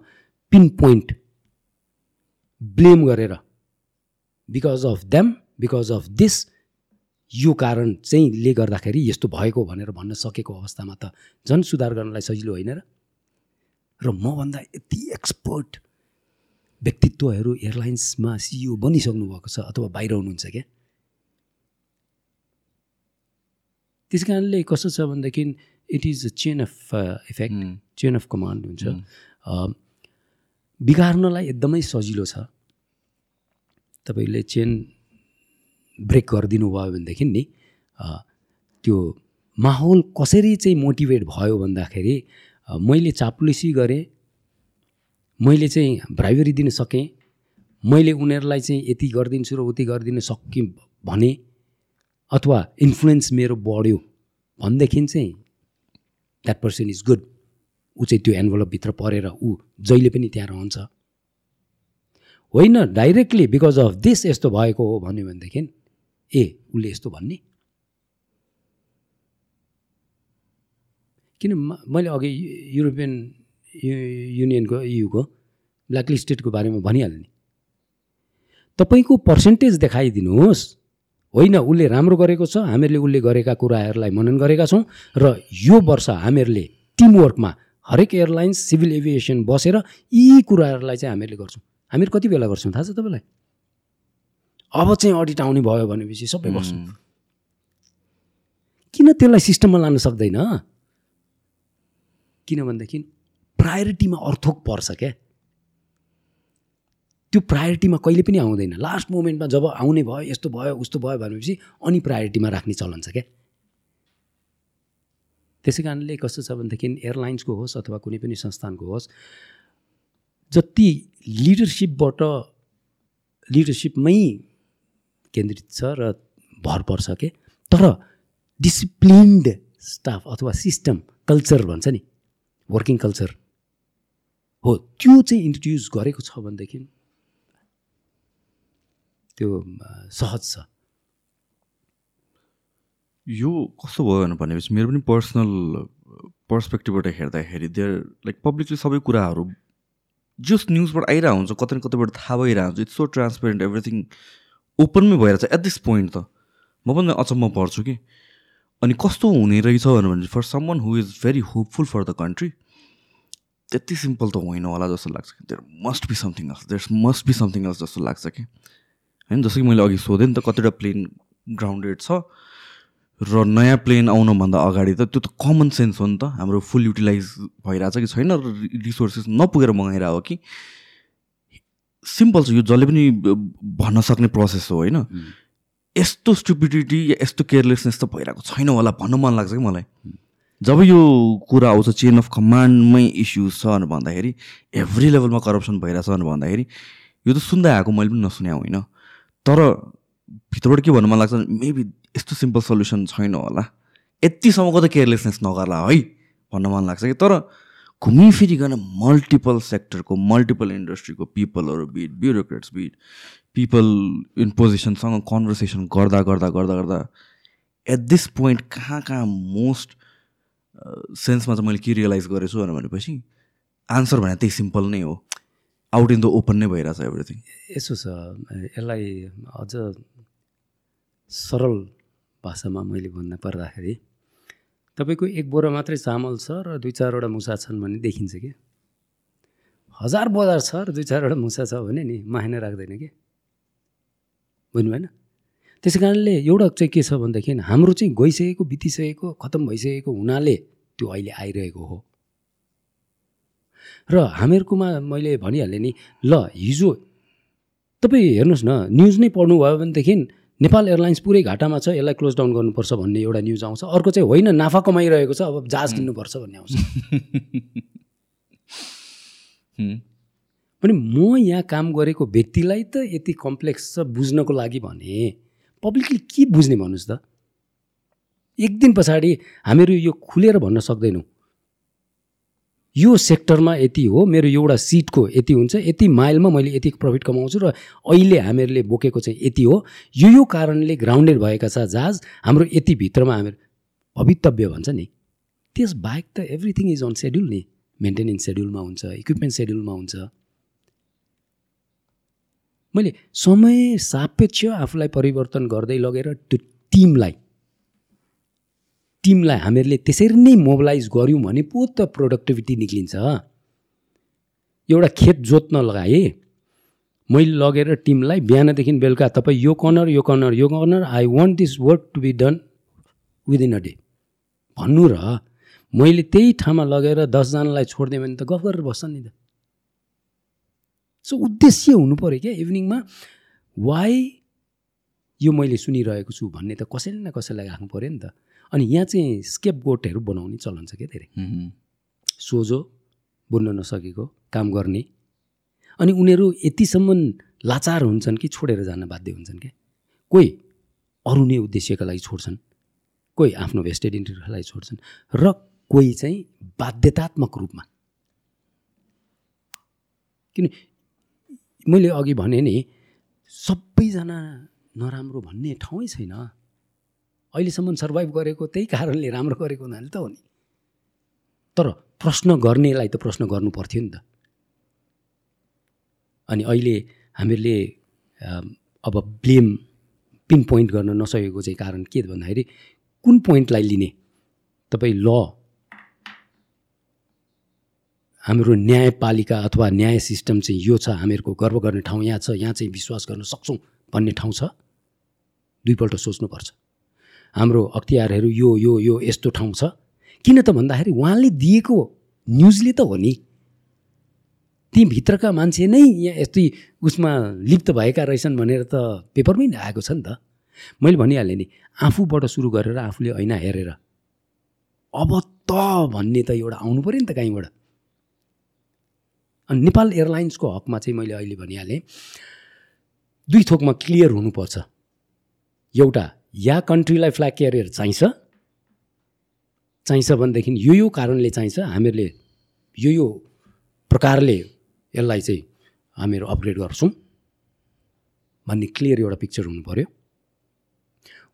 पिन पोइन्ट ब्लेम गरेर because of them because of this यो कारण चाहिँ ले गर्दाखेरि यस्तो भएको भनेर भन्न सकेको अवस्थामा त झन् सुधार गर्नलाई सजिलो होइन र। र मभन्दा यति एक्सपर्ट व्यक्तित्वहरू एयरलाइन्समा सिइओ बनिसक्नु भएको छ अथवा बाहिर हुनुहुन्छ क्या? त्यस कारणले कस्तो छ भनेदेखि it is a chain of effect. Chain of command हुन्छ। बिगार्नलाई एकदमै सजिलो छ। तपाईँले चेन ब्रेक गरिदिनु भयो भनेदेखि नि त्यो माहौल कसरी चाहिँ मोटिभेट भयो भन्दाखेरि मैले चाप्लुसी गरेँ मैले चाहिँ ब्राइबरी दिन सकेँ मैले उनीहरूलाई चाहिँ यति गरिदिन्छु र उति गरिदिन सकेँ भने अथवा इन्फ्लुएन्स मेरो बढ्यो भनेदेखि चाहिँ द्याट पर्सन इज गुड ऊ चाहिँ त्यो एन्भलपभित्र परेर ऊ जहिले पनि त्यहाँ रहन्छ। होइन डाइरेक्टली बिकज अफ दिस यस्तो भएको हो भन्यो भनेदेखि ए उसले यस्तो भन्ने। किन मैले अघि युरोपियन युनियनको युको ब्ल्याक लिस्टेडको बारेमा भनिहालेँ नि। तपाईँको पर्सेन्टेज देखाइदिनुहोस्। होइन उसले राम्रो गरेको छ हामीहरूले उसले गरेका कुराहरूलाई मनन गरेका छौँ र यो वर्ष हामीहरूले टिमवर्कमा हरेक एयरलाइन्स सिभिल एभिएसन बसेर यी कुराहरूलाई चाहिँ हामीहरूले गर्छौँ। हामीहरू कति बेला गर्छौँ? थाहा छ तपाईँलाई? अब चाहिँ अडिट आउने भयो भनेपछि सबै हुँ। किन त्यसलाई सिस्टममा लान सक्दैन? किनभनेदेखि प्रायोरिटीमा अर्थोक पर्छ क्या। त्यो प्रायोरिटीमा कहिले पनि आउँदैन। लास्ट मोमेन्टमा जब आउने भयो यस्तो भयो उस्तो भयो भनेपछि अनि प्रायोरिटीमा राख्ने चलन छ क्या। त्यसै कारणले कस्तो छ भनेदेखि एयरलाइन्सको होस् अथवा कुनै पनि संस्थानको होस् जति लिडरसिपबाट लिडरसिपमै केन्द्रित छ र भर पर्छ के तर डिसिप्लिन्ड स्टाफ अथवा सिस्टम कल्चर भन्छ नि वर्किङ कल्चर हो त्यो चाहिँ इन्ट्रोड्युस गरेको छ भनेदेखि त्यो सहज छ। यो कस्तो भयो भनेपछि मेरो पनि पर्सनल पर्सपेक्टिभबाट हेर्दाखेरि देयर लाइक पब्लिकली सबै कुराहरू जस न्युजबाट आइरहेको हुन्छ कतै न कतैबाट थाहा भइरहेको हुन्छ इट्स सो ट्रान्सपेरेन्ट एभ्रिथिङ ओपनमै भइरहेछ। एट दिस पोइन्ट त म पनि अचम्म पर्छु कि। अनि कस्तो हुने रहेछ भने for someone who is very hopeful for the country त्यति सिम्पल त होइन होला जस्तो लाग्छ कि। There must be something else there must be something else जस्तो लाग्छ कि। होइन जस्तो कि मैले अघि सोधेँ नि त कतिवटा प्लेन ग्राउन्डेड छ। र नयाँ प्लेन आउनुभन्दा अगाडि त त्यो त कमन सेन्स हो नि त। हाम्रो फुल युटिलाइज भइरहेछ कि छैन रिसोर्सेस नपुगेर मगाइरहेको कि? सिम्पल छ यो जसले पनि भन्न सक्ने प्रोसेस हो होइन? यस्तो स्टुपिडिटी या यस्तो केयरलेसनेस त भइरहेको छैन होला भन्न मन लाग्छ कि मलाई? जब यो कुरा आउँछ चेन अफ कमान्डमै इस्युज छ भनेर भन्दाखेरि एभ्री लेभलमा करप्सन भइरहेछ भनेर भन्दाखेरि यो त सुन्दै आएको मैले पनि नसुने होइन? तर भित्रबाट के भन्नु मन लाग्छ मेबी यस्तो सिम्पल सल्युसन छैन होला। यतिसम्मको त केयरलेसनेस नगर्ला है भन्न मन लाग्छ कि? तर घुमिफिरिकन मल्टिपल सेक्टरको मल्टिपल इन्डस्ट्रीको पिपलहरू bit bureaucrats bit people in पोजिसनसँग conversation गर्दा गर्दा गर्दा गर्दा एट दिस पोइन्ट कहाँ कहाँ मोस्ट सेन्समा चाहिँ मैले के रियलाइज गरेछु भनेपछि आन्सर भने त्यही सिम्पल नै हो। आउट इन द ओपन नै भइरहेछ एभ्रिथिङ यसो छ। यसलाई अझ सरल भाषामा मैले भन्न पर्दाखेरि तपाईँको एक बोरा मात्रै चामल छ र दुई चारवटा मुसा छन् भने देखिन्छ कि? हजार बजार छ र दुई चारवटा मुसा छ भने नि माहिना राख्दैन कि? बुझ्नु भएन? त्यसै कारणले एउटा चाहिँ के छ भनेदेखि हाम्रो चाहिँ गइसकेको बितिसकेको खत्तम भइसकेको हुनाले त्यो अहिले आइरहेको हो। र हामीहरूकोमा मैले भनिहालेँ नि ल हिजो तपाईँ हेर्नुहोस् न न्युज नै पढ्नुभयो भनेदेखि नेपाल एयरलाइन्स पुरै घाटामा छ यसलाई क्लोज डाउन गर्नुपर्छ भन्ने एउटा न्युज आउँछ। अर्को चाहिँ होइन नाफा कमाइरहेको छ अब जहाज किन्नुपर्छ भन्ने आउँछ। भने म यहाँ काम गरेको व्यक्तिलाई त यति कम्प्लेक्स छ बुझ्नको लागि भने पब्लिकले के बुझ्ने भन्नुहोस् त? एक दिन पछाडि हामीहरू यो खुलेर भन्न सक्दैनौँ। यो सेक्टरमा यति हो मेरो एउटा सिटको यति हुन्छ यति माइलमा मैले यति प्रफिट कमाउँछु र अहिले हामीहरूले बोकेको चाहिँ यति हो। यो यो कारणले ग्राउन्डेड भएका छ जहाज हाम्रो यति भित्रमा हामीहरू भवितव्य भन्छ नि। त्यस बाहेक त एभ्रिथिङ इज अन सेड्युल नि। मेन्टेनेन्स सेड्युलमा हुन्छ इक्विपमेन्ट सेड्युलमा हुन्छ। मैले समय सापेक्ष आफूलाई परिवर्तन गर्दै लगेर त्यो टिमलाई टिमलाई हामीहरूले त्यसरी नै मोबिलाइज गऱ्यौँ भने पो त प्रोडक्टिभिटी निक्लिन्छ। एउटा खेत जोत्न लगाएँ मैले लगेर टिमलाई बिहानदेखि बेलुका तपाईँ यो कर्नर यो कर्नर यो corner I want this work to be done within a day भन्नु र मैले त्यही ठाउँमा लगेर दसजनालाई छोडिदिएँ भने त गफ गरेर बस्छ नि त। सो उद्देश्य हुनु पऱ्यो क्या इभिनिङमा वाइ यो मैले सुनिरहेको छु भन्ने त कसैले न कसैलाई राख्नु पऱ्यो नि त। अनि यहाँ चाहिँ स्केप गोटहरू बनाउने चलन छ क्या धेरै। सोझो बुझ्न नसकेको काम गर्ने। अनि उनीहरू यतिसम्म लाचार हुन्छन् कि छोडेर जान बाध्य हुन्छन् क्या। कोही अरू नै उद्देश्यका लागि छोड्छन् कोही आफ्नो भेस्टेड इन्ट्रेस्टका लागि छोड्छन् र कोही चाहिँ बाध्यतात्मक रूपमा। किन मैले अघि भने नि सबैजना नराम्रो भन्ने ठाउँै छैन। अहिलेसम्म सर्भाइभ गरेको त्यही कारणले राम्रो गरेको हुनाले त हो नि। तर प्रश्न गर्नेलाई त प्रश्न गर्नु पर्थ्यो नि त। अनि अहिले हामीहरूले अब ब्लेम पिन पोइन्ट गर्न नसकेको चाहिँ कारण के भन्दाखेरि कुन पोइन्टलाई लिने? तपाईँ ल। हाम्रो न्यायपालिका अथवा न्याय सिस्टम चाहिँ यो छ हामीहरूको गर्व गर्ने ठाउँ यहाँ छ यहाँ चाहिँ विश्वास गर्न सक्छौँ भन्ने ठाउँ छ। दुईपल्ट सोच्नुपर्छ। हाम्रो अख्तियारहरू यो यो यो यस्तो ठाउँ छ। किन त भन्दाखेरि उहाँले दिएको न्युजले त हो नि। ती भित्रका मान्छे नै यहाँ यस्तै उसमा लिप्त भएका रहेछन् भनेर त पेपरमै आएको छ नि त। मैले भनिहालेँ नि आफूबाट सुरु गरेर आफूले ऐना हेरेर। अब त भन्ने त एउटा आउनु पऱ्यो नि त कहीँबाट। अनि नेपाल एयरलाइन्सको हकमा चाहिँ मैले अहिले भनिहालेँ दुई थोकमा क्लियर हुनुपर्छ। एउटा या कन्ट्रीलाई फ्ल्याग क्यारियर चाहिन्छ? चाहिन्छ भनेदेखि यो यो कारणले चाहिन्छ हामीहरूले यो यो प्रकारले यसलाई चाहिँ हामीहरू अपग्रेड गर्छौँ भन्ने क्लियर एउटा पिक्चर हुनु पऱ्यो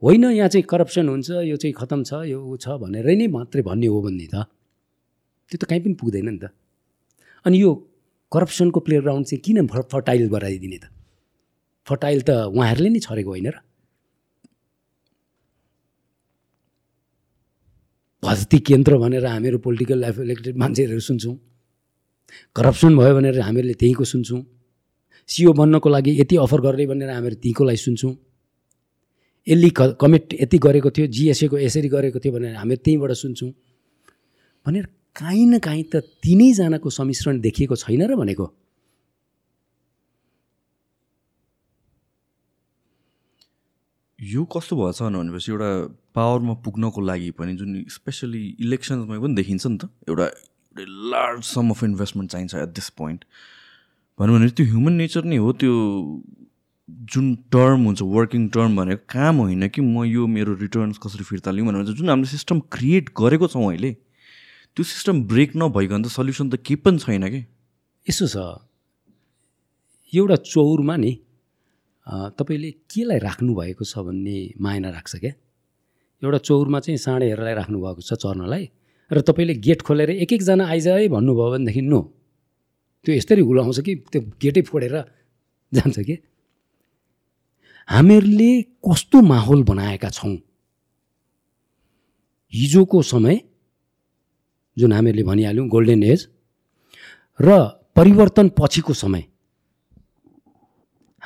होइन यहाँ चाहिँ करप्सन हुन्छ यो चाहिँ खतम छ यो ऊ छ भनेरै नै मात्रै भन्ने हो भन्ने त। त्यो त कहीँ पनि पुग्दैन नि त। अनि यो करप्सनको प्लेग्राउन्ड चाहिँ किन फर्टाइल गराइदिने त? फर्टाइल त उहाँहरूले नै छरेको होइन र। भस्ती केन्द्र भनेर हामीहरू पोलिटिकल इलेक्टेड मान्छेहरू सुन्छौँ। करप्सन भयो भनेर हामीहरूले त्यहीँको सुन्छौँ। सिओ बन्नको लागि यति अफर गर्ने भनेर हामीहरू त्यहीँको लागि सुन्छौँ। यसले कमिट यति गरेको थियो जिएसएको यसरी गरेको थियो भनेर हामीहरू त्यहीँबाट सुन्छौँ। भनेर काहीँ न काहीँ त तिनैजनाको सम्मिश्रण देखिएको छैन र भनेको। यो कस्तो भएछ भनेपछि एउटा पावरमा पुग्नको लागि पनि जुन स्पेसली इलेक्सन्समा पनि देखिन्छ नि त एउटा लार्ज सम अफ इन्भेस्टमेन्ट चाहिन्छ एट दिस पोइन्ट भनौँ भने त्यो ह्युमन नेचर नै हो त्यो जुन टर्म हुन्छ वर्किङ टर्म भनेको काम होइन कि म यो मेरो रिटर्न्स कसरी फिर्ता लिउँ भनेर जुन हामीले सिस्टम क्रिएट गरेको छौँ अहिले त्यो सिस्टम ब्रेक नभइकन त सल्युसन त केही पनि छैन कि? यसो छ। एउटा चौरमा नि तपाईँले केलाई राख्नुभएको छ भन्ने मायना राख्छ क्या? एउटा चौरमा चाहिँ साँडेहरूलाई राख्नुभएको छ चर्नलाई र तपाईँले गेट खोलेर एक एकजना आइज है भन्नुभयो भनेदेखि नो। त्यो यस्तरी हुलाउँछ कि? त्यो गेटै फोडेर जान्छ कि? हामीहरूले कस्तो माहौल बनाएका छौँ? हिजोको समय जुन हामीहरूले भनिहाल्यौँ गोल्डन एज र परिवर्तन पछिको समय।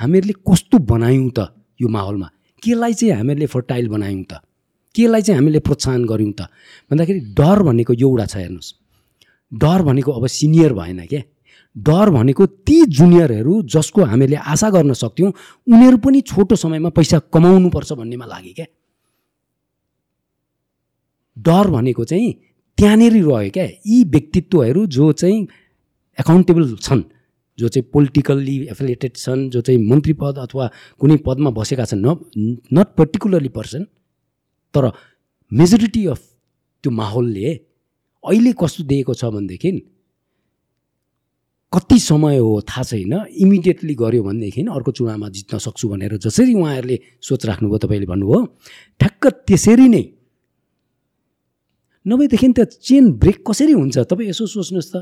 हामीहरूले कस्तो बनायौँ त यो माहौलमा? केलाई चाहिँ हामीहरूले फर्टाइल बनायौँ त? केलाई चाहिँ हामीले प्रोत्साहन गऱ्यौँ त? भन्दाखेरि डर भनेको एउटा छ हेर्नुहोस्। डर भनेको अब सिनियर भएन क्या डर भनेको ती जुनियरहरू जसको हामीले आशा गर्न सक्थ्यौँ उनीहरू पनि छोटो समयमा पैसा कमाउनुपर्छ भन्नेमा लाग्यो क्या डर भनेको चाहिँ त्यहाँनिर रह्यो क्या यी व्यक्तित्वहरू जो चाहिँ एकाउन्टेबल छन्। जो चाहिँ पोलिटिकल्ली एफिलिएटेड छन् जो चाहिँ मन्त्री पद अथवा कुनै पदमा बसेका छन् न नट पर्टिकुलरली पर्सन तर मेजोरिटी अफ त्यो माहौलले अहिले कस्तो दिएको छ भनेदेखि कति समय हो थाहा छैन इमिडिएटली गऱ्यो भनेदेखि अर्को चुनावमा जित्न सक्छु भनेर जसरी उहाँहरूले सोच राख्नुभयो तपाईँले भन्नुभयो ठ्याक्क त्यसरी नै। नभएदेखि त चेन ब्रेक कसरी हुन्छ? तपाईँ यसो सोच्नुहोस् त।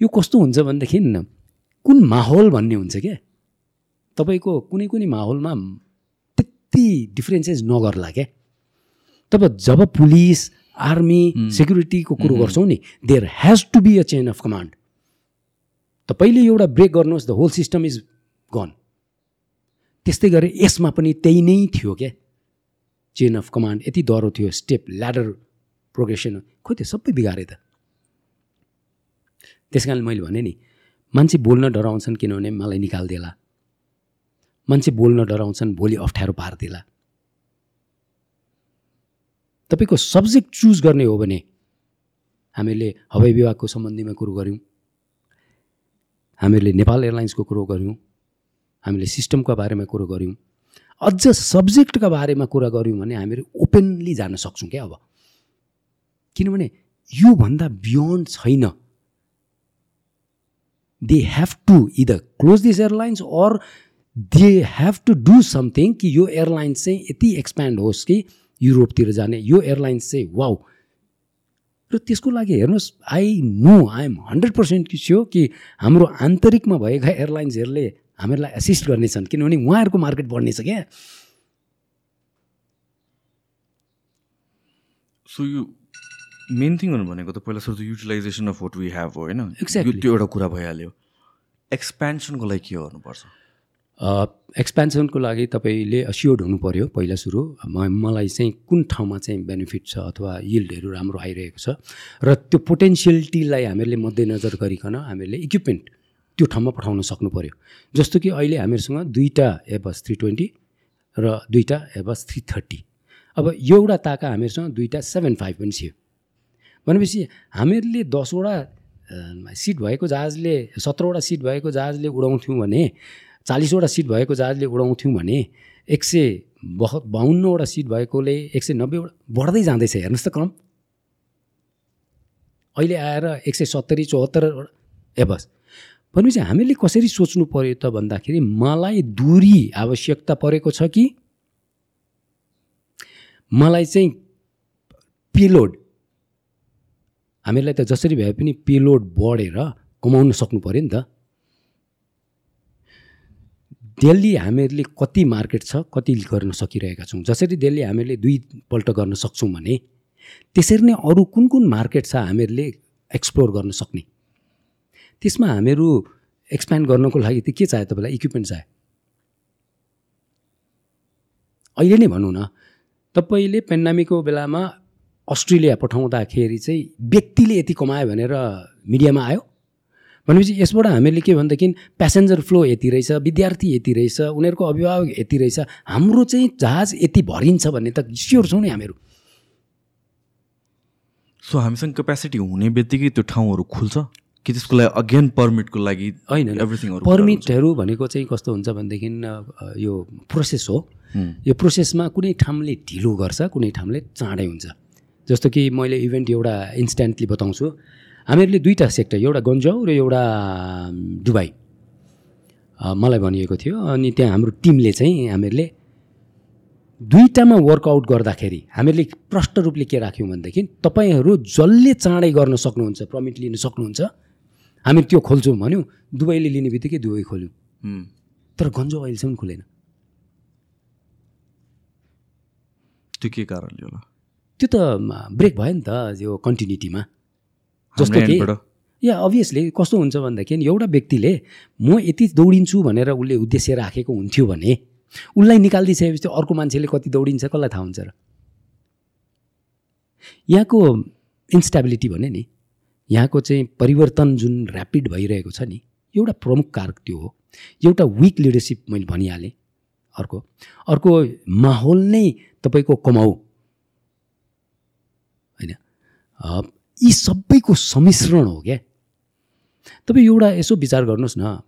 यो कस्तो हुन्छ भनेदेखि कुन माहौल भन्ने हुन्छ क्या? तपाईँको कुनै कुनै माहौलमा त्यति डिफ्रेन्सेस नगर्ला क्या। तपाईँ जब पुलिस आर्मी सेक्युरिटीको कुरो गर्छौँ नि there has to be a chain of command तपाईँले एउटा ब्रेक गर्नुहोस् the whole system is gone त्यस्तै गरी यसमा पनि त्यही नै थियो क्या। चेन अफ कमान्ड यति डह्रो थियो स्टेप ल्याडर प्रोग्रेसन खोइ त्यो सबै बिगारे त। त्यस कारणले मैले भने नि मान्छे बोल्न डराउँछन् किनभने मलाई निकालिदिएला मान्छे बोल्न डराउँछन् भोलि अप्ठ्यारो पारिदिएला तपाईँको सब्जेक्ट चुज गर्ने हो भने हामीले हवाई विभागको सम्बन्धीमा कुरो गऱ्यौँ। हामीहरूले नेपाल एयरलाइन्सको कुरो गऱ्यौँ। हामीले सिस्टमको बारेमा कुरो गऱ्यौँ। अझ सब्जेक्टका बारेमा कुरा गऱ्यौँ भने हामीहरू ओपनली जान सक्छौँ क्या अब। किनभने योभन्दा बियोन्ड छैन। They have to either close this airlines or they have to do something कि यो एयरलाइन्स चाहिँ यति एक्सप्यान्ड होस् कि युरोपतिर जाने। यो एयरलाइन्स चाहिँ वाउ र त्यसको लागि हेर्नुहोस् I know I am hundred percent sure कि हाम्रो आन्तरिकमा भएका एयरलाइन्सहरूले हामीहरूलाई एसिस्ट गर्नेछन्। किनभने उहाँहरूको मार्केट बढ्नेछ क्या। सो यो मेन थिङहरू भनेको त पहिला सुरु utilisation of what we have हो होइन. त्यो एउटा कुरा भइहाल्यो। एक्सपेन्सनको लागि के गर्नुपर्छ? एक्सपेन्सनको लागि तपाईँले अस्योर्ड हुनु पऱ्यो पहिला सुरु। म मलाई चाहिँ कुन ठाउँमा चाहिँ बेनिफिट छ अथवा यिल्डहरू राम्रो आइरहेको छ र त्यो पोटेन्सियलिटीलाई हामीहरूले मध्यनजर गरिकन हामीहरूले इक्विपमेन्ट त्यो ठाउँमा पठाउन सक्नु पऱ्यो जस्तो कि अहिले हामीहरूसँग दुईवटा एबस थ्री ट्वेन्टी र दुईवटा एबस थ्री थर्टी अब एउटा ताका हामीहरूसँग दुईवटा सेभेन फाइभ पनि थियो। भनेपछि हामीहरूले दसवटा सिट भएको जहाजले सत्रवटा सिट भएको जहाजले उडाउँथ्यौँ भने चालिसवटा सिट भएको जहाजले उडाउँथ्यौँ भने एक सय बह बाहन्नवटा सिट भएकोले एक सय नब्बेवटा बढ्दै जाँदैछ। हेर्नुहोस् त क्रम अहिले आएर एक सय सत्तरी चौहत्तरवटा ए बस। भनेपछि हामीले कसरी सोच्नु पऱ्यो त भन्दाखेरि मलाई दुरी आवश्यकता परेको छ कि? मलाई चाहिँ पेलोड हामीलाई त जसरी भए पनि पेलोड बढेर कमाउन सक्नु पऱ्यो नि त। दिल्ली हामीहरूले कति मार्केट छ कति गर्न सकिरहेका छौँ? जसरी दिल्ली हामीले दुईपल्ट गर्न सक्छौँ भने त्यसरी नै अरू कुन कुन मार्केट छ हामीहरूले एक्सप्लोर गर्न सक्ने? त्यसमा हामीहरू एक्सप्यान्ड गर्नको लागि त के चाहियो तपाईँलाई? इक्विपमेन्ट चाहियो अहिले नै भनौँ न तपाईँले पेन्डामिकको बेलामा अस्ट्रेलिया पठाउँदाखेरि चाहिँ व्यक्तिले यति कमायो भनेर मिडियामा आयो। भनेपछि यसबाट हामीले के भनेदेखि प्यासेन्जर फ्लो यति रहेछ विद्यार्थी यति रहेछ उनीहरूको अभिभावक यति रहेछ हाम्रो चाहिँ जहाज यति भरिन्छ भन्ने त स्योर छौँ नि हामीहरू। सो हामीसँग क्यापेसिटी हुने बित्तिकै त्यो ठाउँहरू खुल्छ कि त्यसको लागि अगेन पर्मिटको लागि होइन एभ्रिथिङहरू पर्मिटहरू भनेको चाहिँ कस्तो हुन्छ भनेदेखि यो प्रोसेस हो। यो प्रोसेसमा कुनै ठाउँले ढिलो गर्छ कुनै ठाउँले चाँडै हुन्छ। जस्तो कि मैले इभेन्ट एउटा इन्स्ट्यान्टली बताउँछु। हामीहरूले दुईवटा सेक्टर एउटा गन्जाउ र एउटा दुबई। मलाई भनिएको थियो अनि त्यहाँ हाम्रो टिमले चाहिँ हामीहरूले दुईवटामा वर्कआउट गर्दाखेरि हामीहरूले प्रष्ट रूपले के राख्यौँ भनेदेखि तपाईँहरू जसले चाँडै गर्न सक्नुहुन्छ पर्मिट लिन सक्नुहुन्छ हामी त्यो खोल्छौँ भन्यौँ। दुबईले लिने बित्तिकै दुबई खोल्यौँ। तर गन्जो अहिलेसम्म खुलेन। त्यो के कारणले होला? त्यो त ब्रेक भयो नि त यो कन्टिन्युटीमा। जस्तो कि या अभियसली कस्तो हुन्छ भन्दाखेरि एउटा व्यक्तिले म यति दौडिन्छु भनेर उसले उद्देश्य राखेको हुन्थ्यो भने उसलाई निकालिदिइसकेपछि अर्को मान्छेले कति दौडिन्छ कसलाई थाहा हुन्छ र? यहाँको इन्स्टेबिलिटी भने नि यहाँको चाहिँ परिवर्तन जुन ऱ्यापिड भइरहेको छ नि एउटा प्रमुख कारक त्यो हो। एउटा विक लिडरसिप मैले भनिहालेँ अर्को। अर्को माहौल नै तपाईँको कमाउ यी सबैको सम्मिश्रण हो क्या? तपाईँ एउटा यसो विचार गर्नुहोस् न।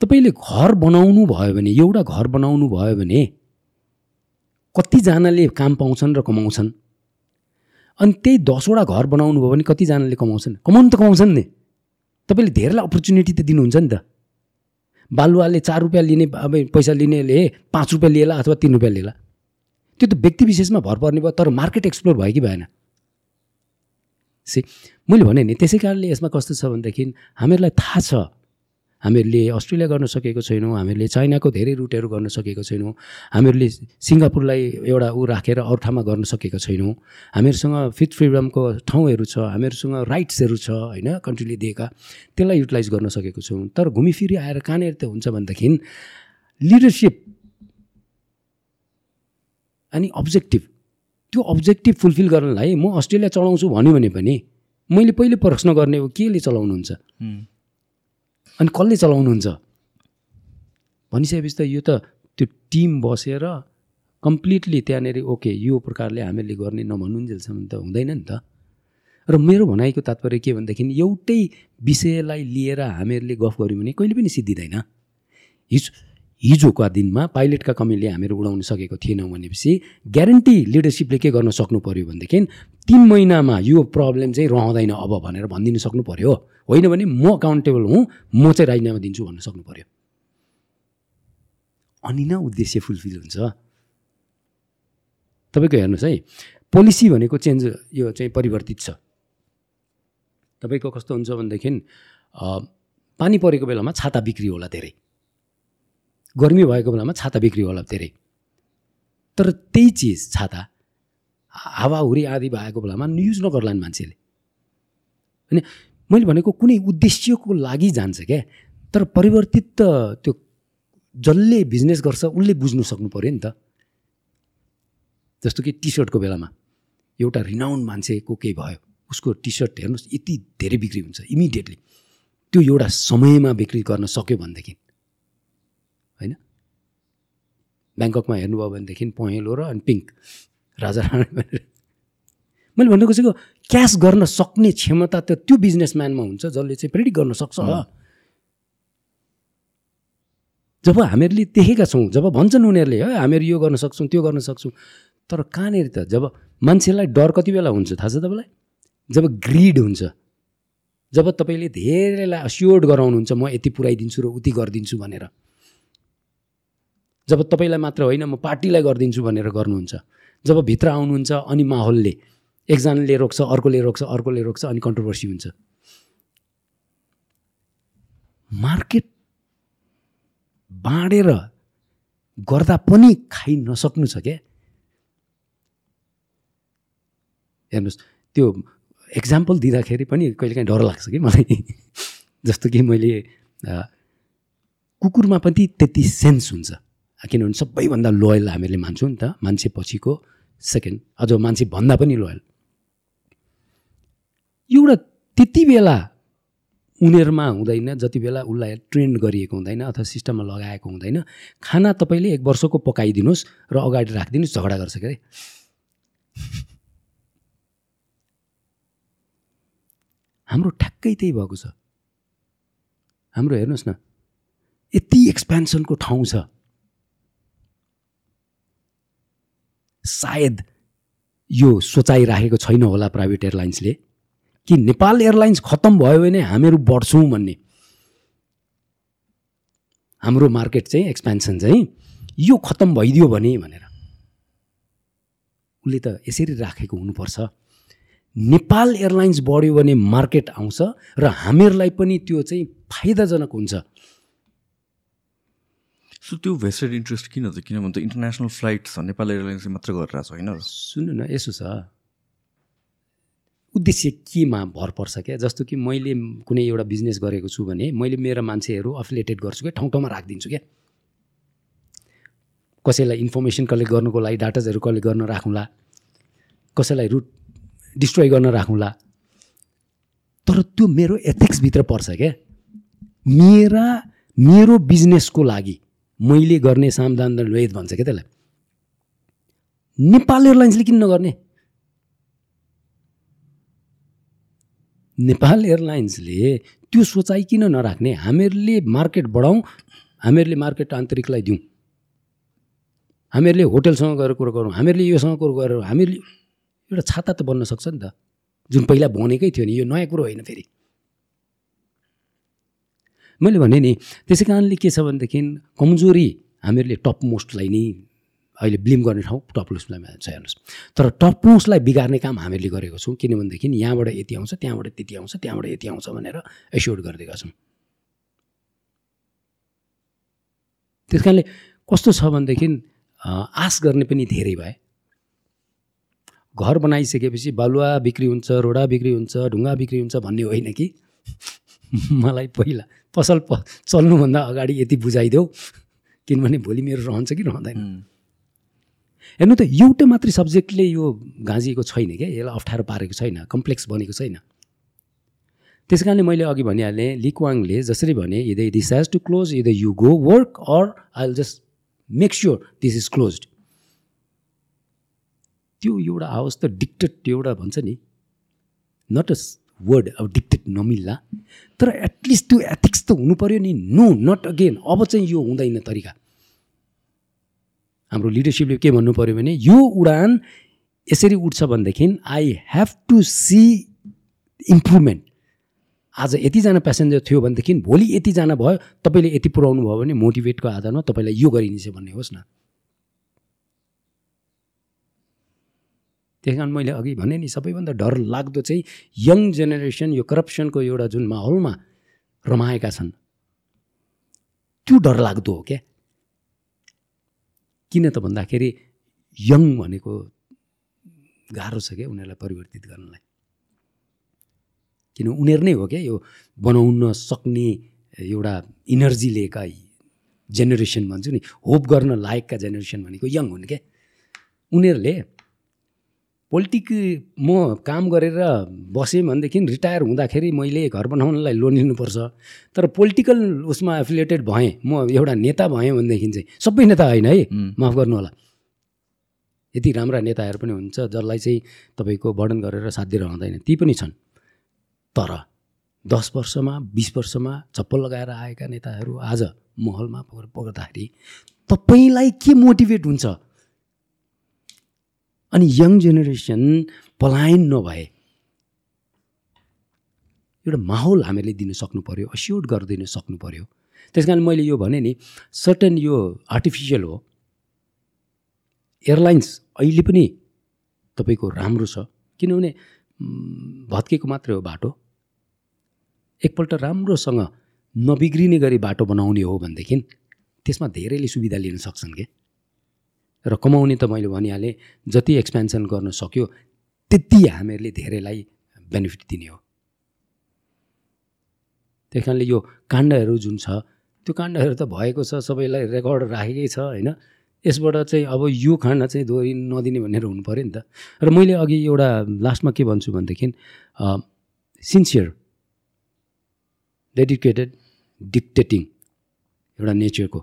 तपाईँले घर बनाउनु भयो भने एउटा घर बनाउनु भयो भने कतिजनाले काम पाउँछन् र कमाउँछन्? अनि त्यही दसवटा घर बनाउनु भयो भने कतिजनाले कमाउँछन्? कमाउनु त कमाउँछन् नि। तपाईँले धेरैलाई अपर्च्युनिटी त दिनुहुन्छ नि त। बालुवाले चार रुपियाँ लिने अब पैसा लिनेले पाँच रुपियाँ लिएला अथवा तिन रुपियाँ लिएला? त्यो त व्यक्ति विशेषमा भर पर्ने भयो तर मार्केट एक्सप्लोर भयो कि भएन? सि मैले भने नि त्यसै कारणले यसमा कस्तो छ भनेदेखि हामीहरूलाई थाहा छ। हामीहरूले अस्ट्रेलिया गर्न सकेको छैनौँ हामीहरूले चाइनाको धेरै रुटहरू गर्न सकेको छैनौँ हामीहरूले सिङ्गापुरलाई एउटा ऊ राखेर अरू ठाउँमा गर्न सकेको छैनौँ। हामीहरूसँग फिथ फ्रिडमको ठाउँहरू छ हामीहरूसँग राइट्सहरू छ होइन कन्ट्रीले दिएका। त्यसलाई युटिलाइज गर्न सकेको छौँ। तर घुमिफिरी आएर कहाँनिर त हुन्छ भनेदेखि लिडरसिप अनि अब्जेक्टिभ त्यो अब्जेक्टिभ फुलफिल गर्नलाई म अस्ट्रेलिया चलाउँछु भन्यो भने पनि मैले पहिले प्रश्न गर्ने हो केले चलाउनुहुन्छ। अनि कसले चलाउनुहुन्छ? भनिसकेपछि त यो त त्यो टिम बसेर कम्प्लिटली त्यहाँनिर ओके यो प्रकारले हामीहरूले गर्ने नभन्नुन्जेलसम्म त हुँदैन नि त। र मेरो भनाइको तात्पर्य के भनेदेखि एउटै विषयलाई लिएर हामीहरूले गफ गऱ्यौँ भने कहिले पनि सिद्धिँदैन। हिजो हिजोका दिनमा पाइलटका कमीले हामीहरू उडाउन सकेको थिएनौँ भनेपछि ग्यारेन्टी लिडरसिपले के गर्न सक्नु पऱ्यो भनेदेखि तिन महिनामा यो प्रब्लम चाहिँ रहँदैन अब भनेर भनिदिनु सक्नु पऱ्यो होइन भने म अकाउन्टेबल हुँ म चाहिँ राजीनामा दिन्छु भन्न सक्नु पऱ्यो अनि न उद्देश्य फुलफिल हुन्छ। तपाईँको हेर्नुहोस् है पोलिसी भनेको चेन्ज यो चाहिँ परिवर्तित छ। तपाईँको कस्तो हुन्छ भनेदेखि पानी परेको बेलामा छाता बिक्री होला धेरै। गर्मी भएको बेलामा छाता बिक्री होला धेरै। तर त्यही चिज छाता हावाहुरी आदि भएको बेलामा युज नगर्लान् मान्छेले। होइन मैले भनेको कुनै उद्देश्यको लागि जान्छ क्या तर परिवर्तित त त्यो जसले बिजनेस गर्छ उसले बुझ्नु सक्नु पऱ्यो नि त। जस्तो कि टी सर्टको बेलामा एउटा रिनाउन्ड मान्छेको केही भयो उसको टी सर्ट हेर्नुहोस् यति धेरै बिक्री हुन्छ इमिडिएटली त्यो एउटा समयमा बिक्री गर्न सक्यो भनेदेखि होइन ब्याङ्ककमा हेर्नुभयो भनेदेखि पहेँलो र अनि पिङ्क। राजा राणी भनेर। मैले भन्नु खोजेको क्यास गर्न सक्ने क्षमता त त्यो बिजनेसम्यानमा हुन्छ जसले चाहिँ प्रेडिक्ट गर्न सक्छ। जब हामीहरूले देखेका छौँ जब भन्छन् उनीहरूले है हामीहरू यो गर्न सक्छौँ त्यो गर्न सक्छौँ। तर कहाँनिर त? जब मान्छेलाई डर कति बेला हुन्छ थाहा छ तपाईँलाई? जब ग्रिड हुन्छ जब तपाईँले धेरैलाई अस्योर्ड गराउनुहुन्छ म यति पुऱ्याइदिन्छु र उति गरिदिन्छु भनेर। जब तपाईँलाई मात्र होइन म पार्टीलाई गरिदिन्छु भनेर गर्नुहुन्छ। जब भित्र आउनुहुन्छ अनि माहौलले एकजनाले रोक्छ अर्कोले रोक्छ अर्कोले रोक्छ अनि कन्ट्रोभर्सी हुन्छ। मार्केट बाँडेर गर्दा पनि खाइ नसक्नु छ क्या? हेर्नुहोस् त्यो एक्जाम्पल दिँदाखेरि पनि कहिलेकाहीँ डर लाग्छ कि मलाई? जस्तो कि मैले कुकुरमा पनि त्यति सेन्स हुन्छ। किनभने सबैभन्दा लोयल हामीले मान्छौँ नि त मान्छे पछिको सेकेन्ड अझ मान्छे भन्दा पनि लोयल एउटा त्यति बेला उनीहरूमा हुँदैन जति बेला उसलाई ट्रेन्ड गरिएको हुँदैन अथवा सिस्टममा लगाएको हुँदैन खाना तपाईँले एक वर्षको पकाइदिनुहोस् र अगाडि राखिदिनुहोस् झगडा गर्छ के अरे हाम्रो ठ्याक्कै त्यही भएको छ। हाम्रो हेर्नुहोस् न यति एक्सपेन्सनको ठाउँ छ। सायद यो सोचाइ राखेको छैन होला प्राइभेट एयरलाइन्सले। कि नेपाल एयरलाइन्स खत्तम भयो भने हामीहरू बढ्छौँ भन्ने। हाम्रो मार्केट चाहिँ एक्सपेन्सन चाहिँ यो खत्तम भइदियो भने भनेर। उसले त यसरी राखेको हुनुपर्छ। नेपाल एयरलाइन्स बढ्यो भने मार्केट आउँछ र हामीहरूलाई पनि त्यो चाहिँ फाइदाजनक हुन्छ। सो त्यो भेस्टेड इन्ट्रेस्ट किन छ किनभने त इन्टरनेसनल फ्लाइट छ नेपाल एयरलाइन्सले मात्र गरिरहेको छ होइन? सुन्नु न यसो छ। उद्देश्य केमा भर पर्छ क्या? जस्तो कि मैले कुनै एउटा बिजनेस गरेको छु भने मैले मेरो मान्छेहरू अफिलेटेड गर्छु क्या ठाउँ ठाउँमा राखिदिन्छु क्या। कसैलाई इन्फर्मेसन कलेक्ट गर्नुको लागि डाटाजहरू कलेक्ट गर्न राखौँला। कसैलाई रुट डिस्ट्रोय गर्न राखौँला। तर त्यो मेरो एथिक्सभित्र पर्छ क्या। मेरा मेरो बिजनेसको लागि मैले गर्ने सामदान वेद भन्छ क्या त्यसलाई। नेपाल एयरलाइन्सले किन नगर्ने? नेपाल एयरलाइन्सले त्यो सोचाइ किन नराख्ने? हामीहरूले मार्केट बढाउँ हामीहरूले मार्केट आन्तरिकलाई दिउँ। हामीहरूले होटलसँग गएर कुरो गरौँ हामीहरूले योसँग कुरो गरेर हामीहरूले एउटा छाता त बन्न सक्छ नि त। जुन पहिला बनेकै थियो नि यो नयाँ कुरो होइन फेरि। मैले भने नि त्यसै कारणले के छ भनेदेखि कमजोरी हामीहरूले टप मोस्टलाई नै अहिले ब्लिम गर्ने ठाउँ टप मोस्टलाई छ हेर्नुहोस्। तर टप मोस्टलाई बिगार्ने काम हामीहरूले गरेको छौँ किनभनेदेखि यहाँबाट यति आउँछ त्यहाँबाट त्यति आउँछ त्यहाँबाट यति आउँछ भनेर एस्योर्ड गरिदिएका छौँ। त्यस कारणले कस्तो छ भनेदेखि आश गर्ने पनि धेरै भए। घर बनाइसकेपछि बालुवा बिक्री हुन्छ रोडा बिक्री हुन्छ ढुङ्गा बिक्री हुन्छ भन्ने होइन कि? मलाई पहिला पसल प चल्नुभन्दा अगाडि यति बुझाइदेऊ। किनभने भोलि मेरो रहन्छ कि रहँदैन। हेर्नु त एउटा मात्रै सब्जेक्टले यो गाँजिएको छैन क्या। यसलाई अप्ठ्यारो पारेको छैन कम्प्लेक्स बनेको छैन। त्यस कारणले मैले अघि भनिहालेँ लिक्वाङले जसरी भने it is has to close either you go work or I will just make sure this is close त्यो एउटा आओस् त डिक्टेट एउटा भन्छ नि। नट अ वर्ड अब डिक्टेट नमिल्ला। तर एटलिस्ट त्यो एथिक्स त हुनु पऱ्यो नि। नो नट अगेन अब चाहिँ यो हुँदैन तरिका। हाम्रो लिडरसिपले के भन्नु पऱ्यो भने यो उडान यसरी उठ्छ भनेदेखि I have to see improvement आज यतिजना प्यासेन्जर थियो भनेदेखि भोलि यतिजना भयो तपाईँले यति पुऱ्याउनु भयो भने मोटिभेटको आधारमा तपाईँलाई यो गरिनेछ भन्ने होस् न। त्यही कारण मैले अघि भने नि सबैभन्दा डर लाग्दो चाहिँ यङ जेनेरेसन यो करप्सनको एउटा जुन माहौलमा रमाएका छन्। त्यो डर लाग्दो हो क्या। किन त भन्दाखेरि यङ भनेको गाह्रो छ क्या उनीहरूलाई परिवर्तित गर्नलाई। किन उनीहरू नै हो क्या यो बनाउन सक्ने एउटा इनर्जी लिएका जेनेरेसन भन्छु नि होप गर्न लायकका जेनेरेसन भनेको यङ हुन् क्या। उनीहरूले पोलिटिक म काम गरेर बसेँ भनेदेखि रिटायर हुँदाखेरि मैले घर बनाउनलाई लोन लिनुपर्छ तर पोलिटिकल उसमा एफिलिएटेड भएँ म एउटा नेता भएँ भनेदेखि चाहिँ सबै नेता होइन है माफ गर्नु होला यति राम्रा नेताहरू पनि हुन्छ जसलाई चाहिँ तपाईँको वर्णन गरेर साध्य रहँदैन ती पनि छन् तर दस वर्षमा बिस वर्षमा चप्पल लगाएर आएका नेताहरू आज महलमा पक्र्दाखेरि तपाईँलाई के मोटिभेट हुन्छ अनि यङ जेनेरेसन पलायन नभए एउटा माहौल हामीले दिन सक्नु पऱ्यो अस्योर्ड गरिदिन सक्नु पऱ्यो त्यस कारण मैले यो भने नि सर्टन यो आर्टिफिसियल हो। एयरलाइन्स अहिले पनि तपाईँको राम्रो छ। किनभने भत्केको मात्रै हो बाटो। एकपल्ट राम्रोसँग नबिग्रिने गरी बाटो बनाउने हो भनेदेखि त्यसमा धेरैले सुविधा लिन सक्छन् क्या र कमाउने त मैले भनिहालेँ जति एक्सपेन्सन गर्न सक्यो त्यति हामीहरूले धेरैलाई बेनिफिट दिने हो। त्यही कारणले यो काण्डहरू जुन छ त्यो काण्डहरू त भएको छ सबैलाई रेकर्ड राखेकै छ होइन? यसबाट चाहिँ अब यो खाना चाहिँ दोहोरी नदिने भनेर हुनु पऱ्यो नि त। र मैले अघि एउटा लास्टमा के भन्छु भनेदेखि सिन्सियर डेडिकेटेड डिक्टेटिङ एउटा नेचरको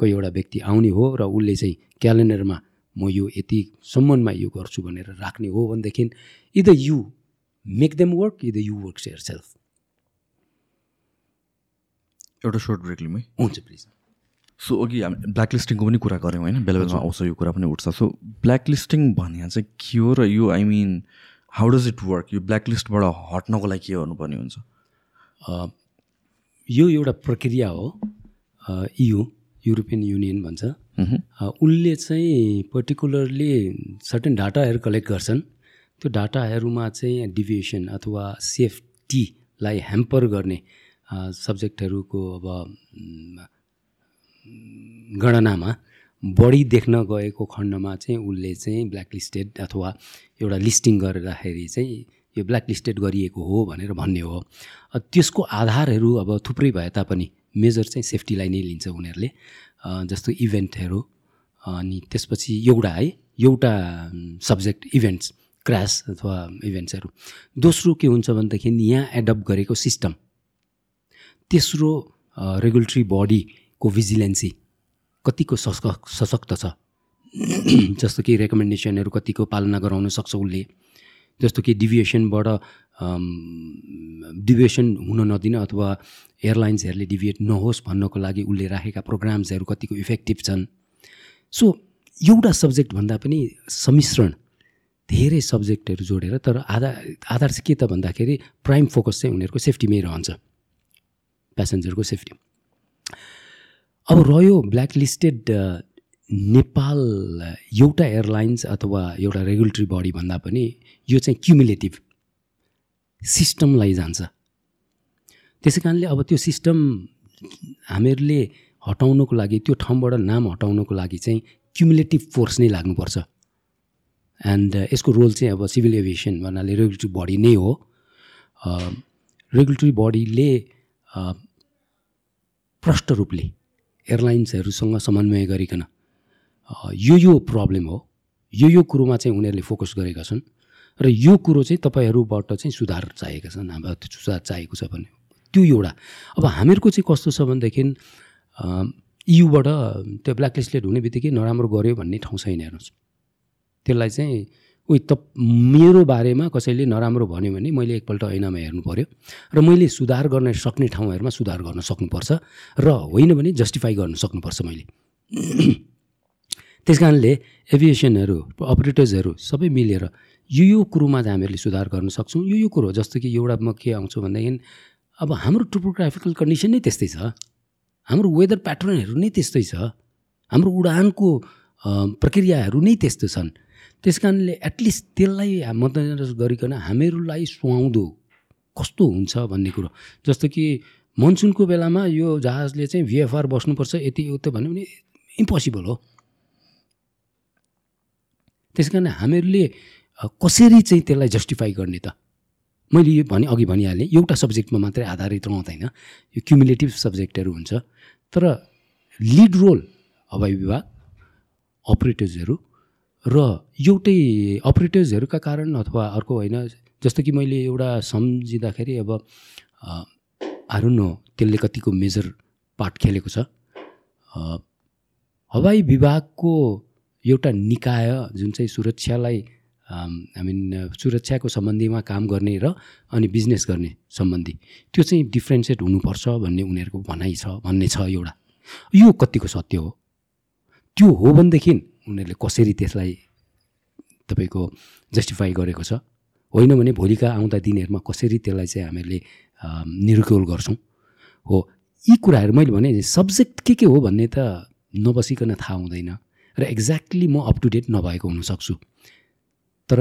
कोही एउटा व्यक्ति आउने हो र उसले चाहिँ क्यालेन्डरमा म यो यति सम्मानमा यो गर्छु भनेर राख्ने हो भनेदेखि either you make them work either you work yourself एउटा सर्ट ब्रेक लिउँ है? हुन्छ प्लिज सो अघि हामी ब्ल्याक लिस्टिङको पनि कुरा गऱ्यौँ होइन? बेला बेलामा आउँछ यो कुरा पनि उठ्छ। सो ब्ल्याक लिस्टिङ भने चाहिँ के हो र यो I mean how does it work यो ब्ल्याक लिस्टबाट हट्नको लागि के गर्नुपर्ने हुन्छ? यो एउटा प्रक्रिया हो। इयु युरोपियन युनियन भन्छ। उसले चाहिँ पर्टिकुलरली सर्टेन डाटाहरू कलेक्ट गर्छन्। त्यो डाटाहरूमा चाहिँ डिभिएसन अथवा सेफ्टीलाई ह्याम्पर गर्ने सब्जेक्टहरूको अब गणनामा बढी देख्न गएको खण्डमा चाहिँ उसले चाहिँ ब्ल्याकलिस्टेड अथवा एउटा लिस्टिङ गर्दाखेरि चाहिँ यो ब्ल्याकलिस्टेड गरिएको हो भनेर भन्ने हो। त्यसको आधारहरू अब थुप्रै भए तापनि मेजर चाहिँ सेफ्टीलाई नै लिन्छ उनीहरूले जस्तो इभेन्टहरू अनि त्यसपछि एउटा है एउटा सब्जेक्ट इभेन्ट्स क्रास अथवा इभेन्ट्सहरू। दोस्रो के हुन्छ भनेदेखि यहाँ एडप्ट गरेको सिस्टम। तेस्रो रेगुलेटरी बडीको भिजिलेन्सी कतिको सशक्त सशक्त छ। जस्तो कि रेकमेन्डेसनहरू कतिको पालना गराउन सक्छ उसले। जस्तो कि डिभिएसनबाट डिभिएसन हुन नदिन अथवा एयरलाइन्सहरूले डिभिएट नहोस् भन्नको लागि उसले राखेका प्रोग्राम्सहरू कतिको इफेक्टिभ छन्। सो एउटा सब्जेक्ट भन्दा पनि सम्मिश्रण धेरै सब्जेक्टहरू जोडेर तर आधार आधार चाहिँ के त भन्दाखेरि प्राइम फोकस चाहिँ उनीहरूको सेफ्टीमै रहन्छ। प्यासेन्जरको सेफ्टी। अब रह्यो ब्ल्याक लिस्टेड नेपाल एउटा एयरलाइन्स अथवा एउटा रेगुलेटरी बडी भन्दा पनि यो चाहिँ क्युमुलेटिभ सिस्टमलाई जान्छ त्यसै कारणले अब त्यो सिस्टम हामीहरूले हटाउनुको लागि त्यो ठाउँबाट नाम हटाउनुको लागि चाहिँ क्युमुलेटिभ फोर्स नै लाग्नुपर्छ। एन्ड यसको रोल चाहिँ अब सिभिल एभिएसन भन्नाले रेगुलेटरी बडी नै हो। रेगुलेटरी बडीले प्रष्ट रूपले एयरलाइन्सहरूसँग समन्वय गरिकन यो यो प्रब्लम हो। यो यो कुरोमा चाहिँ उनीहरूले फोकस गरेका छन्। र यो कुरो चाहिँ तपाईँहरूबाट चाहिँ सुधार चाहिएका छन् हाम्रो सुधार चाहिएको छ भने। त्यो एउटा। अब हामीहरूको चाहिँ कस्तो छ भनेदेखि युबाट त्यो ब्ल्याकलिस्टेड हुने बित्तिकै नराम्रो गऱ्यो भन्ने ठाउँ छैन हेर्नुहोस्। त्यसलाई चाहिँ उयो त मेरो बारेमा कसैले नराम्रो भन्यो भने मैले एकपल्ट ऐनामा हेर्नु पऱ्यो र मैले सुधार गर्न सक्ने ठाउँहरूमा सुधार गर्न सक्नुपर्छ र होइन भने जस्टिफाई गर्न सक्नुपर्छ मैले। त्यस कारणले एभिएसनहरू अपरेटर्सहरू सबै मिलेर यो यो कुरोमा चाहिँ हामीहरूले सुधार गर्न सक्छौँ। यो यो कुरो जस्तो कि एउटा म के आउँछु भनेदेखि अब हाम्रो टोपोग्राफिकल कन्डिसन नै त्यस्तै छ। हाम्रो वेदर प्याटर्नहरू नै त्यस्तै छ। हाम्रो उडानको प्रक्रियाहरू नै त्यस्तो छन्। त्यस कारणले एटलिस्ट त्यसलाई मध्यनजर गरिकन हामीहरूलाई सुहाउँदो कस्तो हुन्छ भन्ने कुरो। जस्तो कि मनसुनको बेलामा यो जहाजले चाहिँ भिएफआर बस्नुपर्छ यति उति भन्यो भने इम्पोसिबल हो। त्यस कारण हामीहरूले कसरी चाहिँ त्यसलाई जस्टिफाई गर्ने त? मैले यो भने अघि भनिहालेँ एउटा सब्जेक्टमा मात्रै आधारित रहँदैन। यो क्युमुलेटिभ सब्जेक्टहरू हुन्छ। तर लिड रोल हवाई विभाग अपरेटर्सहरू र एउटै अपरेटर्सहरूका कारण अथवा अर्को होइन जस्तो कि मैले एउटा सम्झिँदाखेरि अब आरुन त्यसले कतिको मेजर पार्ट खेलेको छ। हवाई विभागको एउटा निकाय जुन चाहिँ सुरक्षालाई आई मिन सुरक्षाको सम्बन्धीमा काम गर्ने र अनि बिजनेस गर्ने सम्बन्धी। त्यो चाहिँ डिफ्रेन्सिएट हुनुपर्छ भन्ने उनीहरूको भनाइ छ भन्ने छ एउटा। यो कतिको सत्य हो? त्यो हो भनेदेखि उनीहरूले कसरी त्यसलाई तपाईँको जस्टिफाई गरेको छ? होइन भने भोलिका आउँदा दिनहरूमा कसरी त्यसलाई चाहिँ हामीहरूले निरुकोल गर्छौँ? हो यी कुराहरू मैले भने सब्जेक्ट के के हो भन्ने त नबसिकन थाहा हुँदैन। र एक्ज्याक्टली म अप टु डेट नभएको हुनसक्छु। तर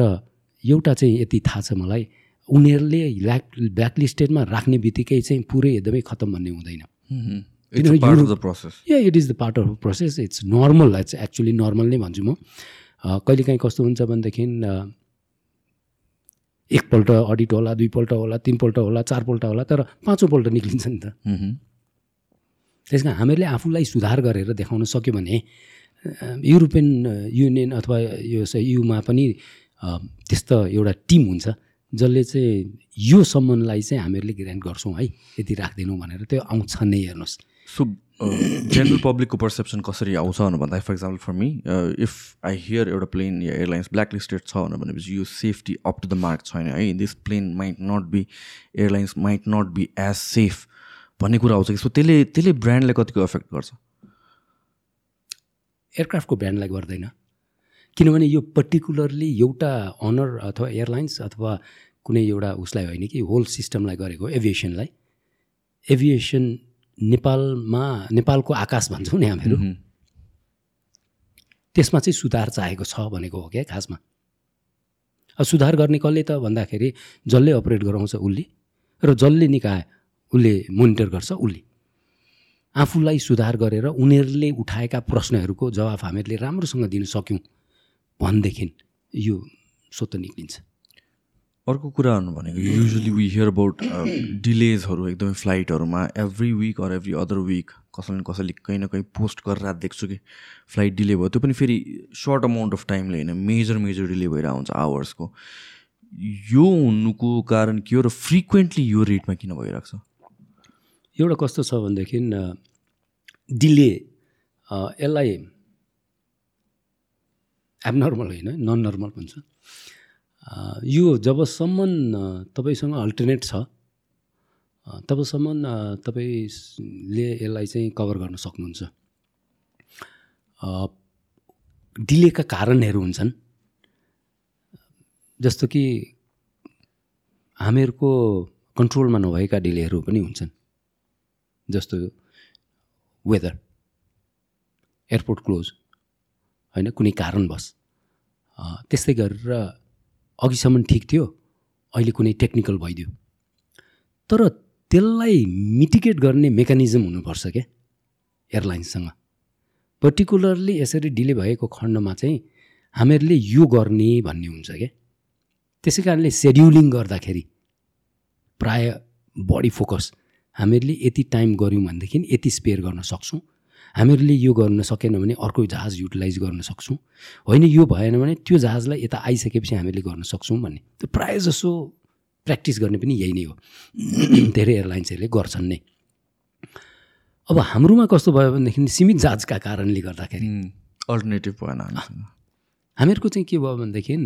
एउटा चाहिँ यति थाहा छ मलाई उनीहरूले ब्ल्याक ब्ल्याकलिस्टेडमा राख्ने बित्तिकै चाहिँ पुरै एकदमै खतम भन्ने हुँदैन। या it is the part of process it's normal it's actually normal नै भन्छु म। कहिलेकाहीँ कस्तो हुन्छ भनेदेखि एकपल्ट अडिट होला दुईपल्ट होला तिनपल्ट होला चारपल्ट होला तर पाँचौँपल्ट निक्लिन्छ नि त। त्यस कारण हामीहरूले आफूलाई सुधार गरेर देखाउन सक्यो भने युरोपियन युनियन अथवा यो युमा पनि त्यस्तो एउटा टिम हुन्छ जसले चाहिँ यो सम्मलाई चाहिँ हामीहरूले ग्रान्ट गर्छौँ है यति राख्दैनौँ भनेर। त्यो आउँछ नै हेर्नुहोस्। सो जेनरल पब्लिकको पर्सेप्सन कसरी आउँछ भन्दा for example for me if I hear एउटा प्लेन या एयरलाइन्स ब्ल्याक लिस्टेड छ भनेपछि यो safety up to the mark छैन है। This plane might not be airlines might not be as safe भन्ने कुरा आउँछ कि सो त्यसले त्यसले ब्रान्डलाई कतिको एफेक्ट गर्छ? एयरक्राफ्टको ब्रान्डलाई गर्दैन। किनभने यो पर्टिकुलरली एउटा अनर अथवा एयरलाइन्स अथवा कुनै एउटा उसलाई होइन कि होल सिस्टमलाई गरेको एभिएसनलाई एभिएसन नेपालमा नेपालको आकाश भन्छौँ नि हामीहरू। त्यसमा चाहिँ सुधार चाहेको छ भनेको हो क्या खासमा। अब सुधार गर्ने कसले त भन्दाखेरि जसले अपरेट गराउँछ उसले र जसले निकाय उसले मोनिटर गर्छ उसले। आफूलाई सुधार गरेर उनीहरूले उठाएका प्रश्नहरूको जवाफ हामीहरूले राम्रोसँग दिन सक्यौँ। भनेदेखि यो स्वत निक्लिन्छ। अर्को कुराहरू भनेको युजली वी हियर अबाउट डिलेजहरू एकदमै फ्लाइटहरूमा every week or every other week कसैले न कसैले कहीँ न कहीँ पोस्ट गरेर देख्छु कि फ्लाइट डिले भयो। त्यो पनि फेरि सर्ट अमाउन्ट अफ टाइमले होइन मेजर मेजर डिले भएर हुन्छ आवर्सको यो हुनुको कारण के हो र फ्रिक्वेन्टली यो रेटमा किन भइरहेको छ? एउटा कस्तो छ भनेदेखि डिले यसलाई एबनर्मल होइन नन नर्मल भन्छ यो जबसम्म तपाईँसँग अल्टरनेट छ तबसम्म तपाईँले यसलाई चाहिँ कभर गर्न सक्नुहुन्छ। डिलेका कारणहरू हुन्छन्। जस्तो कि हामीहरूको कन्ट्रोलमा नभएका डिलेहरू पनि हुन्छन्। जस्तो वेदर एयरपोर्ट क्लोज होइन कुनै कारणवश त्यस्तै गरेर अघिसम्म ठिक थियो अहिले कुनै टेक्निकल भइदियो। तर त्यसलाई मिटिगेट गर्ने मेकानिजम हुनुपर्छ क्या एयरलाइन्ससँग पर्टिकुलरली यसरी डिले भएको खण्डमा चाहिँ हामीहरूले यो गर्ने भन्ने हुन्छ क्या। त्यसै कारणले सेड्युलिङ गर्दाखेरि प्राय बढी फोकस हामीहरूले यति टाइम गऱ्यौँ भनेदेखि यति स्पेयर गर्न सक्छौँ। हामीहरूले यो गर्न सकेन भने अर्को जहाज युटिलाइज गर्न सक्छौँ। होइन यो भएन भने त्यो जहाजलाई यता आइसकेपछि हामीले गर्न सक्छौँ भन्ने। त्यो प्रायः जसो प्र्याक्टिस गर्ने पनि यही नै हो। धेरै एयरलाइन्सहरूले गर्छन् नै। अब हाम्रोमा कस्तो भयो भनेदेखि सीमित जहाजका कारणले गर्दाखेरि। अल्टरनेटिभ भएन हामीहरूको चाहिँ के भयो भनेदेखि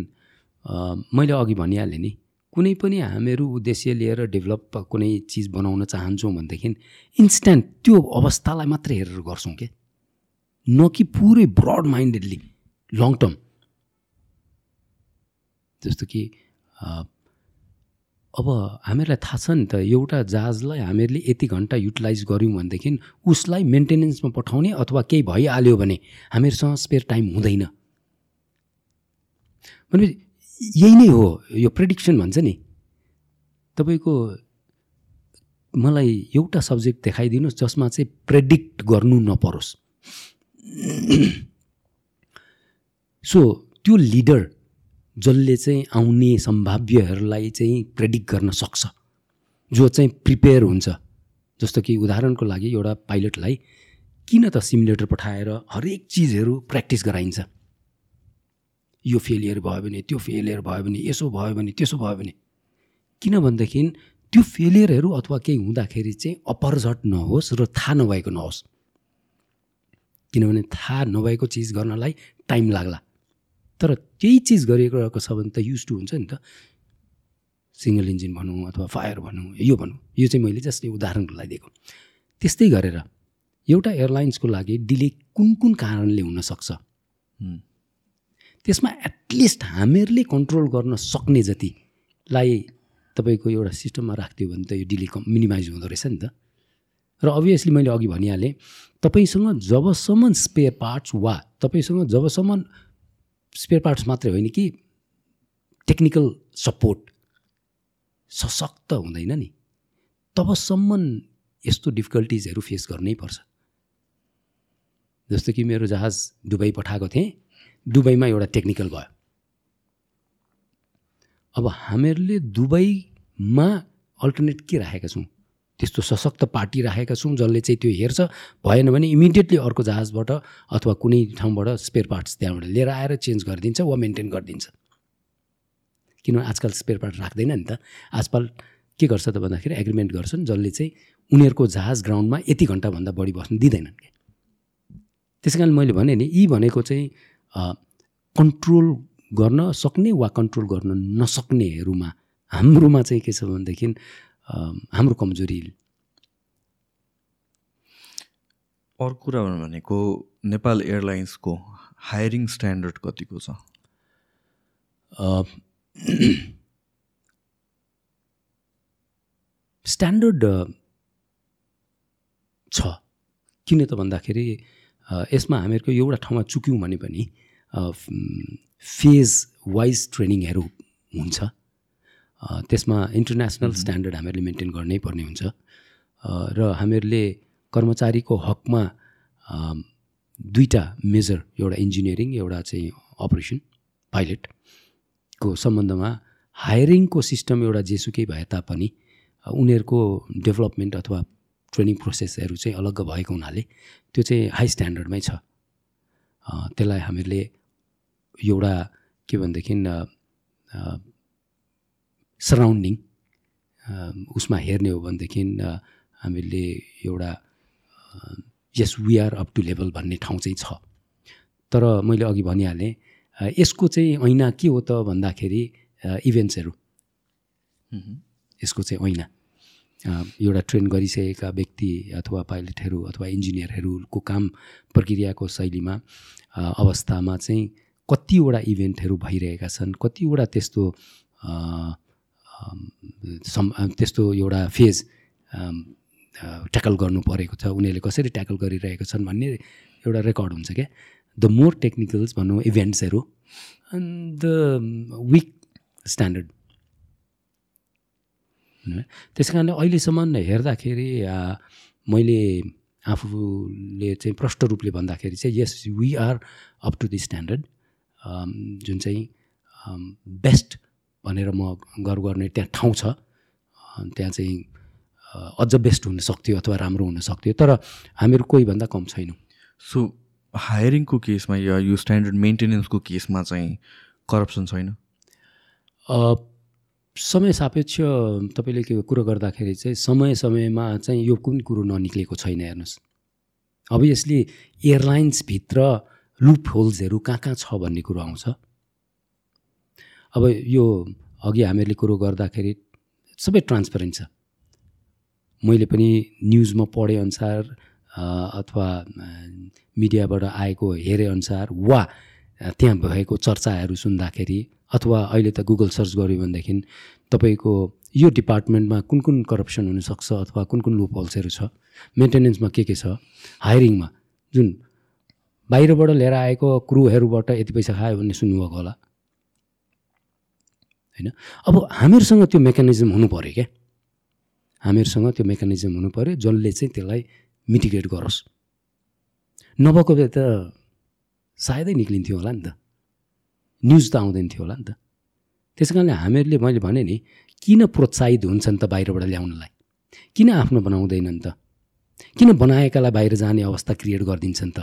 मैले अघि भनिहालेँ नि कुनै पनि हामीहरू उद्देश्य लिएर डेभलप कुनै चिज बनाउन चाहन्छौँ भनेदेखि इन्स्ट्यान्ट त्यो अवस्थालाई मात्रै हेरेर गर्छौँ क्या न कि पुरै ब्रड माइन्डेडली लङ टर्म जस्तो कि अब हामीहरूलाई थाहा छ नि त एउटा जहाजलाई हामीहरूले यति घन्टा युटिलाइज गऱ्यौँ भनेदेखि उसलाई मेन्टेनेन्समा पठाउने अथवा केही भइहाल्यो भने हामीहरूसँग स्पेयर टाइम हुँदैन। भनेपछि यही नै हो यो प्रेडिक्सन भन्छ नि। तपाईँको मलाई एउटा सब्जेक्ट देखाइदिनुहोस् जसमा चाहिँ प्रेडिक्ट गर्नु नपरोस्। सो त्यो लिडर जसले चाहिँ आउने सम्भाव्यहरूलाई चाहिँ प्रेडिक्ट गर्न सक्छ जो चाहिँ प्रिपेयर हुन्छ जस्तो कि उदाहरणको लागि एउटा पाइलटलाई किन त सिमुलेटर पठाएर हरेक चिजहरू प्र्याक्टिस गराइन्छ। यो फेलियर भयो भने त्यो फेलियर भयो भने यसो भयो भने त्यसो भयो भने। किनभनेदेखि त्यो फेलियरहरू अथवा केही हुँदाखेरि चाहिँ अपरझट नहोस् र थाहा नभएको नहोस्। किनभने थाहा नभएको चिज गर्नलाई टाइम लाग्ला। तर त्यही चिज गरिएको छ भने त युज टु हुन्छ नि त। सिङ्गल इन्जिन भनौँ अथवा फायर भनौँ यो भनौँ यो चाहिँ मैले जस्तै उदाहरणको लागि दिएको। त्यस्तै गरेर एउटा एयरलाइन्सको लागि डिले कुन कुन कारणले हुनसक्छ त्यसमा एटलिस्ट हामीहरूले कन्ट्रोल गर्न सक्ने जतिलाई तपाईँको एउटा सिस्टममा राखिदियो भने त यो डिले कम मिनिमाइज हुँदो रहेछ नि त। र अभियसली मैले अघि भनिहालेँ तपाईँसँग जबसम्म स्पेयर पार्ट्स वा तपाईँसँग जबसम्म स्पेयर पार्ट्स मात्रै होइन कि टेक्निकल सपोर्ट सशक्त हुँदैन नि तबसम्म यस्तो डिफिकल्टिजहरू फेस गर्नै पर्छ। जस्तो कि मेरो जहाज दुबई पठाएको थिएँ दुबईमा एउटा टेक्निकल भयो अब हामीहरूले दुबईमा अल्टरनेट के राखेका छौँ? त्यस्तो सशक्त पार्टी राखेका छौँ जसले चाहिँ त्यो हेर्छ। भएन भने इमिडिएटली अर्को जहाजबाट अथवा कुनै ठाउँबाट स्पेयर पार्ट्स त्यहाँबाट लिएर आएर चेन्ज गरिदिन्छ वा मेन्टेन गरिदिन्छ। किनभने आजकल स्पेयर पार्ट राख्दैन नि त? आजकल के गर्छ त भन्दाखेरि एग्रिमेन्ट गर्छन् जसले चाहिँ उनीहरूको जहाज ग्राउन्डमा यति घन्टाभन्दा बढी बस्नु दिँदैनन् कि त्यसै कारण मैले भने नि यी भनेको चाहिँ कन्ट्रोल गर्न सक्ने वा कन्ट्रोल गर्न नसक्नेहरूमा हाम्रोमा चाहिँ के छ भनेदेखि हाम्रो कमजोरी। अर्को कुरा भनेको नेपाल एयरलाइन्सको हायरिङ स्ट्यान्डर्ड कतिको छ? स्ट्यान्डर्ड छ। किन त भन्दाखेरि यसमा हामीहरूको एउटा ठाउँमा चुक्यौँ भने पनि फेज वाइज ट्रेनिङहरू हुन्छ। त्यसमा इन्टरनेसनल स्ट्यान्डर्ड हामीहरूले मेन्टेन गर्नै पर्ने हुन्छ। र हामीहरूले कर्मचारीको हकमा दुईवटा मेजर एउटा इन्जिनियरिङ एउटा चाहिँ अपरेसन पाइलटको सम्बन्धमा हायरिङको सिस्टम एउटा जेसुकै भए तापनि उनीहरूको डेभलपमेन्ट अथवा ट्रेनिङ प्रोसेसहरू चाहिँ अलग्ग भएको हुनाले त्यो चाहिँ हाई स्ट्यान्डर्डमै छ। त्यसलाई हामीहरूले एउटा के भनेदेखि सराउन्डिङ उसमा हेर्ने हो भनेदेखि हामीले एउटा yes we are up to level भन्ने ठाउँ चाहिँ छ। तर मैले अघि भनिहालेँ यसको चाहिँ ऐना के हो त भन्दाखेरि इभेन्ट्सहरू यसको चाहिँ ऐना। एउटा ट्रेन गरिसकेका व्यक्ति अथवा पाइलटहरू अथवा इन्जिनियरहरूको काम प्रक्रियाको शैलीमा अवस्थामा चाहिँ कतिवटा इभेन्टहरू भइरहेका छन् कतिवटा त्यस्तो सम् त्यस्तो एउटा फेज ट्याकल गर्नु परेको छ उनीहरूले कसरी ट्याकल गरिरहेका छन् भन्ने एउटा रेकर्ड हुन्छ क्या द मोर टेक्निकल्स भनौँ इभेन्ट्सहरू द विक स्ट्यान्डर्ड? त्यस कारणले अहिलेसम्म हेर्दाखेरि मैले आफूले चाहिँ प्रष्ट रूपले भन्दाखेरि चाहिँ yes we are up to the standard जुन चाहिँ बेस्ट भनेर म गर्व गर्ने त्यहाँ ठाउँ छ। त्यहाँ चाहिँ अझ बेस्ट हुन सक्थ्यो अथवा राम्रो हुन सक्थ्यो। तर हामीहरू कोहीभन्दा कम छैनौँ। सो हायरिङको केसमा या यो स्ट्यान्डर्ड मेन्टेनेन्सको केसमा चाहिँ करप्सन छैन? समय सापेक्ष तपाईँले के कुरो गर्दाखेरि चाहिँ समय समयमा चाहिँ यो कुन कुरो ननिक्लेको छैन हेर्नुहोस्। अब यसले एयरलाइन्सभित्र लुप होल्सहरू कहाँ कहाँ छ भन्ने कुरो आउँछ। अब यो अघि हामीहरूले कुरो गर्दाखेरि सबै ट्रान्सपरेन्ट छ। मैले पनि न्युजमा पढेअनुसार अथवा मिडियाबाट आएको हेरेअनुसार वा त्यहाँ भएको चर्चाहरू सुन्दाखेरि अथवा अहिले त गुगल सर्च गऱ्यो भनेदेखि तपाईँको यो डिपार्टमेन्टमा कुन कुन करप्सन हुनसक्छ अथवा कुन कुन लुप होल्सहरू छ? मेन्टेनेन्समा के के छ? हायरिङमा जुन बाहिरबाट लिएर आएको क्रुहरूबाट यति पैसा खायो भन्ने सुन्नुभएको होला। होइन? अब हामीहरूसँग त्यो मेकानिजम हुनु पऱ्यो क्या। हामीहरूसँग त्यो मेकानिजम हुनु पऱ्यो जसले चाहिँ त्यसलाई मिटिगेट गरोस्। नभएको भए त सायदै निक्लिन्थ्यो होला नि त। न्युज त आउँदैन थियो होला नि त। त्यस कारणले हामीहरूले मैले भने नि किन प्रोत्साहित हुन्छन् त बाहिरबाट ल्याउनलाई? किन आफ्नो बनाउँदैनन् त? किन बनाएकालाई बाहिर जाने अवस्था क्रिएट गरिदिन्छन् त?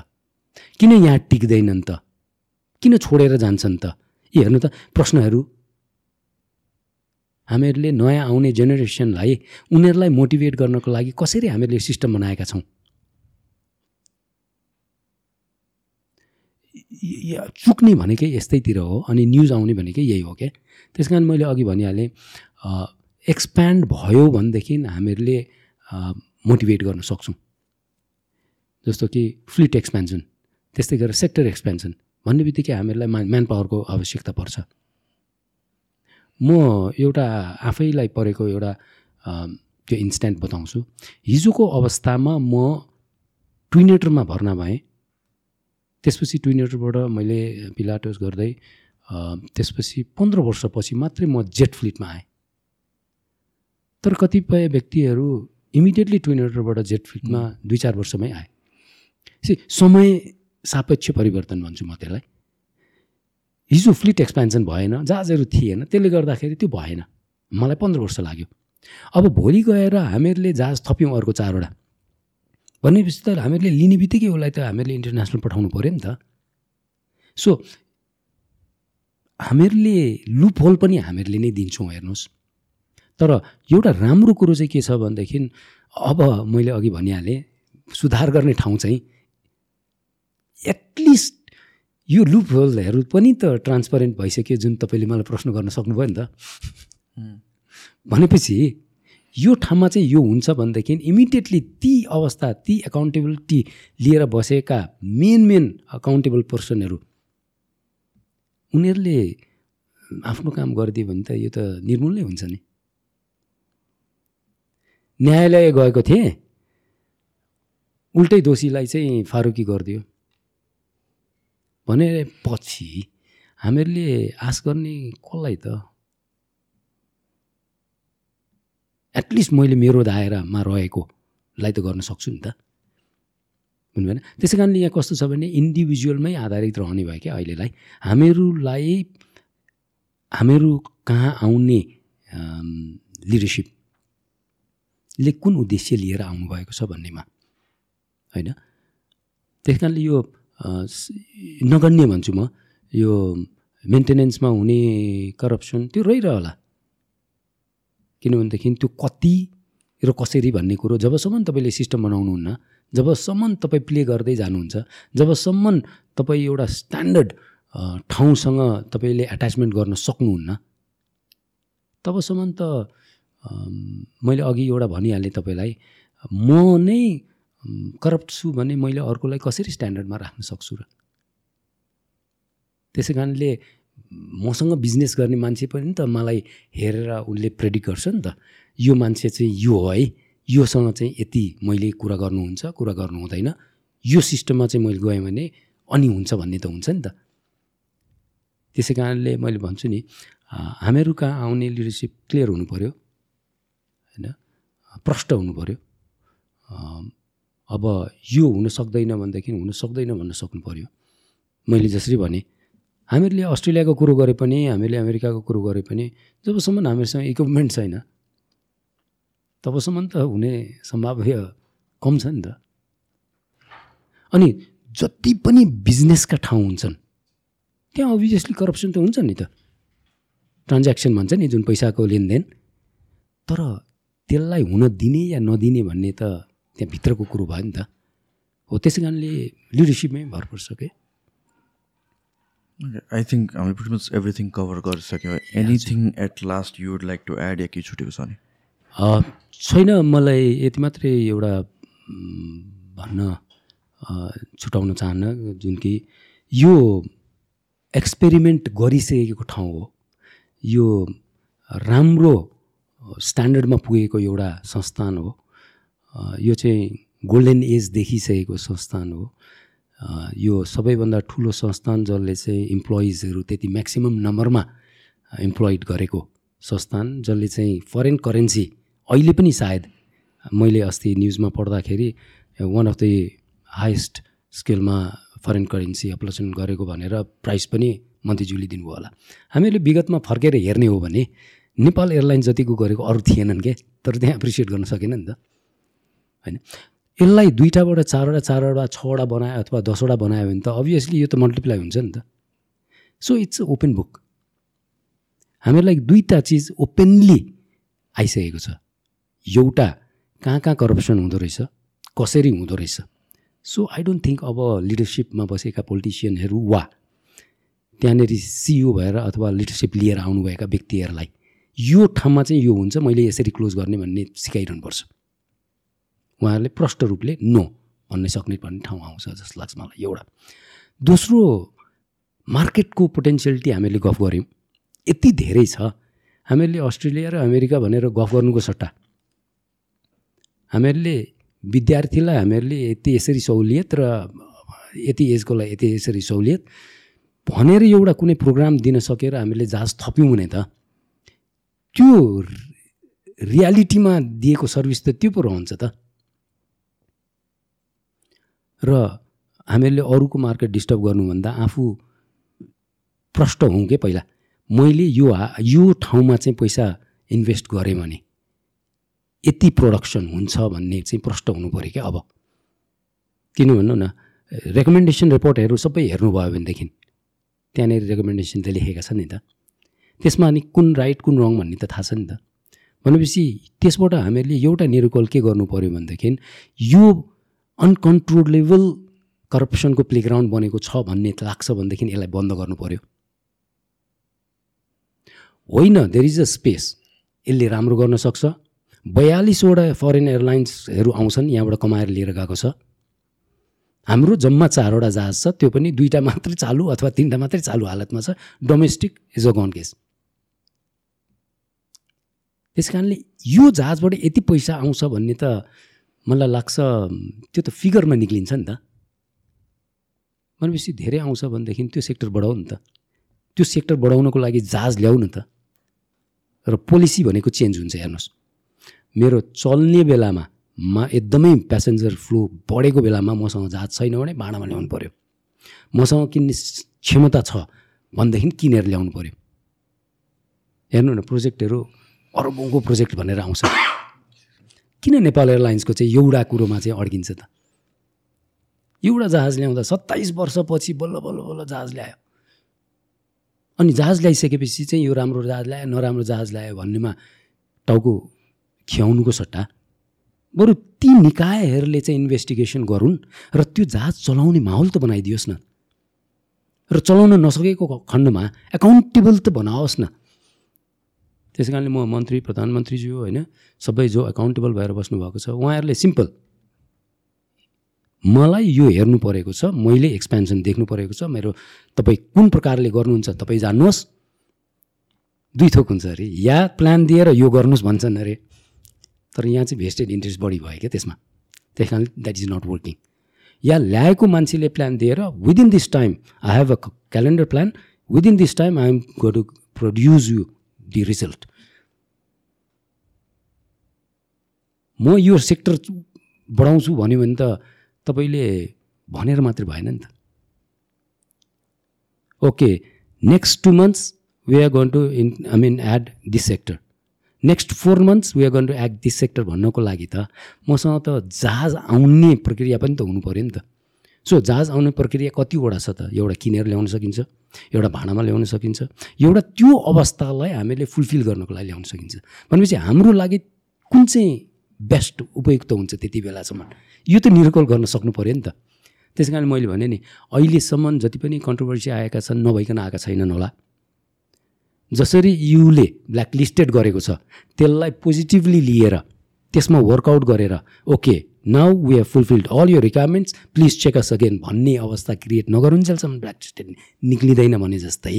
किन यहाँ टिक्दैनन् त? किन छोडेर जान्छन् त? यी हेर्नु त प्रश्नहरू। हामीहरूले नयाँ आउने जेनेरेसनलाई उनीहरूलाई मोटिभेट गर्नको लागि कसरी हामीहरूले सिस्टम बनाएका छौँ य- य- चुक्ने भनेकै यस्तैतिर हो अनि न्युज आउने भनेकै यही हो क्या त्यस कारण मैले अघि भनिहालेँ एक्सप्यान्ड भयो भनेदेखि हामीहरूले मोटिभेट गर्न सक्छौँ। जस्तो कि फ्लिट एक्सपेन्सन त्यस्तै गरेर सेक्टर एक्सपेन्सन भन्ने बित्तिकै हामीहरूलाई मा म्यान पावरको आवश्यकता पर्छ। म एउटा आफैलाई परेको एउटा त्यो इन्स्ट्यान्ट बताउँछु। हिजोको अवस्थामा म ट्विनेटरमा भर्ना भएँ। त्यसपछि ट्विनेटरबाट मैले पिलाटोस गर्दै त्यसपछि पन्ध्र वर्षपछि मात्रै म जेट फ्लिटमा आएँ। तर कतिपय व्यक्तिहरू इमिडिएटली ट्विनेटरबाट जेट फ्लिटमा दुई चार वर्षमै आए। सी समय सापेक्ष परिवर्तन भन्छु म त्यसलाई। हिजो फ्लिट एक्सपेन्सन भएन जहाजहरू थिएन त्यसले गर्दाखेरि त्यो भएन। मलाई पन्ध्र वर्ष लाग्यो। अब भोलि गएर हामीहरूले जहाज थप्यौँ अर्को चारवटा। भनेपछि त हामीहरूले लिने बित्तिकै उसलाई त हामीहरूले इन्टरनेसनल पठाउनु पऱ्यो नि त। सो हामीहरूले लुप होल पनि हामीहरूले नै दिन्छौँ हेर्नुहोस्। तर एउटा राम्रो कुरो चाहिँ के छ भनेदेखि अब मैले अघि भनिहालेँ सुधार गर्ने ठाउँ चाहिँ एटलिस्ट यो लुप होलहरू पनि त ट्रान्सपरेन्ट भइसक्यो जुन तपाईँले मलाई प्रश्न गर्न सक्नुभयो नि त। भनेपछि यो ठाउँमा चाहिँ यो हुन्छ भनेदेखि इमिडिएटली ती अवस्था ती एकाउन्टेबिलिटी लिएर बसेका मेन मेन अकाउन्टेबल पर्सनहरू उनीहरूले आफ्नो काम गरिदियो भने त यो त निर्मूल नै हुन्छ नि। न्यायालय गएको थिएँ उल्टै दोषीलाई चाहिँ फारुकी गरिदियो। भने पछि हामीहरूले आश गर्ने कसलाई त? एटलिस्ट मैले मेरो दायरामा रहेकोलाई त गर्न सक्छु नि त। बुझ्नु भएन त्यसै कारणले यहाँ कस्तो छ भने इन्डिभिजुअलमै आधारित रहने भयो क्या अहिलेलाई। हामीहरूलाई हामीहरू कहाँ आउने लिडरसिपले कुन उद्देश्य लिएर आउनुभएको छ भन्नेमा होइन? त्यस कारणले यो नगण्य भन्छु म यो मेन्टेनेन्समा हुने करप्सन त्यो रहिरहला किनभनेदेखि त्यो कति र कसरी भन्ने कुरो जबसम्म तपाईँले सिस्टम बनाउनुहुन्न जबसम्म तपाईँ प्ले गर्दै जानुहुन्छ जबसम्म तपाईँ एउटा स्ट्यान्डर्ड ठाउँसँग तपाईँले एट्याचमेन्ट गर्न सक्नुहुन्न तबसम्म त मैले अघि एउटा भनिहालेँ तपाईँलाई म नै करप्ट छु भने मैले अर्कोलाई कसरी स्ट्यान्डर्डमा राख्न सक्छु र? त्यसै कारणले मसँग बिजनेस गर्ने मान्छे पनि त मलाई हेरेर उसले प्रेडिक्ट गर्छ नि त। यो मान्छे चाहिँ यो हो है। योसँग चाहिँ यति मैले कुरा गर्नुहुन्छ कुरा गर्नु हुँदैन। यो सिस्टममा चाहिँ मैले गएँ भने अनि हुन्छ भन्ने त हुन्छ नि त। त्यसै कारणले मैले भन्छु नि हामीहरू कहाँ आउने लिडरसिप क्लियर हुनु पऱ्यो होइन? प्रष्ट हुनु पऱ्यो अब यो हुन सक्दैन भनेदेखि हुन सक्दैन भन्न सक्नु पऱ्यो मैले जसरी भने हामीहरूले अस्ट्रेलियाको कुरो गरे पनि हामीले अमेरिकाको कुरो गरे पनि जबसम्म हामीहरूसँग इक्विपमेन्ट छैन तबसम्म त हुने सम्भाव्य कम छ नि त। अनि जति पनि बिजनेसका ठाउँ हुन्छन् त्यहाँ अभियसली करप्सन त हुन्छ नि त। ट्रान्ज्याक्सन भन्छ नि जुन पैसाको लेनदेन। तर त्यसलाई हुन दिने या नदिने भन्ने त त्यहाँ भित्रको कुरो भयो नि त। हो त्यसै कारणले लिडरसिपमै भर पर्छ क्या आई थिङ्क हामीले pretty much everything cover गरिसक्यौँ anything at last you would like to add या के छुटेको छ नि छैन मलाई यति मात्रै एउटा भन्न छुटाउन चाहन्न जुन कि यो एक्सपेरिमेन्ट गरिसकेको ठाउँ हो। यो राम्रो स्ट्यान्डर्डमा पुगेको एउटा संस्थान हो। यो चाहिँ गोल्डन एज देखिसकेको संस्थान हो। यो सबैभन्दा ठुलो संस्थान जसले चाहिँ इम्प्लोइजहरू त्यति म्याक्सिमम् नम्बरमा इम्प्लोइड गरेको संस्थान जसले चाहिँ फरेन करेन्सी अहिले पनि सायद मैले अस्ति न्युजमा पढ्दाखेरि वान अफ द हाइएस्ट स्केलमा फरेन करेन्सी एप्लोसन गरेको भनेर प्राइस पनि मन्त्रीज्यूले दिनुभयो होला। हामीहरूले विगतमा फर्केर हेर्ने हो भने नेपाल एयरलाइन जतिको गरेको अरू थिएनन् के? तर त्यहाँ एप्रिसिएट गर्न सकेन नि त। होइन? यसलाई दुईवटाबाट चारवटा चारवटा छवटा बनायो अथवा दसवटा बनायो भने त अभियसली यो त मल्टिप्लाई हुन्छ नि त। So it's a open book हामीहरूलाई दुईवटा चिज ओपनली आइसकेको छ। एउटा कहाँ कहाँ करप्सन हुँदो रहेछ? कसरी हुँदो रहेछ? सो आई डोन्ट थिङ्क अब लिडरसिपमा बसेका पोलिटिसियनहरू वा त्यहाँनिर सिइओ भएर अथवा लिडरसिप लिएर आउनुभएका व्यक्तिहरूलाई यो ठाउँमा चाहिँ यो हुन्छ। मैले यसरी क्लोज गर्ने भन्ने सिकाइरहनुपर्छ। उहाँहरूले प्रष्ट रूपले नो भन्ने सक्ने भन्ने ठाउँ आउँछ जस्तो लाग्छ मलाई एउटा। दोस्रो मार्केटको पोटेन्सियलिटी हामीले गफ गऱ्यौँ। यति धेरै छ। हामीहरूले अस्ट्रेलिया र अमेरिका भनेर गफ गर्नुको सट्टा। हामीहरूले विद्यार्थीलाई हामीहरूले यति यसरी सहुलियत र यति एजकोलाई यति यसरी सहुलियत भनेर एउटा कुनै प्रोग्राम दिन सकेर हामीले जहाज थप्यौँ भने त त्यो रियालिटीमा दिएको सर्भिस त त्यो पो रहन्छ त। र हामीहरूले अरूको मार्केट डिस्टर्ब गर्नुभन्दा आफू प्रष्ट हौँ कि पहिला? मैले यो यो ठाउँमा चाहिँ पैसा इन्भेस्ट गरेँ भने यति प्रोडक्सन हुन्छ भन्ने चाहिँ प्रष्ट हुनु पऱ्यो क्या अब। किन भन्नु न रेकमेन्डेसन रिपोर्टहरू सबै हेर्नुभयो भनेदेखि त्यहाँनिर रेकमेन्डेसन त लेखेका छन् नि त। त्यसमा अनि कुन राइट कुन रङ भन्ने त थाहा छ नि त। भनेपछि त्यसबाट हामीहरूले एउटा निरुकल के गर्नु पऱ्यो भनेदेखि यो अनकन्ट्रोलेबल करप्सनको प्लेग्राउन्ड बनेको छ भन्ने लाग्छ भनेदेखि यसलाई बन्द गर्नु पऱ्यो होइन देयर इज अ स्पेस यसले राम्रो गर्न सक्छ। बयालिसवटा फरेन एयरलाइन्सहरू आउँछन् यहाँबाट कमाएर लिएर गएको छ। हाम्रो जम्मा चारवटा जहाज छ त्यो पनि दुईवटा मात्रै चालु अथवा तिनवटा मात्रै चालु हालतमा छ। Domestic is a gone case त्यस कारणले यो जहाजबाट यति पैसा आउँछ भन्ने त मलाई लाग्छ त्यो त फिगरमा निक्लिन्छ नि त। भनेपछि धेरै आउँछ भनेदेखि त्यो सेक्टर बढाउ नि त। त्यो सेक्टर बढाउनको लागि जहाज ल्याउ न त। र पोलिसी भनेको चेन्ज हुन्छ हेर्नुहोस्। मेरो चल्ने बेलामा मा एकदमै प्यासेन्जर फ्लो बढेको बेलामा मसँग जहाज छैन भने भाडामा ल्याउनु पऱ्यो मसँग किन्ने क्षमता छ भनेदेखि किनेर ल्याउनु पऱ्यो हेर्नु न प्रोजेक्टहरू अरबौँको प्रोजेक्ट भनेर आउँछ। किन नेपाल एयरलाइन्सको चाहिँ एउटा कुरोमा चाहिँ अड्किन्छ त? एउटा जहाज ल्याउँदा सत्ताइस वर्षपछि बल्ल बल्ल बल्ल जहाज ल्यायो। अनि जहाज ल्याइसकेपछि चाहिँ यो राम्रो जहाज ल्यायो नराम्रो जहाज ल्यायो भन्नेमा टाउको खियाउनुको सट्टा। बरु ती निकायहरूले चाहिँ इन्भेस्टिगेसन गरून् र त्यो जहाज चलाउने माहौल त बनाइदियोस् न। र चलाउन नसकेको खण्डमा एकाउन्टेबल त बनाओस् न। त्यस कारणले म मन्त्री प्रधानमन्त्रीज्यू होइन? सबै जो एकाउन्टेबल भएर बस्नुभएको छ उहाँहरूले सिम्पल मलाई यो हेर्नु परेको छ मैले एक्सपेन्सन देख्नु परेको छ मेरो तपाईँ कुन प्रकारले गर्नुहुन्छ तपाईँ जान्नुहोस्। दुई थोक हुन्छ अरे। या प्लान दिएर यो गर्नुहोस् भन्छन् अरे। तर यहाँ चाहिँ भेस्टेड इन्ट्रेस्ट बढी भयो क्या त्यसमा। त्यस कारण द्याट इज नट वर्किङ या ल्याएको मान्छेले प्लान दिएर within this time I have a calendar plan within this time I am go to produce you the result म यो सेक्टर बढाउँछु भन्यो भने त तपाईँले भनेर मात्रै भएन नि त। Okay next two months we are going to in I mean add this sector next four months we are going to act this sector भन्नको लागि त मसँग त जहाज आउने प्रक्रिया पनि त हुनु पऱ्यो नि त। सो जहाज आउने प्रक्रिया कतिवटा छ त? एउटा किनेर ल्याउन सकिन्छ एउटा भाँडामा ल्याउन सकिन्छ एउटा त्यो अवस्थालाई हामीले फुलफिल गर्नको लागि ल्याउन सकिन्छ। भनेपछि हाम्रो लागि कुन चाहिँ बेस्ट उपयुक्त हुन्छ त्यति बेलासम्म? यो त निर्कल गर्न सक्नु पऱ्यो नि त। त्यस कारण मैले भने नि अहिलेसम्म जति पनि कन्ट्रोभर्सी आएका छन् नभइकन आएका छैनन् होला। जसरी युले ब्ल्याकलिस्टेड गरेको छ त्यसलाई पोजिटिभली लिएर त्यसमा वर्कआउट गरेर okay now we have fulfilled all यो requirements please check us again भन्ने अवस्था क्रिएट नगरुन्जेलसम्म ब्ल्याकलिस्टेड निक्लिँदैन भने जस्तै।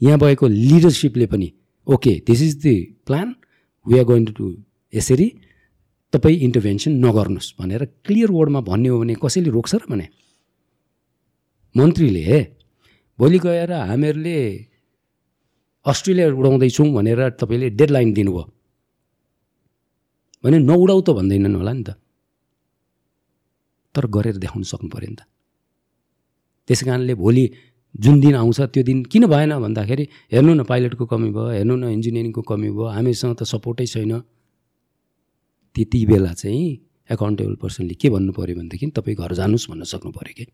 यहाँ भएको लिडरसिपले पनि okay this is the plan we are going to do यसरी तपाईँ इन्टरभेन्सन नगर्नुहोस् भनेर क्लियर वर्डमा भन्ने हो भने कसैले रोक्छ र भने? मन्त्रीले भोलि गएर हामीहरूले अस्ट्रेलिया उडाउँदैछौँ भनेर तपाईँले डेडलाइन दिनुभयो। भने नउडाउ त भन्दैनन् होला नि त। तर गरेर देखाउन सक्नु पऱ्यो नि त। त्यस कारणले भोलि जुन दिन आउँछ त्यो दिन किन भएन भन्दाखेरि हेर्नु न पाइलटको कमी भयो हेर्नु न इन्जिनियरिङको कमी भयो हामीसँग त सपोर्टै छैन। त्यति बेला चाहिँ एकाउन्टेबल पर्सनले के भन्नु पऱ्यो भनेदेखि तपाईँ घर जानुहोस् भन्न सक्नु पऱ्यो कि।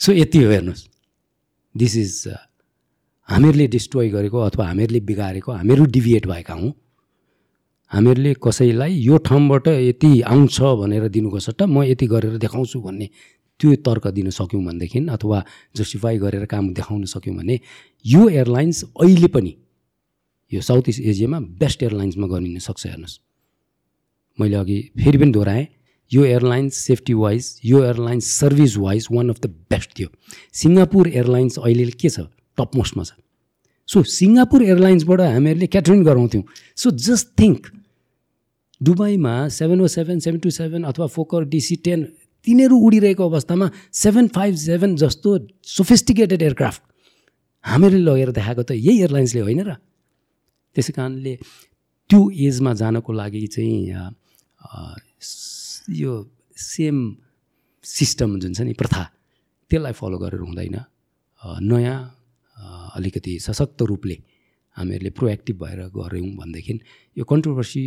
सो यति हो हेर्नुहोस्। दिस इज हामीहरूले डिस्ट्रोय गरेको अथवा हामीहरूले बिगारेको हामीहरू डिभिएट भएका हौँ। हामीहरूले कसैलाई यो ठाउँबाट यति आउँछ भनेर दिनुको सट्टा म यति गरेर देखाउँछु भन्ने त्यो तर्क दिन सक्यौँ भनेदेखि अथवा जस्टिफाई गरेर काम देखाउन सक्यौँ भने यो एयरलाइन्स अहिले पनि यो साउथ इस्ट एसियामा बेस्ट एयरलाइन्समा गरिन सक्छ हेर्नुहोस्। मैले अघि फेरि पनि दोहोऱ्याएँ यो एयरलाइन्स सेफ्टी वाइज यो airlines service wise one of the best थियो। सिङ्गापुर एयरलाइन्स अहिले के छ? टप मोस्टमा छ। सो सिङ्गापुर एयरलाइन्सबाट हामीहरूले क्याटरिङ गराउँथ्यौँ। So just think दुबईमा seven O seven seven two seven अथवा फोकर डिसी टेन तिनीहरू उडिरहेको अवस्थामा सेभेन फाइभ सेभेन जस्तो सोफिस्टिकेटेड एयरक्राफ्ट हामीहरूले लगेर देखाएको त यही एयरलाइन्सले होइन र। त्यसै कारणले त्यो एजमा जानको लागि चाहिँ यो सेम सिस्टम जुन छ नि प्रथा त्यसलाई फलो गरेर हुँदैन। नयाँ अलिकति सशक्त रूपले हामीहरूले प्रोएक्टिभ भएर गऱ्यौँ भनेदेखि यो कन्ट्रोभर्सी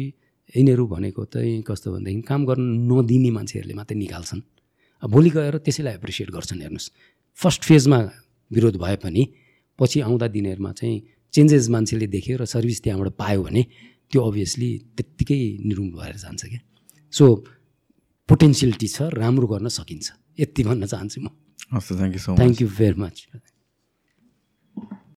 यिनीहरू भनेको चाहिँ कस्तो भनेदेखि काम गर्न नदिने मान्छेहरूले मात्रै निकाल्छन्। भोलि गएर त्यसैलाई एप्रिसिएट गर्छन् हेर्नुहोस्। फर्स्ट फेजमा विरोध भए पनि पछि आउँदा दिनहरूमा चाहिँ चेन्जेस मान्छेले देख्यो र सर्भिस त्यहाँबाट पायो भने त्यो अभियसली त्यत्तिकै निरुङ भएर जान्छ क्या। सो पोटेन्सियलिटी छ राम्रो गर्न सकिन्छ। यति भन्न चाहन्छु म। हस् thank you so thank you very much